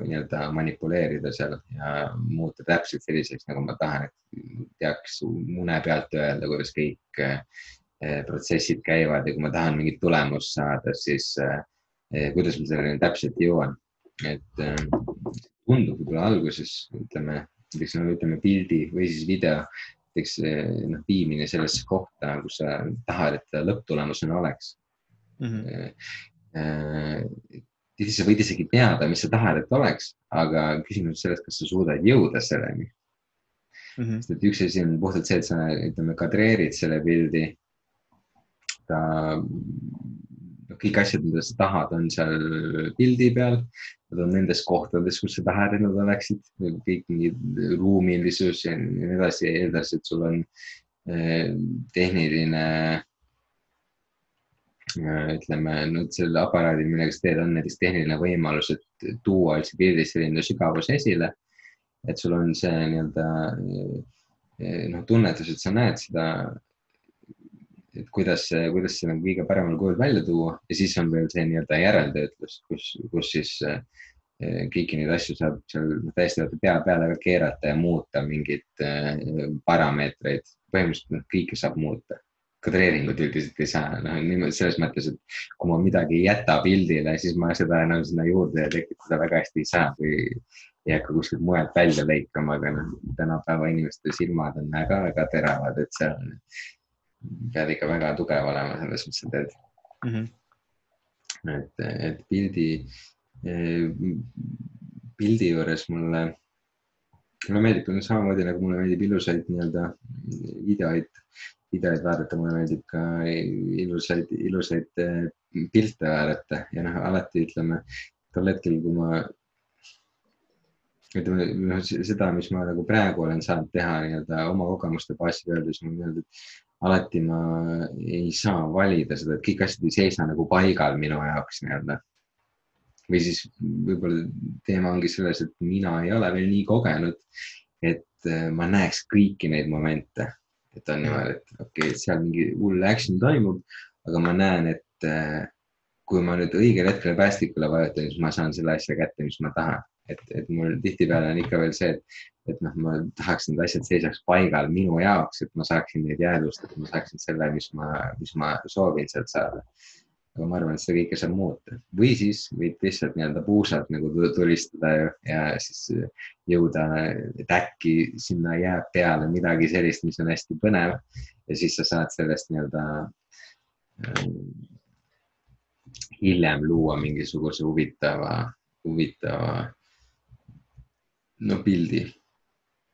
nii-öelda manipuleerida seal ja muuta täpselt selliseks, nagu ma tahan, et teaks mune pealt öelda, kuidas kõik Eh, protsessid käivad ja kui ma tahan mingit tulemust saada, siis eh, eh, kuidas ma selleni täpselt jõuan. et tundub võib-olla alguses, ütleme, näiteks no ütleme pildi või siis video, näiteks noh, viimine sellesse kohta, kus sa tahad, et lõpptulemusena oleks mm. -hmm. sa võid isegi teada, mis sa tahad, et oleks, aga küsimus on selles, kas sa suudad jõuda selleni mm. -hmm. sest et üks asi on puhtalt see, et sa ütleme, kadreerid selle pildi ta, kõik asjad, mida sa tahad, on seal pildi peal. Nad on nendes kohtades, kus sa tahad, et nad oleksid, kõik mingid ruumilisus ja nii edasi, eeldades, et sul on eh, tehniline eh, ütleme, no selle aparaadil, millega sa teed, on näiteks tehniline võimalus, et tuua üldse pildis selline sügavus esile. et sul on see nii-öelda eh, noh, tunnetus, et sa näed seda et kuidas, kuidas see nagu kõige paremal kujul välja tuua ja siis on veel see nii-öelda järeltöötlus, kus, kus siis äh, kõiki neid asju saab seal täiesti pea peale ka keerata ja muuta mingeid äh, parameetreid. põhimõtteliselt noh, kõike saab muuta. kadreeringut üldiselt ei saa, noh niimoodi selles mõttes, et kui ma midagi ei jäta pildile, siis ma seda enam sinna juurde tekitada väga hästi ei saa või ei hakka kuskilt mujalt välja lõikama, aga noh, tänapäeva inimeste silmad on väga-väga teravad, et seal pead ikka väga tugev olema selles, mis sa teed mm. -hmm. et, et pildi, pildi juures mulle, mulle meeldib samamoodi nagu mulle meeldib ilusaid nii-öelda videoid, videoid vaadata, mulle meeldib ka ilusaid, ilusaid eh, pilte vaadata ja noh, alati ütleme tol hetkel, kui ma ütleme noh, seda, mis ma nagu praegu olen saanud teha nii-öelda oma kogemuste baasil öeldes, ma nii-öelda alati ma ei saa valida seda, et kõik asjad ei seisa nagu paigal minu jaoks nii-öelda. või siis võib-olla teema ongi selles, et mina ei ole veel nii kogenud, et äh, ma näeks kõiki neid momente et on niimoodi, et okei okay,, seal mingi hull action toimub, aga ma näen, et äh, kui ma nüüd õigel hetkel päästikule vajutan, siis ma saan selle asja kätte, mis ma tahan. et, et mul tihtipeale on ikka veel see, et, et noh, ma tahaks, need asjad seisaks paigal minu jaoks, et ma saaksin neid jäädvustada, ma saaksin selle, mis ma, mis ma soovin sealt saada. Aga ma arvan, et seda kõike saab muuta. Või siis võid lihtsalt nii-öelda puusalt nagu tulistada ja siis jõuda, et äkki sinna jääb peale midagi sellist, mis on hästi põnev. Ja siis sa saad sellest nii-öelda äh, hiljem luua mingisuguse huvitava, huvitava no pildi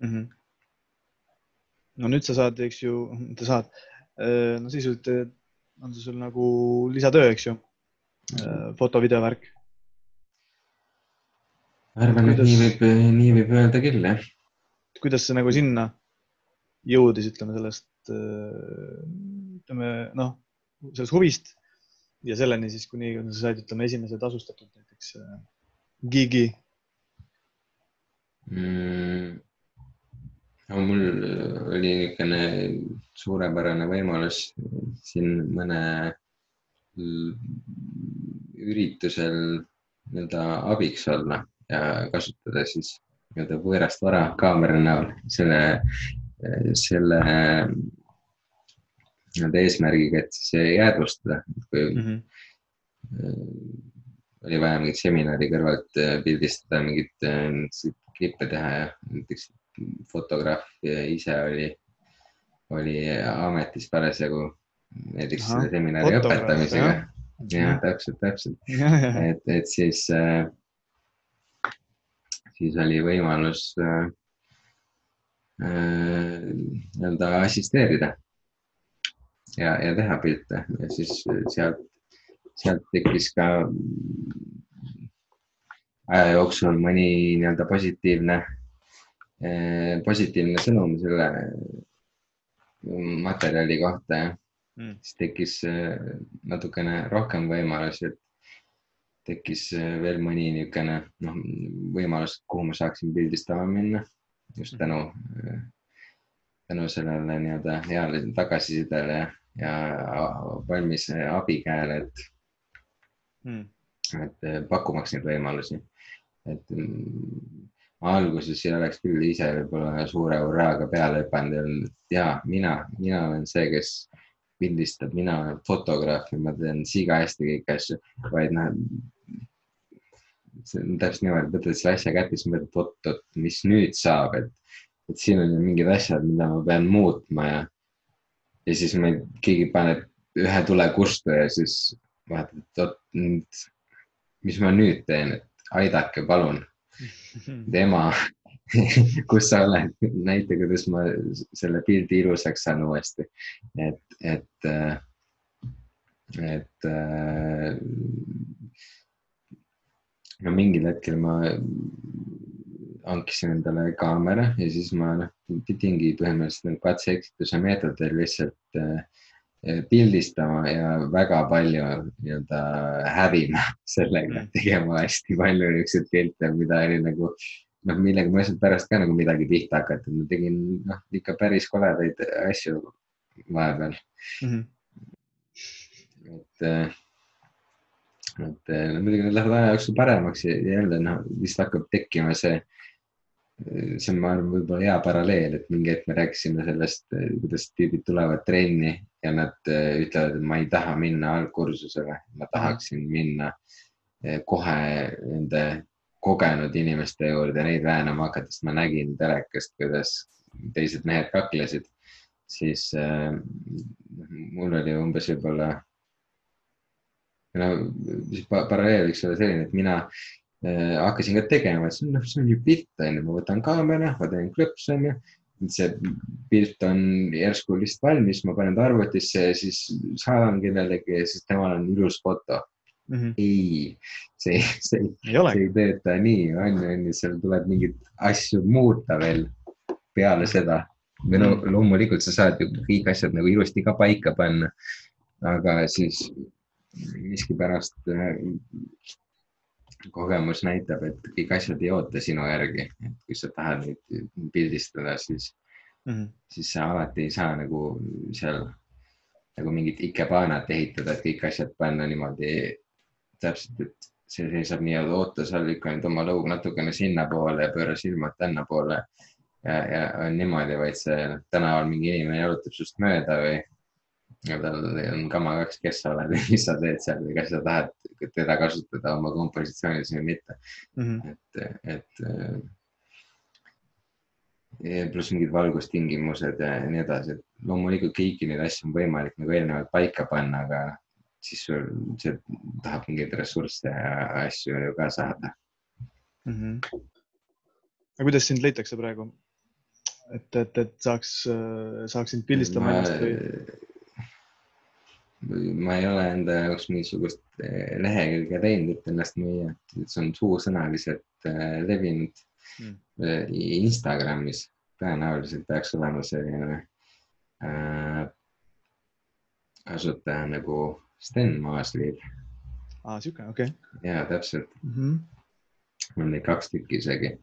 mm. -hmm. no nüüd sa saad, eks ju, sa saad, äh, no sisuliselt on see sul nagu lisatöö, eks ju mm., foto-video värk. ma arvan kuidas..., et nii võib, nii võib öelda küll, jah. kuidas sa nagu sinna jõudis, ütleme sellest, ütleme noh, sellest huvist ja selleni siis, kuni sa said, ütleme, esimese tasustatud näiteks gigi mm,? No mul oli niisugune suurepärane võimalus siin mõne üritusel nii-öelda abiks olla ja kasutada siis nii-öelda võõrast vara kaamera näol selle, selle nii-öelda eesmärgiga, et siis jäädvustada, kui mm -hmm. oli vaja mingit seminari kõrvalt pildistada, mingit klippe teha ja näiteks fotograaf ise oli, oli ametis parasjagu näiteks Aha, seminari õpetamisega. jah, täpselt, täpselt, et, et siis äh,, siis oli võimalus äh, äh, nii-öelda assisteerida ja, ja teha pilte. Ja siis sealt, sealt tekkis ka aja jooksul mõni nii-öelda positiivne positiivne sõnum selle materjali kohta ja mm. siis tekkis eh, natukene rohkem võimalusi, et tekkis veel mõni niisugune noh, võimalus, kuhu ma saaksin pildistama minna just hmm. tänu, tänu sellele nii-öelda heale tagasisidele ja, valmis abikäele, et mm., et pakkumaks neid võimalusi, et mm, alguses ei oleks küll ise võib-olla suure hurraaga peale hüpanud ja öelnud, et ja mina, mina olen see, kes pildistab, mina olen fotograaf ja ma teen siga hästi kõiki asju, vaid noh. see on täpselt niimoodi, võtad selle asja kätte, siis mõtled, et oot-oot, mis nüüd saab, et, et siin on ju mingid asjad, mida ma pean muutma ja. ja siis meil keegi paneb ühe tule kustu ja siis vaatad, et oot, mis ma nüüd teen, et aidake palun tema kus sa oled, näita, kuidas ma selle pildi ilusaks saan uuesti. et, et, et no mingil hetkel ma hankisin endale kaamera ja siis ma noh, pidingi põhimõtteliselt katse-eksituse meetodil lihtsalt äh, pildistama ja väga palju nii-öelda hävima sellega, mm. tegema hästi palju niisuguseid pilte, mida oli nagu noh, millega ma ei saanud pärast ka nagu midagi pihta hakata, ma tegin noh, ikka päris koledaid asju vahepeal mm. -hmm. et, et no, muidugi need lähevad aja jooksul paremaks ja jälle noh, vist hakkab tekkima see see on, ma arvan, võib-olla hea paralleel, et mingi hetk me rääkisime sellest, kuidas tüübid tulevad trenni ja nad eh, ütlevad, et ma ei taha minna algkursusele, ma tahaksin minna kohe nende kogenud inimeste juurde neid väänama hakata, sest ma nägin telekast, kuidas teised mehed kaklesid, siis äh, mul oli umbes võib-olla no paralleel võiks olla selline, et mina Äh, hakkasin ka tegema, et see on, noh, see on ju pilt, onju, ma võtan kaamera, ma teen klõps, onju. see pilt on järsku lihtsalt valmis, ma panen ta arvutisse ja siis saadan kellelegi ja siis temal on ilus foto mm. -hmm. ei, see, see, ei, see ei tööta nii, on ju, on ju, seal tuleb mingeid asju muuta veel peale seda. või no mhm. loomulikult sa saad ju kõik asjad nagu ilusti ka paika panna. aga siis miskipärast kogemus näitab, et kõik asjad ei oota sinu järgi, et kui sa tahad neid pildistada, siis mm, -hmm. siis sa alati ei saa nagu seal nagu mingit ikebaanat ehitada, et kõik asjad panna niimoodi täpselt, et see seisab nii-öelda ootes all, lükka nüüd oma lõug natukene sinnapoole ja pööra silmad tännapoole. ja, ja on niimoodi, vaid see noh, tänaval mingi inimene jalutab sinust mööda või ja tal on kama kaks, kes sa oled ja mis sa teed seal või kas sa tahad teda kasutada oma kompositsioonis või mitte mm. -hmm. et, et pluss mingid valgustingimused ja nii edasi, et loomulikult kõiki neid asju on võimalik nagu eelnevalt paika panna, aga siis sul, see tahab mingeid ressursse ja asju ju ka saada mm. -hmm. aga kuidas sind leitakse praegu? et, et, et saaks, saaks sind pildistama ennast või? Ma ei ole enda jaoks mingisugust eh, lehekülge teinud, et ennast müüa, et see on suusõnaliselt eh, levinud mm.. Instagramis tõenäoliselt peaks olema selline äh, asutaja nagu Sten Maasliiv. aa, sihuke, okei okay.. ja täpselt mm. -hmm. mul on neid kaks tükki isegi,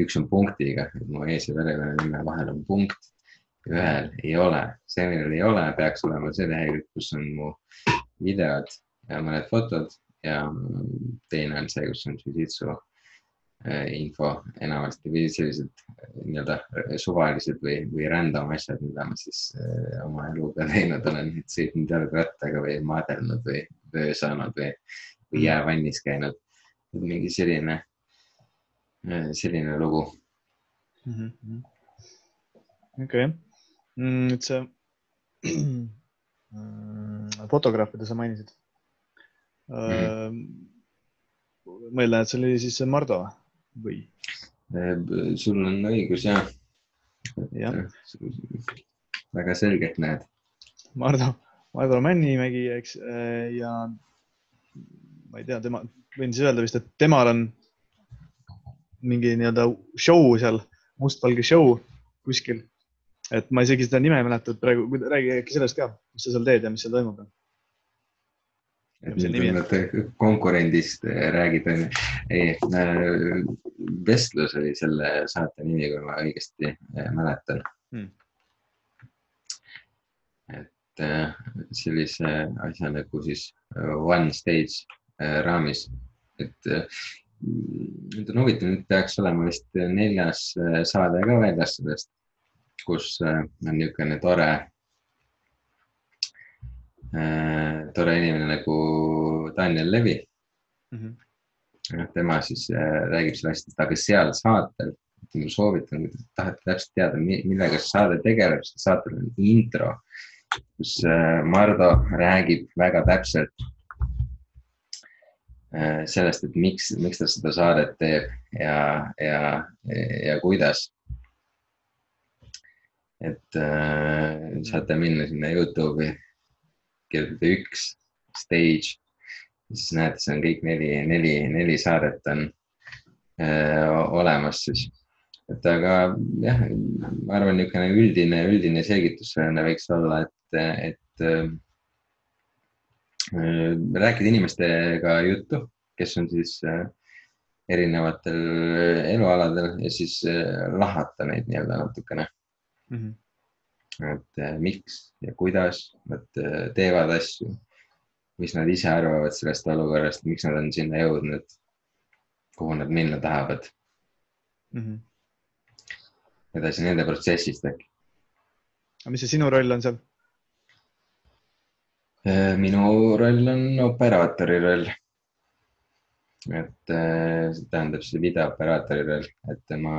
üks on punktiga, mu ees ja väljakonna nime vahel on punkt ühel ei ole, see, millel ei ole, peaks olema see lehekülg, kus on mu videod ja mõned fotod ja teine on see, kus on Jujitsu äh, info enamasti või sellised äh, nii-öelda suvalised või, või random asjad, mida ma siis äh, oma eluga teinud olen, et sõitnud jalgrattaga või maadelnud või vöö saanud või, või jäävannis käinud. mingi selline, selline lugu mm. -hmm. okei okay mm,. nüüd see mm, fotograafide sa mainisid mm. -hmm. ma eeldan, et see oli siis Mardo või? sul on õigus ja. jah. väga selgelt näed. Mardo, Mardo Männimägi, eks ja ma ei tea, tema, võin siis öelda vist, et temal on mingi nii-öelda show seal, mustvalge show kuskil et ma isegi seda nime ei mäleta, et praegu, räägi äkki sellest ka, mis sa seal teed ja mis seal toimub. konkurendist äh, räägid, onju. ei, äh, vestlus oli selle saate nimi, kui ma õigesti äh, mäletan. Hmm.. et sellise asja nagu siis one stage raamis, et nüüd on huvitav, nüüd peaks olema vist neljas saade ka väljas sellest kus äh, on niisugune tore, äh, tore inimene nagu Daniel Levi mm. -hmm. tema siis äh, räägib sellest, aga seal saatel, ma soovitan, kui te tahate täpselt teada, millega see saade tegeleb, siis saatel on intro, kus Mardo räägib väga täpselt sellest, et miks, miks ta seda saadet teeb ja, ja, ja kuidas et äh, saate minna sinna Youtube'i, kirjutada üks stage, siis näete, see on kõik neli, neli, neli saadet on äh, olemas siis. et aga jah, ma arvan, niisugune üldine, üldine selgitus sellele võiks olla, et, et äh, rääkida inimestega juttu, kes on siis äh, erinevatel elualadel ja siis äh, lahata neid nii-öelda natukene mm. -hmm. et äh, miks ja kuidas nad äh, teevad asju, mis nad ise arvavad sellest olukorrast, miks nad on sinna jõudnud, kuhu nad minna tahavad mm. -hmm. edasi nende protsessist äkki. aga mis see sinu roll on seal? Äh, minu roll on operaatori roll et see tähendab see videooperaatori roll, et ma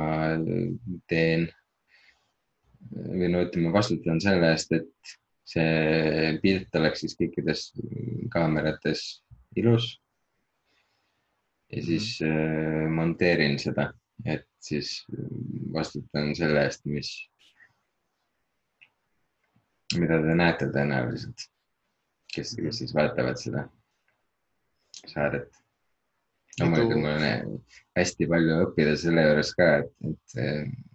teen või no ütleme, vastutan selle eest, et see pilt oleks siis kõikides kaamerates ilus. ja siis äh, monteerin seda, et siis vastutan selle eest, mis, mida te näete tõenäoliselt, kes, kes siis vaatavad seda saadet. loomulikult mul on hästi palju õppida selle juures ka, et, et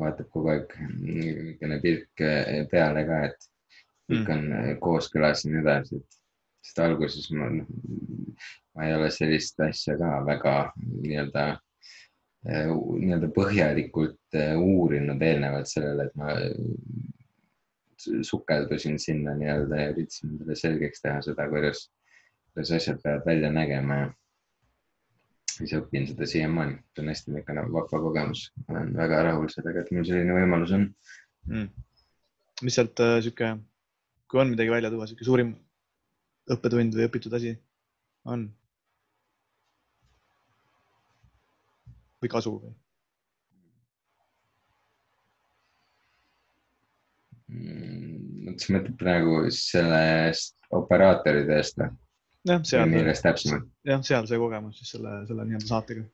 vaatab kogu aeg niisugune pilk eh, peale ka, et kõik mm. on eh, kooskõlas ja nii edasi, et sest alguses ma, noh, ma ei ole sellist asja ka väga nii-öelda äh, nii-öelda põhjalikult uurinud eelnevalt sellele, et ma sukeldusin sinna nii-öelda ja üritasin endale selgeks teha seda, kuidas, kuidas asjad peavad välja nägema ja siis õpin seda siiamaani, see on hästi niisugune vahva kogemus, olen väga rahul sellega, et mul selline võimalus on mm.. mis sealt äh, sihuke, kui on midagi välja tuua, sihuke suurim õppetund või õpitud asi on? või kasu või? Mm, sa mõtled praegu sellest operaatori tööst või? Jah, seal. millest täpsemalt? jah, seal see kogemus siis selle, selle nii-öelda saatega.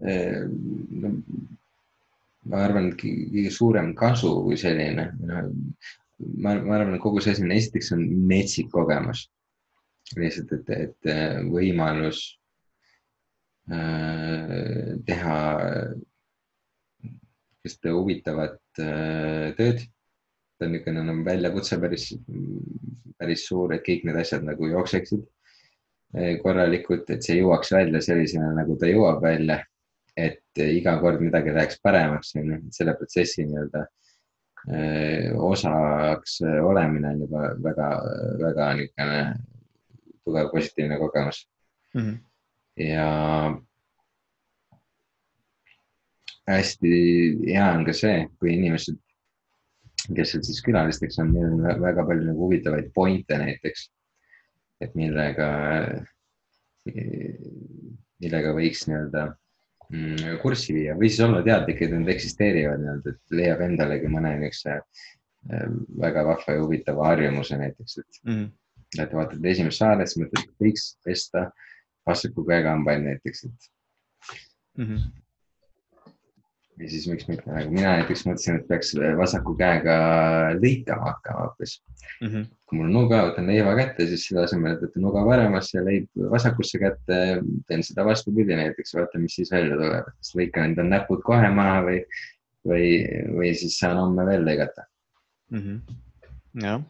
no ma arvan, et kõige suurem kasu kui selline, ma, ma arvan, et kogu see asi on, esiteks on metsik kogemus. lihtsalt, et, et võimalus äh, teha sihukest huvitavat äh, tööd. Ta on niisugune no, väljakutse päris, päris suur, et kõik need asjad nagu jookseksid äh, korralikult, et see jõuaks välja sellisena, nagu ta jõuab välja. et iga kord midagi läheks paremaks, on ju, selle protsessi nii-öelda äh, osaks olemine on juba väga, väga niisugune tugev positiivne kogemus mm. -hmm. ja hästi hea on ka see, kui inimesed, kes seal siis külalisteks on, neil on väga palju nagu huvitavaid pointe näiteks. et millega, millega võiks nii-öelda mm, kurssi viia või siis olla teadlik, et nad eksisteerivad nii-öelda, et leiab endalegi mõne niisuguse äh, väga vahva ja huvitava harjumuse näiteks, et mm. -hmm. et vaatad esimest saadet, siis mõtled, et võiks pesta vasaku käega hambaid näiteks, et mm. -hmm ja siis miks mitte, nagu mina näiteks mõtlesin, et peaks vasaku käega lõikama hakkama hoopis mm. -hmm. kui mul on nuga, võtan leiva kätte, siis selle asemel, et võtta nuga paremasse ja leib vasakusse kätte, teen seda vastupidi näiteks, vaatan, mis siis välja tuleb, kas lõikan endal näpud kohe maha või, või, või siis saan homme veel lõigata mm. -hmm. jah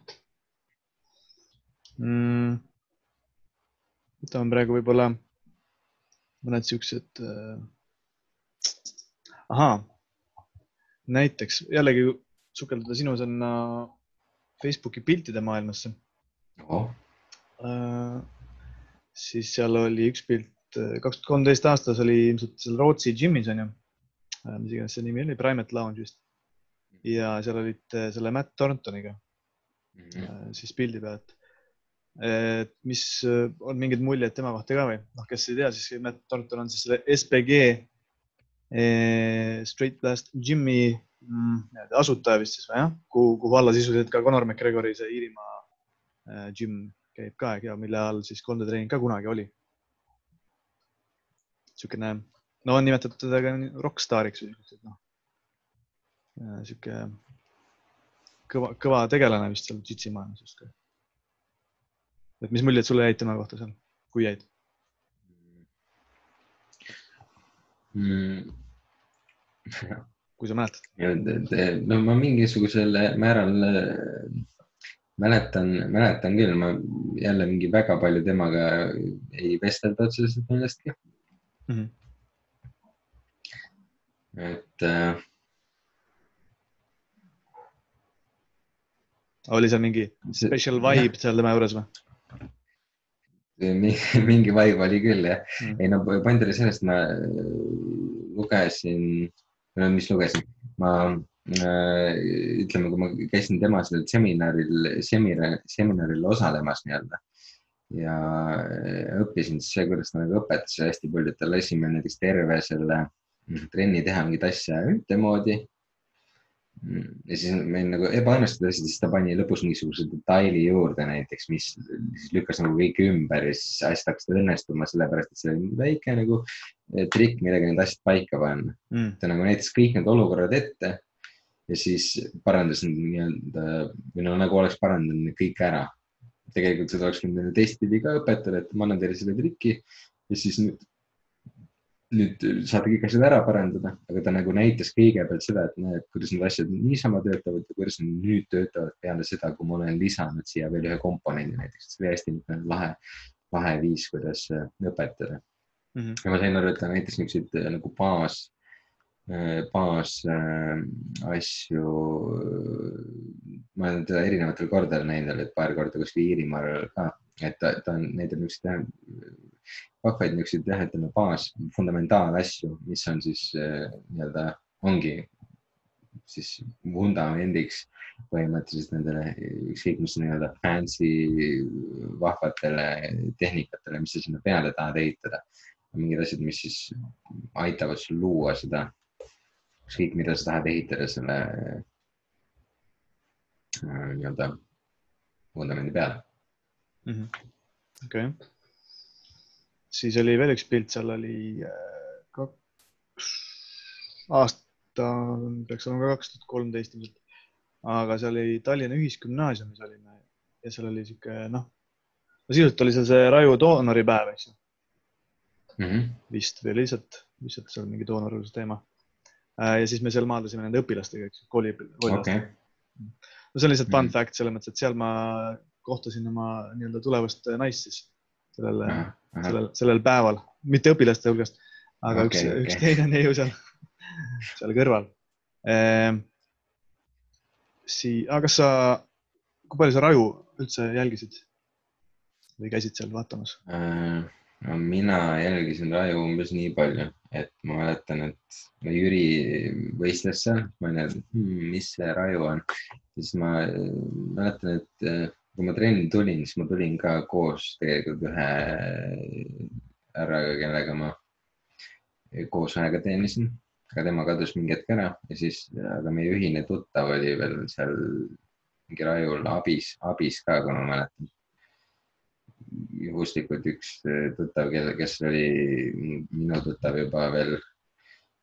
mm.. võtame praegu võib-olla mõned siuksed äh ahaa, näiteks jällegi sukelduda sinu sinna Facebooki piltide maailmasse oh.. Äh, siis seal oli üks pilt, äh, kaks tuhat kolmteist aastas oli ilmselt seal Rootsi džimmis onju äh,, mis iganes see nimi oli, Primate Lounge vist. ja seal olid selle Matt Thorntoniga mm -hmm. siis pildi pealt. et mis on mingid muljed tema kohta ka või? noh, kes ei tea, siis Matt Thornton on siis selle SPG Eh, Straight Blast Jimmy mm, asutaja vist siis või jah, kuhu, kuhu alla sisuliselt ka Conor McGregori see Iirimaa äh, gym käib ka ja mille all siis 3D treening ka kunagi oli. niisugune, no on nimetatud teda ka rokkstaariks või niisugused noh, niisugune kõva, kõva tegelane vist seal jitsi maailmas just ka. et mis muljed sulle jäid tema kohta seal, kui jäid mm.? kui sa mäletad. no ma mingisugusel määral äh, mäletan, mäletan küll, ma jälle mingi väga palju temaga ei vestelda otseselt millestki mm. -hmm. et äh,. oli seal mingi special vibe seal tema juures või? mingi vibe oli küll jah mm., ei no point oli selles, et ma lugesin mis lugesin, ma äh, ütleme, kui ma käisin tema sellel seminaril, seminaril, seminaril osalemas nii-öelda ja äh, õppisin siis see, kuidas ta nagu õpetas hästi palju, et ta lasime näiteks terve selle trenni teha mingit asja ühtemoodi ja siis meil nagu ebaõnnestunud asjad, siis ta pani lõpus mingisuguse detaili juurde näiteks, mis siis lükkas nagu kõik ümber ja siis asjad hakkasid õnnestuma, sellepärast et see oli väike nagu eh, trikk, millega need asjad paika panna mm.. ta nagu näitas kõik need olukorrad ette ja siis parandas nii-öelda või no nagu oleks parandanud kõik ära. tegelikult seda oleks võinud teistpidi ka õpetada, et ma annan teile selle triki ja siis nüüd nüüd saate kõik asjad ära parandada, aga ta nagu näitas kõigepealt seda, et näed, kuidas need asjad niisama töötavad ja kuidas nad nüüd töötavad peale seda, kui ma olen lisanud siia veel ühe komponendi näiteks, see oli hästi lahe vaheviis, kuidas äh, õpetada mm. -hmm. ja ma sain aru, et ka näiteks niisuguseid äh, nagu baas, baas äh, asju. ma olen teda erinevatel kordadel näinud, et paar korda kuskil Iirimaal ka, et ta, ta on niisuguseid vahvaid niisuguseid jah, ütleme baas, fundamentaalasju, mis on siis nii-öelda ongi siis vundamendiks põhimõtteliselt nendele ükskõik mis nii-öelda fancy vahvatele tehnikatele, mis sa sinna peale tahad ehitada. mingid asjad, mis siis aitavad sul luua seda, ükskõik mida sa tahad ehitada selle äh, nii-öelda vundamendi peale -hmm.. okei. Siis oli veel üks pilt, seal oli äh, kaks aastat ta peaks olema ka kaks tuhat kolmteist ilmselt. aga seal oli Tallinna Ühisgümnaasiumis olime ja seal oli sihuke noh, no sisuliselt oli seal see Raju doonoripäev, eks ju mm. -hmm. vist või lihtsalt, lihtsalt seal mingi doonorluse teema. Äh, ja siis me seal maadlesime nende õpilastega, eks ju, kooli, koolilastega okay.. no see on lihtsalt fun mm -hmm. fact selles mõttes, et seal ma kohtasin oma nii-öelda tulevast naist siis sellel, sellel, sellel päeval, mitte õpilaste hulgast, aga okay, üks okay., üks teine neiu seal seal kõrval ehm,. Sii-, aga kas sa, kui palju sa Raju üldse jälgisid või käisid seal vaatamas äh,? no mina jälgisin Raju umbes nii palju, et ma mäletan, et no Jüri võistles seal, ma olin, et hmm, mis see Raju on. siis ma mäletan, et äh, kui ma trenni tulin, siis ma tulin ka koos tegelikult ühe härraga, kellega ma koos aega teenisin aga tema kadus mingi hetk ära ja siis, aga meie ühine tuttav oli veel seal mingi rajul abis, abis ka, kui ma mäletan. juhuslikult üks tuttav, kelle, kes oli minu tuttav juba veel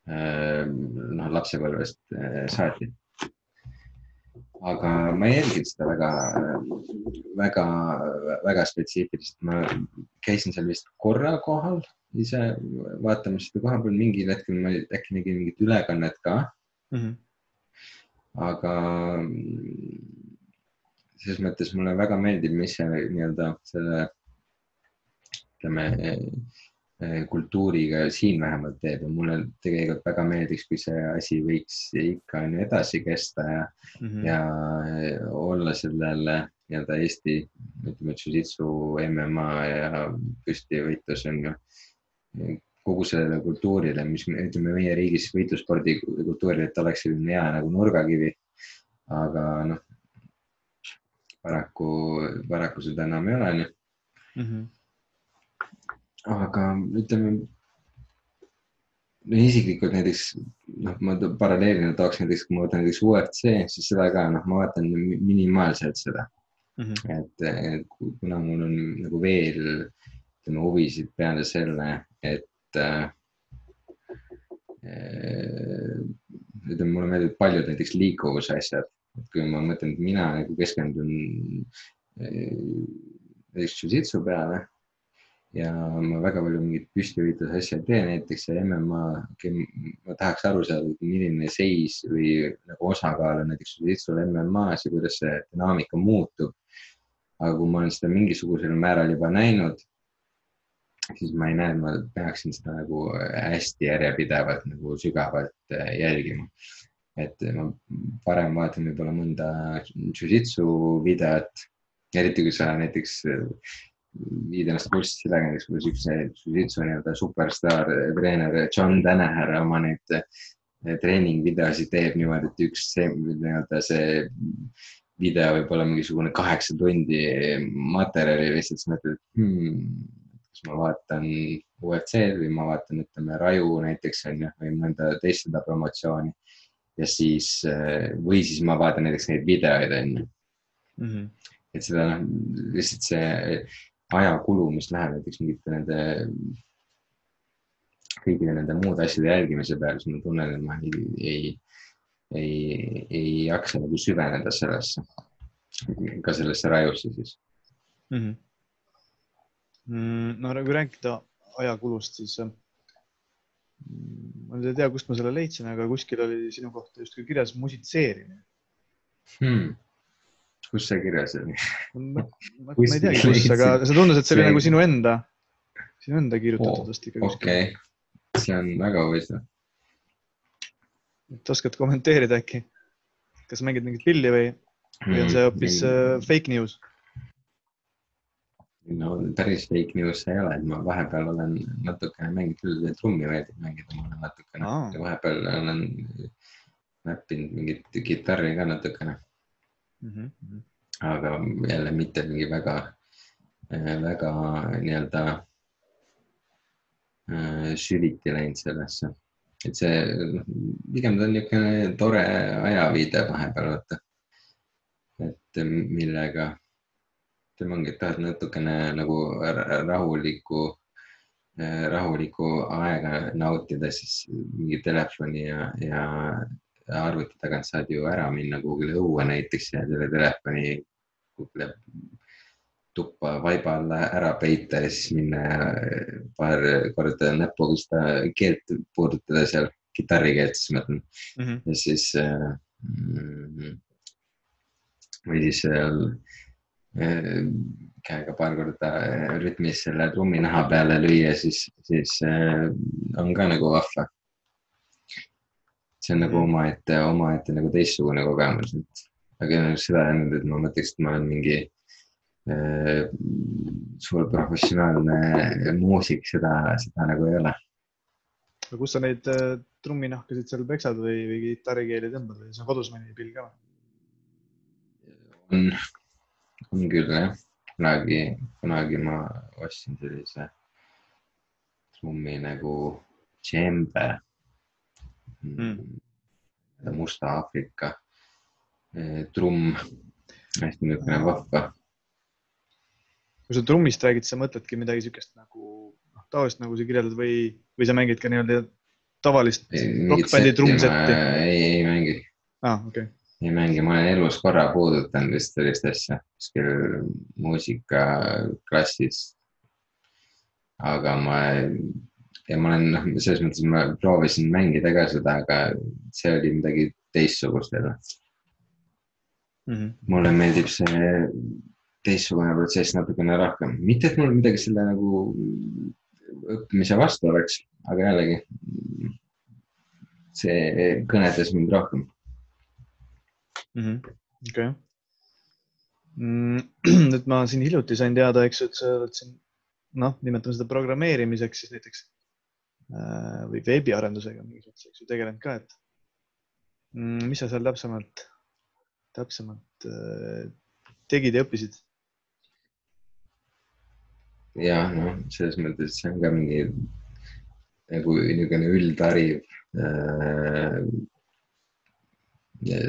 noh, lapsepõlvest saati. Aga ma ei jälginud seda väga, väga, väga spetsiifiliselt, ma käisin seal vist korra kohal ise vaatamas seda koha peal, mingil hetkel ma äkki nägin mingit ülekannet ka mm. -hmm. aga selles mõttes mulle väga meeldib, mis see nii-öelda selle, ütleme kultuuriga siin vähemalt teeb ja mulle tegelikult väga meeldiks, kui see asi võiks ikka on ju edasi kesta ja mm, -hmm. ja olla sellele nii-öelda Eesti, ütleme, jujitsu, MMA ja püstivõitlus on ju kogu sellele kultuurile, mis ütleme meie riigis võitlusspordi kultuurile, et oleks selline hea nagu nurgakivi. aga noh, paraku, paraku seda enam ei ole, onju. Aga ütleme no isiklikult näiteks noh, ma paralleelina tooks näiteks, kui ma võtan näiteks UFC, siis seda ka noh, ma vaatan minimaalselt seda mm. -hmm. et, et kuna mul on nagu veel ütleme huvisid peale selle, et äh, ütleme, mulle meeldivad paljud näiteks liikuvuse asjad, et kui ma mõtlen, et mina nagu keskendun äh, näiteks jujitsu peale ja ma väga palju mingeid püstivõitluse asju ei tee näiteks ja MMA, ma tahaks aru saada, milline seis või nagu osakaal on näiteks jujitsul MM-as ja kuidas see dünaamika muutub. aga kui ma olen seda mingisugusel määral juba näinud siis ma ei näe, et ma peaksin seda nagu hästi järjepidevalt nagu sügavalt äh, jälgima. et ma parem vaatan võib-olla mõnda jujitsu videot, eriti kui sa näiteks viid ennast kurssi sellega, näiteks kuidas üks jujitsu nii-öelda superstaar treener John Danaher oma neid äh, treeningvideosid teeb niimoodi, et üks see nii-öelda see video võib olla mingisugune kaheksa tundi materjali lihtsalt, siis mõtled hmm,, kas ma vaatan UFC-d või ma vaatan, ütleme Raju näiteks on ju, või mõnda teist seda promotsiooni. ja siis, eh, või siis ma vaatan näiteks neid videoid on ju. -hmm. et seda noh, lihtsalt see ajakulu, mis läheb näiteks mingite nende, kõikide nende muude asjade jälgimise peale, siis ma tunnen, et ma ei, ei, ei, ei jaksa nagu süveneda sellesse, ka sellesse Rajusse siis. Mm. -hmm Mm, no kui rääkida ajakulust, siis mm, ma ei tea, kust ma selle leidsin, aga kuskil oli sinu kohta justkui kirjas musitseerimine. Hmm.. Kus see kirjas oli? ma ma- ma ei teagi, kus, aga see tundus, et see oli nagu sinu enda, sinu enda kirjutatud vist ikka kuskil okei, see on väga huvitav. et oskad kommenteerida äkki, kas mängid mingit pilli või, või on see hoopis äh, fake news? no päris fake news ei ole, et ma vahepeal olen natukene mänginud küll, trummi meeldib mängida mulle natukene ja vahepeal olen näppinud mingit kitarri ka natukene, Mhm, aga jälle mitte mingi väga, väga nii-öelda äh, süviti läinud sellesse. et see, pigem ta on niisugune tore ajaviide vahepeal, vaata. et millega, ütleme ongi, et tahad natukene nagu ra- rahulikku, rahulikku aega nautida, siis mingi telefoni ja, ja arvuti tagant saad ju ära minna kuhugile õue näiteks ja selle telefoni kuhugile tuppa vaiba alla ära peita ja siis minna ja paar korda näpuga seda keelt puudutada seal, kitarrikeelt siis ma mõtlen mhm. ja siis äh, mm, või siis seal äh, käega paar korda rütmis selle trummi naha peale lüüa, siis, siis äh, on ka nagu vahva. See on nagu omaette, omaette nagu teistsugune kogemus, et aga seda ainult, et ma mõtleks, et ma olen mingi äh, suur professionaalne muusik, seda, seda nagu ei ole. aga kus sa neid äh, trumminahkasid seal peksad või, või kitarrikeeli tõmbad või on kodus mõni pill ka? On, on küll jah, kunagi, kunagi ma ostsin sellise trummi nagu džembe Mm. musta Aafrika eh, trumm, hästi niisugune vahva. kui sa trummist räägid, sa mõtledki midagi siukest nagu noh, tavalist nagu sa kirjeldad või, või sa mängid ka nii-öelda tavalist rokkbändi trummsetti? ei, ei mängi, aa, okei. ei mängi, ma olen elus korra puudutanud vist sellist asja kuskil muusikaklassis. aga ma, ja ma olen, noh, selles mõttes ma proovisin mängida ka seda, aga see oli midagi teistsugust jälle. Mhm. mulle meeldib see teistsugune protsess natukene rohkem, mitte et mul midagi selle nagu õppimise vastu oleks, aga jällegi see kõnetas mind rohkem. Mhm. okei. nüüd ma siin hiljuti sain teada, eks ju, et sa oled siin noh, nimetame seda programmeerimiseks siis näiteks või veebiarendusega mingis mõttes, eks ju, tegelenud ka, et mm, mis sa seal täpsemalt, täpsemalt äh, tegid ja õppisid? ja noh, selles mõttes see on ka mingi nagu niisugune üldhariv äh,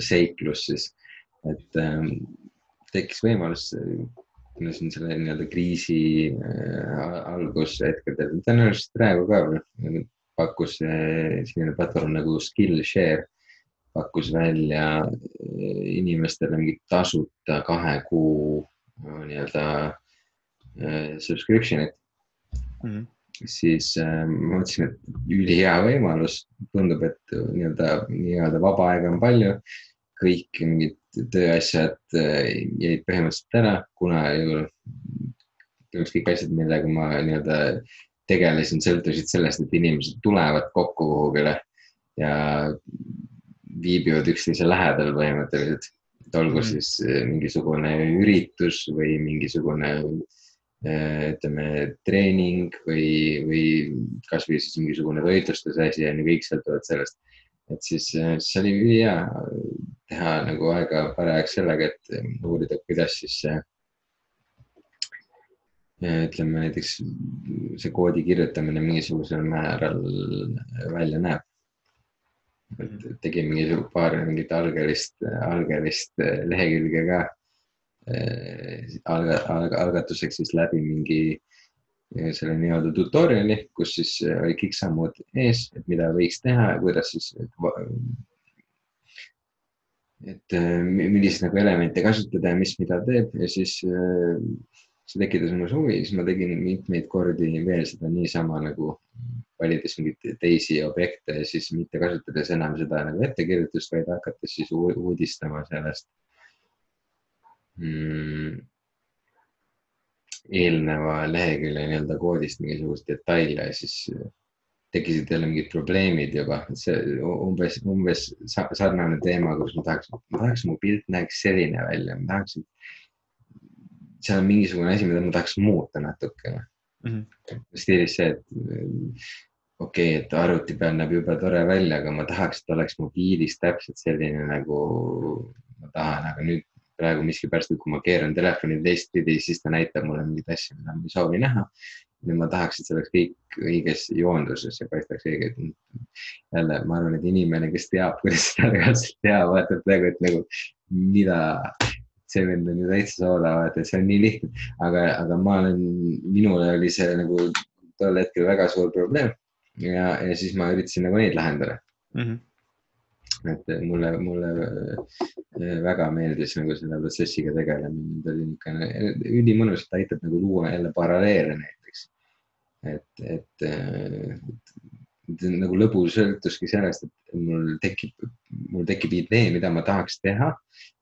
seiklus siis, et äh, tekkis võimalus, kuna siin selle nii-öelda kriisi äh, algushetkedel, tõenäoliselt praegu ka pakkus äh, selline platvorm nagu Skillshare, pakkus välja äh, inimestele mingit tasuta kahe kuu nii-öelda subscription'it, Mhm. siis äh, ma mõtlesin, et ülihea võimalus, tundub, et nii-öelda, nii-öelda vaba aega on palju. Kõik mingid tööasjad äh, jäid põhimõtteliselt ära, kuna põhimõtteliselt kõik asjad, millega ma nii-öelda tegelesin, sõltusid sellest, et inimesed tulevad kokku kuhugile ja viibivad üksteise lähedal põhimõtteliselt. et olgu Mhm. siis äh, mingisugune üritus või mingisugune äh, ütleme, treening või, või kasvõi siis mingisugune toitlustuse asi on ju, kõik sõltuvad sellest. Et siis äh, see oli ülihea teha nagu aega parajaks sellega, et äh, uurida, kuidas siis see äh, ütleme näiteks see koodi kirjutamine mingisugusel määral välja näeb. et tegin mingi paar mingit algelist, algelist äh, lehekülge ka alga, alga, algatuseks siis läbi mingi selle nii-öelda tutorial'i, kus siis eh, oli kõik sammud ees, et mida võiks teha ja kuidas siis, et eh, mi- milliseid nagu elemente kasutada ja mis mida teeb. Ja siis eh, see tekitas minus huvi, siis ma tegin mitmeid kordi veel seda niisama nagu valides mingeid teisi objekte siis mitte kasutades enam seda nagu ettekirjutust, vaid hakates siis uu- uudistama sellest. Mm, eelneva lehekülje nii-öelda koodist mingisugust detaile ja siis tekkisid jälle mingid probleemid juba, see umbes, umbes sarnane teema, kus ma tahaks, ma tahaks, mu pilt näeks selline välja, ma tahaks, seal on mingisugune asi, mida ma tahaks muuta natukene mm. -hmm. stiilis see, et okei okay,, et arvuti peal näeb jube tore välja, aga ma tahaks, et oleks mobiilis täpselt selline nagu ma tahan, aga nüüd praegu miskipärast, kui ma keeran telefoni teistpidi, siis ta näitab mulle mingeid asju, mida ma ei soovi näha. ja ma tahaks, et see oleks kõik õiges joonduses ja paistaks õige. jälle, ma arvan, et inimene, kes teab, kuidas seda reaalselt teha, vaatab praegu, et nagu mida, see vend on ju täitsa soola, vaata, see on nii lihtne, aga, aga ma olen, minule oli see nagu tol hetkel väga suur probleem ja, ja siis ma üritasin nagu neid lahendada mm. -hmm et mulle, mulle äh, väga meeldis nagu selle protsessiga tegelemine, ta oli niisugune ülimõnus, ta aitab nagu luua jälle paralleele näiteks. et, et, et, et nagu lõbu sõltuski sellest, et mul tekib, mul tekib idee, mida ma tahaks teha.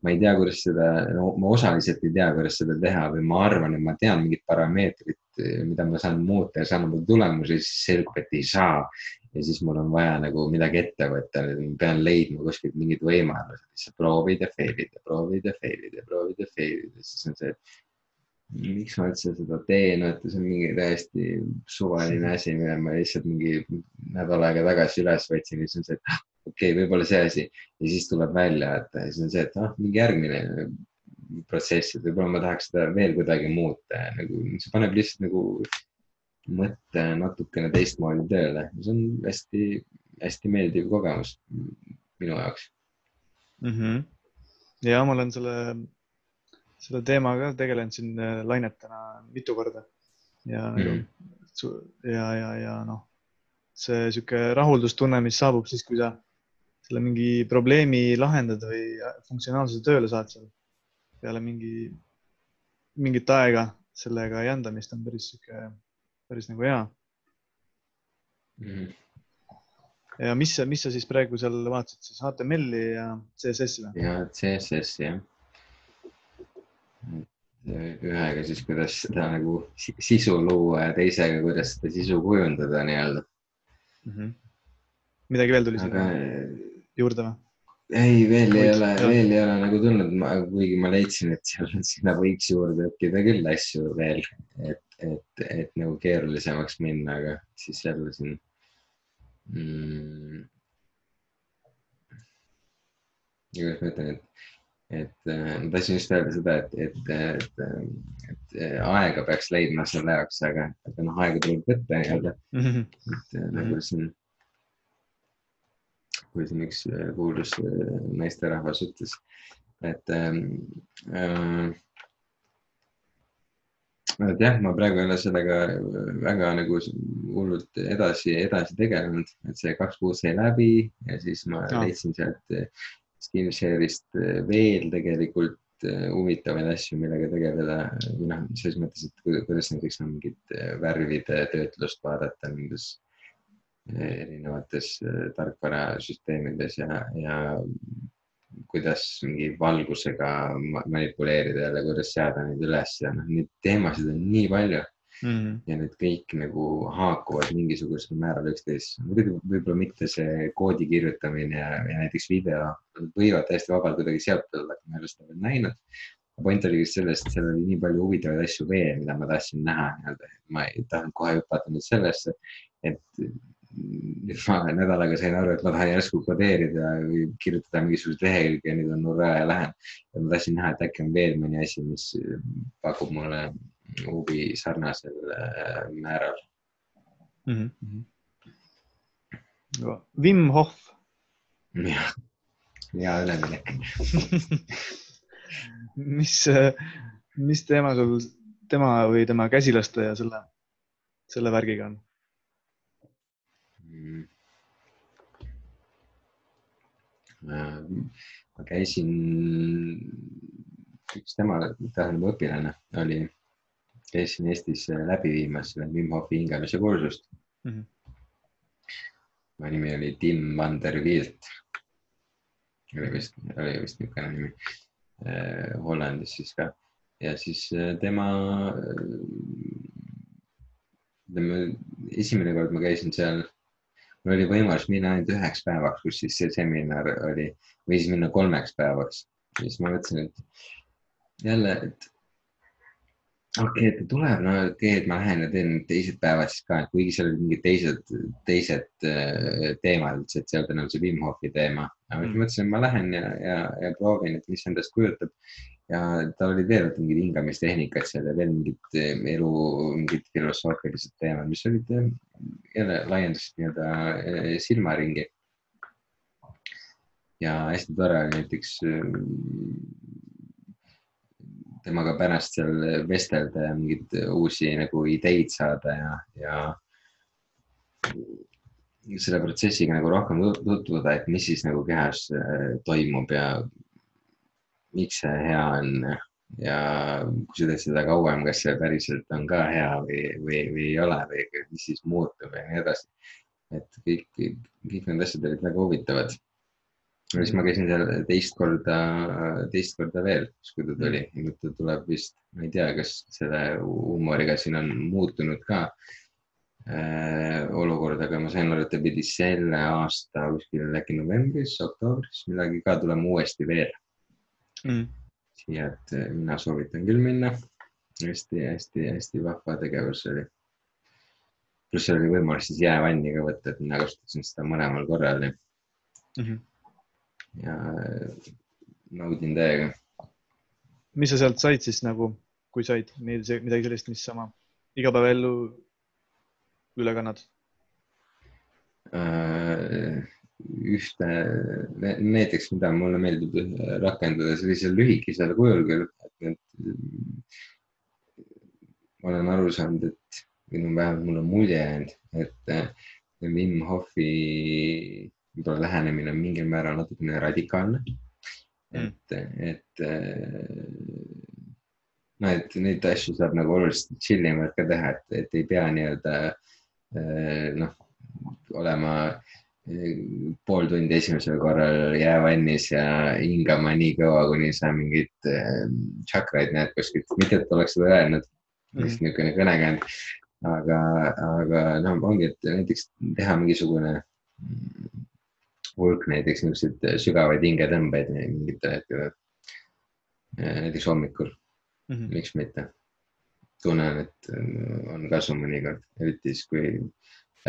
ma ei tea, kuidas seda no,, ma osaliselt ei tea, kuidas seda teha või ma arvan, et ma tean mingit parameetrit, mida ma saan muuta ja saan oma tulemusi, siis selgub, et ei saa. Ja siis mul on vaja nagu midagi ette võtta, pean leidma kuskilt mingid võimalused, lihtsalt proovid ja fail'id ja proovid ja fail'id ja proovid ja fail'id. Ja siis on see, et miks ma üldse seda teen, et see on mingi täiesti suvaline asi, mille ma lihtsalt mingi nädal aega tagasi üles võtsin. Ja siis on see, et ah, okei okay,, võib-olla see asi. Ja siis tuleb välja, et siis on see, et ah, mingi järgmine protsess, et võib-olla ma tahaks seda veel kuidagi muuta. Ja nagu see paneb lihtsalt nagu mõtte natukene teistmoodi tööle, see on hästi-hästi meeldiv kogemus minu jaoks. Mm. -hmm. ja ma olen selle, selle teemaga tegelenud siin äh, lainetena mitu korda ja mm, -hmm. ja, ja, ja noh, see sihuke rahuldustunne, mis saabub siis, kui sa selle mingi probleemi lahendad või funktsionaalsuse tööle saad seal peale mingi, mingit aega sellega jändamist on päris sihuke päris nagu hea mm. -hmm. ja mis, mis sa siis praegu seal vaatasid siis HTML-i ja CSS-i või? ja CSS-i jah. Ühega siis, kuidas seda nagu sisu luua ja teisega, kuidas seda sisu kujundada nii-öelda mm. -hmm. midagi veel tuli sinna juurde või? ei, veel ei ole, veel ei ole nagu tulnud, kuigi ma leidsin, et seal, sinna võiks juurde õppida küll asju veel, et et, et nagu keerulisemaks minna, aga siis jälle siin mm,. kuidas ma ütlen, et, et äh, ma tahtsin just öelda seda, et, et, et, et aega peaks leidma selle jaoks, aga, aga noh, aega tuleb võtta nii-öelda. -hmm. et äh, nagu siin, kui siin üks äh, kuulus naisterahvas ütles, et ähm, äh, et jah, ma praegu ei ole sellega väga nagu hullult edasi, edasi tegelenud, et see kaks kuud sai läbi ja siis ma no. leidsin sealt Skillshare'ist eh, veel tegelikult eh, huvitavaid asju, millega tegeleda. Või noh, selles mõttes, et kuidas näiteks mingit värvide töötlust vaadata nendes erinevates tarkvarasüsteemides ja, ja kuidas mingi valgusega manipuleerida jälle, kuidas seada neid üles ja noh, neid teemasid on nii palju mm. ja need kõik nagu haakuvad mingisugusel määral üksteisesse. muidugi võib-olla mitte see koodi kirjutamine ja, ja näiteks video võivad täiesti vabalt kuidagi olla, kui ma ei ole seda veel näinud. point oli just selles, et seal oli nii palju huvitavaid asju veel, mida ma tahtsin näha nii-öelda, ma ei tahtnud kohe hüpata nüüd sellesse, et nüüd ma nädalaga sain aru, et ma tahan järsku kodeerida või kirjutada mingisuguseid lehekülge ja nüüd on hurraa ja lähen. ja ma tahtsin näha, et äkki on veel mõni asi, mis pakub mulle huvi sarnasel äh, määral mm. -hmm. Wim Hof. jah, hea üleminek mis, mis teema sul, tema või tema käsilaste ja selle, selle värgiga on? ma käisin, üks tema, tähendab õpilane oli, käisin Eestis läbi viimas Wim Hofi hingamise kursust mm. -hmm. tema nimi oli Tim van der Wielt. oli vist, oli vist niisugune nimi Hollandis siis ka ja siis tema, ütleme esimene kord ma käisin seal, mul oli võimalus minna ainult üheks päevaks, kus siis see seminar oli või siis minna kolmeks päevaks. ja siis ma mõtlesin, et jälle, et okei okay,, et tuleb, no okei okay,, et ma lähen ja teen teised päevad siis ka, kuigi seal olid mingid teised, teised äh, teemad üldse, et seal oli nagu see Wim Hofi teema. aga siis Mm. mõtlesin, et ma lähen ja, ja, ja proovin, et mis endast kujutab. ja tal oli veel mingid hingamistehnikad seal ja veel mingid eh, elu, mingid filosoofilised teemad, mis olid eh, jälle laiendasid nii-öelda silmaringi. ja hästi tore oli näiteks temaga pärast seal vestelda ja mingeid uusi nagu ideid saada ja, ja selle protsessiga nagu rohkem tut- tutvuda, et mis siis nagu kehas äh, toimub ja miks see hea on ja kui sa teed seda kauem, kas see päriselt on ka hea või, või, või ei ole või mis siis muutub ja nii edasi. et kõik, kõik need asjad olid väga huvitavad. Ja siis ma käisin seal teist korda, teist korda veel, kui ta tuli, nüüd ta tuleb vist, ma ei tea, kas selle huumoriga siin on muutunud ka äh, olukord, aga ma sain aru, et ta pidi selle aasta kuskil äkki novembris, oktoobris millalgi ka tulema uuesti veel Mm. siia, et äh, mina soovitan küll minna hästi,. hästi-hästi-hästi vahva tegevus oli. pluss seal oli võimalus siis jäävanni ka võtta, et mina kasutasin seda mõlemal korral ja, -hmm. Ja äh, naudin täiega. mis sa sealt said siis nagu, kui said midagi sellist, mis sama igapäevaellu üle kannad? Äh, ühte, näiteks, mida mulle meeldib rakendada sellisel lühikesel kujul küll, et need. ma olen aru saanud, et või no vähemalt mul on mulje jäänud, et äh, Wim Hofi võib-olla lähenemine on mingil määral natukene radikaalne. et, et noh, et neid asju saab nagu oluliselt chill imalt ka teha, et, et ei pea nii-öelda noh, olema pool tundi esimesel korral jäävannis ja hingama nii kaua, kuni sa mingeid tšakraid näed kuskilt, mitte et oleks seda öelnud mm, lihtsalt niisugune kõnekäänd. aga, aga noh, ongi, et näiteks teha mingisugune hulk näiteks niisuguseid sügavaid hingetõmbeid mingitel hetkedel. näiteks hommikul mm, -hmm. miks mitte. tunnen, et on kasu mõnikord, eriti siis, kui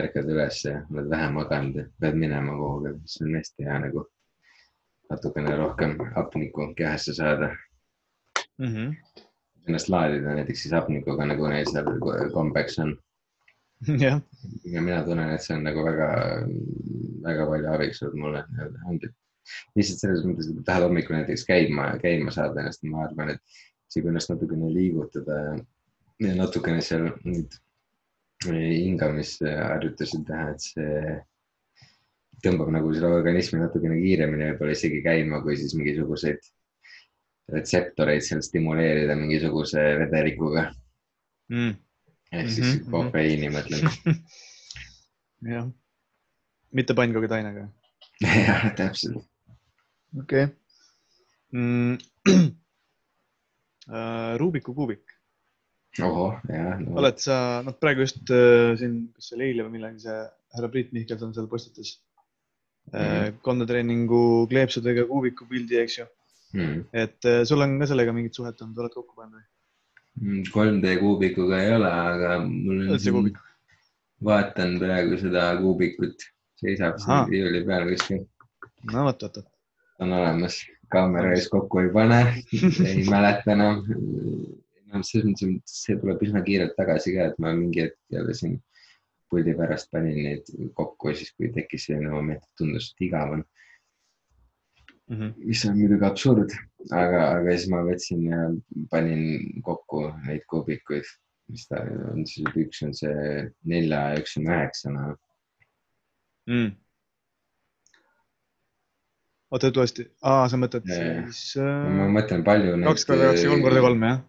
ärkad üles ja oled vähe maganud ja pead minema kuhugi, siis on hästi hea nagu natukene rohkem hapnikku kehasse saada mm. -hmm. Ennast laadida näiteks siis hapnikuga, nagu neil seal kombeks on. ja mina tunnen, et see on nagu väga, väga palju abiks olnud mulle nii-öelda, ongi. lihtsalt selles mõttes, et kui tahad hommikul näiteks käima, käima saada ennast, ma arvan, et isegi ennast natukene liigutada ja, natukene seal nüüd hingamisharjutusi teha, et see tõmbab nagu seda organismi natukene kiiremini võib-olla isegi käima, kui siis mingisuguseid retseptoreid seal stimuleerida mingisuguse vedelikuga. Mm.. Ehk siis mm -hmm. kofeiini mõtlen. jah, mitte pannkoogidainega. jah, täpselt. okei okay. mm.. Rubiku kuubik ohoh, jah no.. oled sa, noh, praegu just äh, siin, kas see oli eile või millal see härra Priit Mihkelson seal postitas mm -hmm. kondetreeningu kleepsudega kuubiku pildi, eks ju mm. -hmm. et äh, sul on ka sellega mingit suhet olnud, oled kokku pannud või? 3D kuubikuga ei ole, aga mul on siin, vaatan praegu seda kuubikut, seisab siin riiuli peal kuskil. no vot, vot, vot. on olemas, kaamera ees kokku ei pane. Ei mäleta enam. Noh, selles mõttes, et see tuleb üsna kiirelt tagasi ka, et ma mingi hetk jälle siin puldi pärast panin neid kokku, siis kui tekkis selline moment, tundus, et igav on mm. -hmm. mis on muidugi absurd, aga, aga siis ma võtsin ja panin kokku neid kuubikuid, mis ta on siis, üks on see nelja ja üks on üheksana mm.. oota, ütle uuesti, aa, sa mõtled ja, siis äh,? ma mõtlen palju. kaks korda kaks ja kolm korda kolm, jah?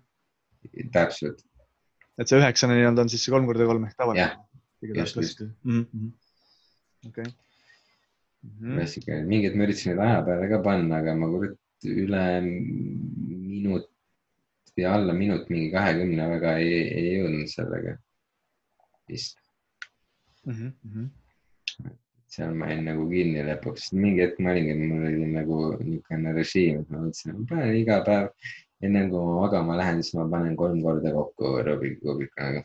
täpselt. et see üheksane nii-öelda on siis see kolm korda kolm ehk tavaline? just, just. Mhm, okei. klassikaline, mingid ma üritasin neid aja peale ka panna, aga ma kurat üle minut või alla minut, mingi kahekümne väga ei, ei jõudnud sellega vist mm. -hmm. seal ma jäin nagu kinni lõpuks, mingi hetk ma olingi, mul oli nagu niisugune režiim, et ma mõtlesin, ma panen iga päev ennem kui ma magama lähen, siis ma panen kolm korda kokku Rubiku kuubiku nagu.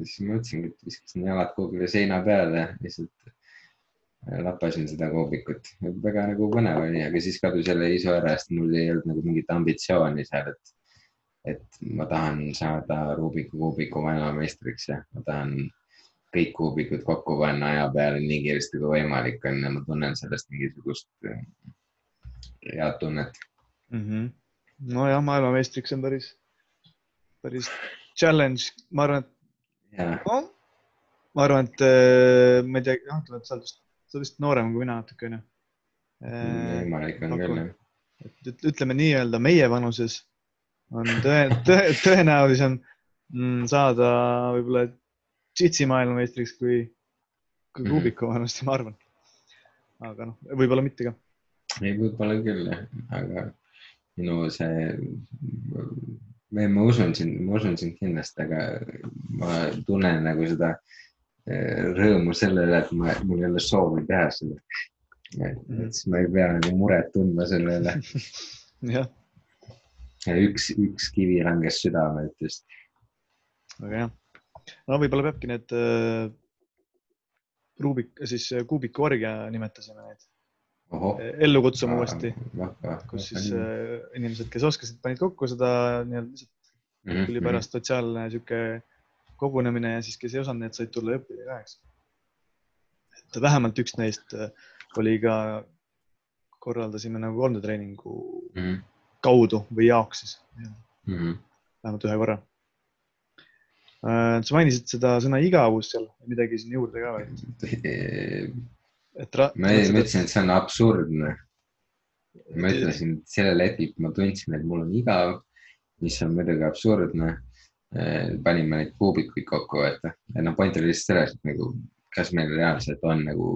siis ma mõtlesingi, et viskasin jalad kuhugile seina peale, lihtsalt lappasin seda kuubikut. väga nagu põnev oli, aga siis kadus jälle isu ära, sest mul ei olnud nagu mingit ambitsiooni seal, et, et ma tahan saada Rubiku kuubiku maailmameistriks ja ma tahan kõik kuubikud kokku panna aja peale nii kiiresti kui võimalik on ja ma tunnen sellest mingisugust äh, head tunnet mm. -hmm. nojah, maailmameistriks on päris, päris challenge, ma arvan, et no, ma arvan, et äh, ma ei tea, noh, sa oled vist sa oled vist noorem kui mina natuke onju. võimalik on küll jah. ütleme nii-öelda meie vanuses on tõe, tõe, tõenäolisem mm, saada võib-olla džitsi maailmameistriks kui, kui kuubiku mhm. vanust, ma arvan. aga noh, võib-olla mitte ka. ei, võib-olla küll jah, aga minu see, ma usun sind, ma usun sind kindlasti, aga ma tunnen nagu seda rõõmu sellele, et ma, mul ei ole soovi teha seda. et mhm. siis ma ei pea nagu muret tundma selle üle. jah. üks, üks kivi langes südamelt just. väga hea. no võib-olla peabki need äh, Rubik, siis kuubiku orgia nimetasime neid. ellu kutsume uuesti, kus siis äh, inimesed, kes oskasid, panid kokku seda nii-öelda lihtsalt mm -hmm. tuli pärast sotsiaalne sihuke kogunemine ja siis, kes ei osanud, need said tulla ja õppida ka, eks. et vähemalt üks neist äh, oli ka, korraldasime nagu koldetreeningu mm -hmm. kaudu või jaoks siis mm. -hmm. vähemalt ühe korra. Äh, sa mainisid seda sõna igavus seal, midagi siin juurde ka või? et ma mõtlesin, et see on absurdne. ma ütlesin, sellel hetkel ma tundsin, et mul on igav, mis on muidugi absurdne panime neid kuubikuid kokku, et noh, point oli lihtsalt selles, et nagu, kas meil reaalselt on nagu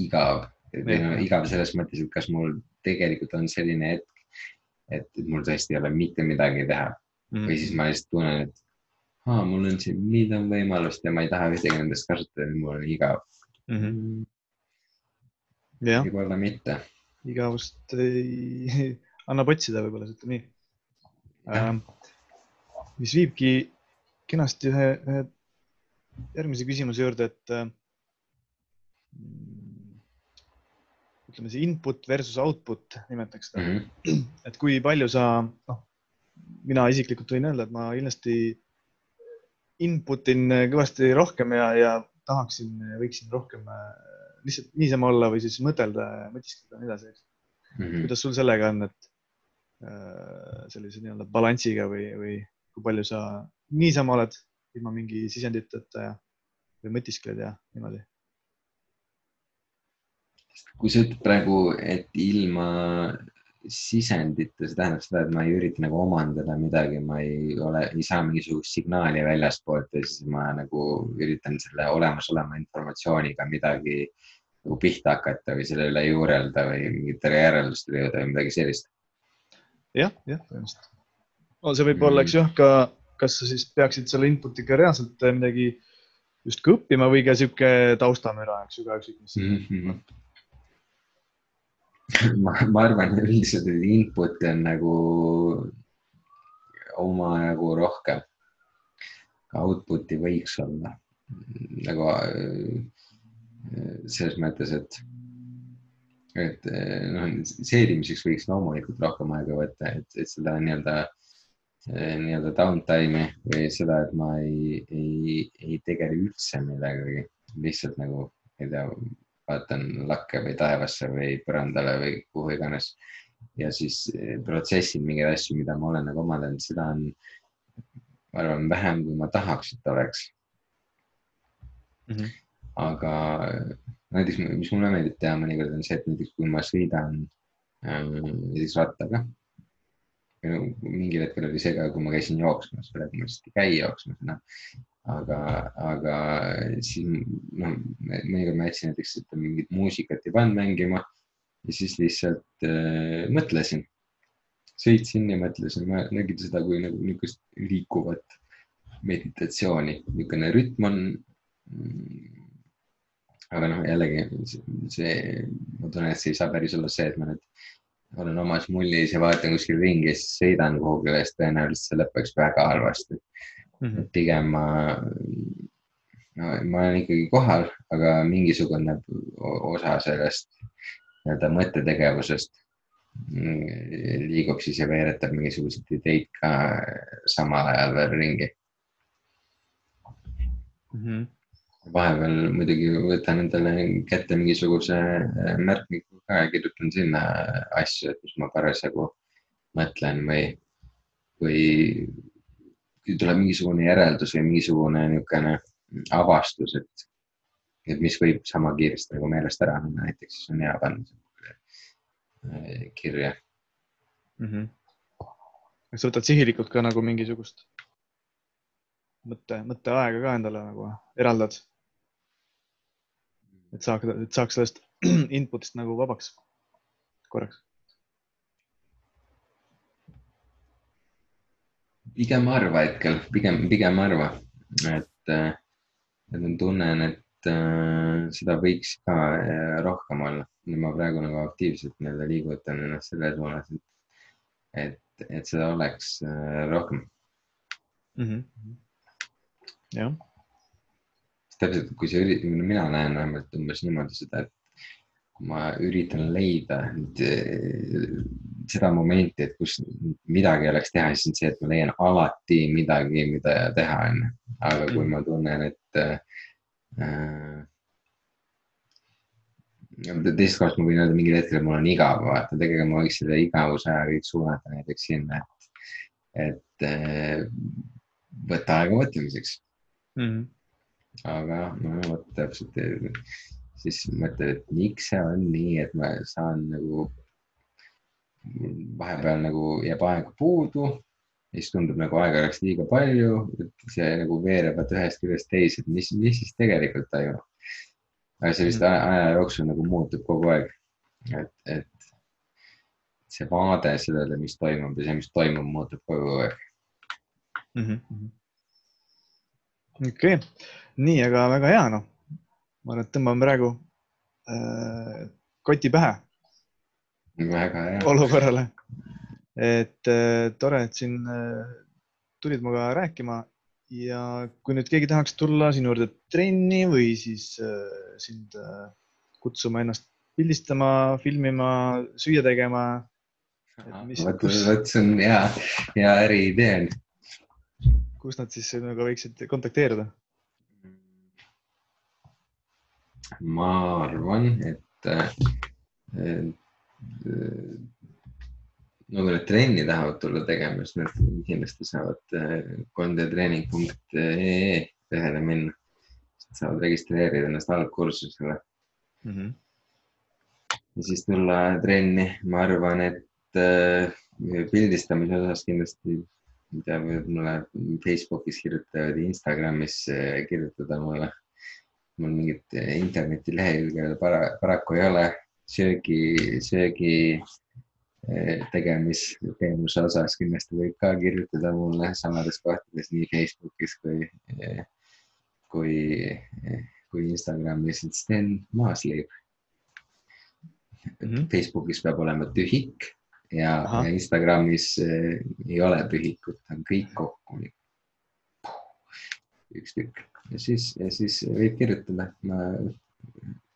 igav no igav selles mõttes, et kas mul tegelikult on selline hetk, et mul tõesti ei ole mitte midagi teha mm. või siis ma lihtsalt tunnen, et aa, mul on siin palju võimalust ja ma ei taha ühtegi nendest kasutada, mul on igav mm. -hmm. võib-olla mitte. igavust ei, annab otsida võib-olla, ütleme nii mis viibki kenasti ühe, ühe järgmise küsimuse juurde, et äh, ütleme, see input versus output nimetaks seda mm. -hmm. et kui palju sa, noh, mina isiklikult võin öelda, et ma kindlasti input in kõvasti rohkem ja, ja tahaksin, võiksin rohkem äh, lihtsalt niisama olla või siis mõtelda, mõtiskleda ja nii edasi, eks mm. -hmm. kuidas sul sellega on, et äh, sellise nii-öelda balansiga või, või kui palju sa niisama oled ilma mingi sisenditeta ja, või mõtiskled ja niimoodi? kui sa ütled praegu, et ilma sisendita, see tähendab seda, et ma ei ürita nagu omandada midagi, ma ei ole, ei saa mingisugust signaali väljaspoolt ja siis ma nagu üritan selle olemasoleva informatsiooniga midagi nagu pihta hakata või selle üle juurelda või mingitele järeldustele jõuda või midagi sellist ja,. jah, jah, põhimõtteliselt no see võib-olla, eks ju, ka, kas sa siis peaksid selle input'iga reaalselt midagi justkui õppima või ka sihuke taustamüra, eks ju, ka ükskõik mis mm. -hmm. ma, ma arvan üldiselt, et input'i on nagu omajagu rohkem. Output'i võiks olla nagu äh, selles mõttes, et, et noh, seedimiseks võiks loomulikult rohkem aega võtta, et, et seda nii-öelda Eh, nii-öelda downtime'i või seda, et ma ei, ei, ei tegele üldse millegagi, lihtsalt nagu, ei tea, vaatan lakke või taevasse või põrandale või kuhu iganes. ja siis eh, protsessin mingeid asju, mida ma olen nagu omandanud, seda on, ma arvan, vähem, kui ma tahaks, et oleks mm. -hmm. aga näiteks, mis mulle meeldib teha mõnikord on see, et näiteks kui ma sõidan äh, näiteks rattaga mingil hetkel oli see ka, kui ma käisin jooksmas, praegu ma vist ei käi jooksmas enam. aga, aga siis noh, mõnikord ma jätsin näiteks mingit muusikat ei pannud mängima ja siis lihtsalt äh, mõtlesin sõitsin ja mõtlesin, ma nägin seda kui nagu niisugust liikuvat meditatsiooni, niisugune rütm on. aga noh, jällegi see, ma tunnen, et see ei saa päris olla see, et ma nüüd olen omas mullis ja vaatan kuskil ringi ja siis sõidan kuhugile, siis tõenäoliselt see lõpeks väga halvasti mm. -hmm. pigem ma, no ma olen ikkagi kohal, aga mingisugune osa sellest nii-öelda mõttetegevusest liigub siis ja veeretab mingisuguseid ideid ka samal ajal veel ringi mm. -hmm. Vahepeal muidugi võtan endale kätte mingisuguse äh, märkmiku ka ja kirjutan sinna asju, et mis ma parasjagu mõtlen või, või kui tuleb mingisugune järeldus või mingisugune niisugune avastus, et, et mis võib sama kiiresti nagu meelest ära minna, näiteks siis on hea panna Äh, kirja mm. -hmm. kas sa võtad sihilikult ka nagu mingisugust mõtte, mõtteaega ka endale nagu eraldad? Et saaks, et saaks sellest input'ist nagu vabaks korraks? pigem harva hetkel, pigem, pigem harva, et, äh, et ma tunnen, et äh, seda võiks ka äh, rohkem olla ma praegu nagu aktiivselt nii-öelda liigutan ennast selles suunas, et, et, et seda oleks äh, rohkem mm. -hmm. jah. Täpselt, kui sa üritad, mina näen vähemalt umbes niimoodi seda, et kui ma üritan leida nüüd, äh, seda momenti, et kus midagi oleks teha, siis on see, et ma leian alati midagi, mida teha on. aga kui ma tunnen, et äh, teisest kohast ma võin öelda mingil hetkel, mul on igav, vaata, tegelikult ma võiks selle igavuse aja kõik suunata näiteks sinna, et, et eh, võtta aega mõtlemiseks mm. -hmm. Aga no vot täpselt, siis mõtled, et miks see on nii, et ma saan nagu, vahepeal nagu jääb aega puudu siis tundub nagu aega oleks liiga palju, et see nagu veerevad ühest küljest teise, et mis, mis siis tegelikult toimub. Aga see vist aja, aja jooksul nagu muutub kogu aeg. et, et see vaade sellele, mis toimub ja see, mis toimub, muutub kogu aeg. Mm -hmm.. Okei okay., nii, aga väga hea, noh. ma arvan, et tõmbame praegu äh, koti pähe. väga hea. olukorrale, et äh, tore, et siin äh, tulid minuga rääkima ja kui nüüd keegi tahaks tulla sinu juurde trenni või siis äh, sind äh, kutsuma ennast pildistama, filmima, süüa tegema. vot, vot see on hea, hea äriidee. Kus nad siis sinuga võiksid kontakteeruda? ma arvan, et, no kui nad trenni tahavad tulla tegema, siis nad kindlasti saavad kondetreening.ee lehele minna. saavad registreerida ennast algkursusele mm. -hmm. ja siis tulla trenni, ma arvan, et äh, pildistamise osas kindlasti, ma ei tea, võivad mulle Facebookis kirjutavad, Instagramis äh, kirjutada mulle. mul mingit internetilehekülge para, paraku ei ole, söögi, söögi tegemisteenuse osas kindlasti võib ka kirjutada mulle samades kohtades nii Facebookis kui, kui, kui Instagramis, et Sten Maasliiv mm. -hmm. Facebookis peab olema tühik ja, ja Instagramis äh, ei ole tühikut, on kõik kokku. üks tükk ja siis, ja siis võib kirjutada, ma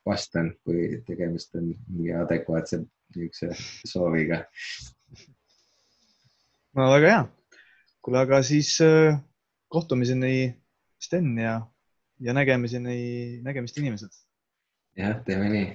vastan, kui tegemist on mingi adekvaatse niisuguse sooviga. no väga hea. kuule, aga siis äh, kohtumiseni, Sten ja, ja nägemiseni, nägemist inimesed. jah, teeme nii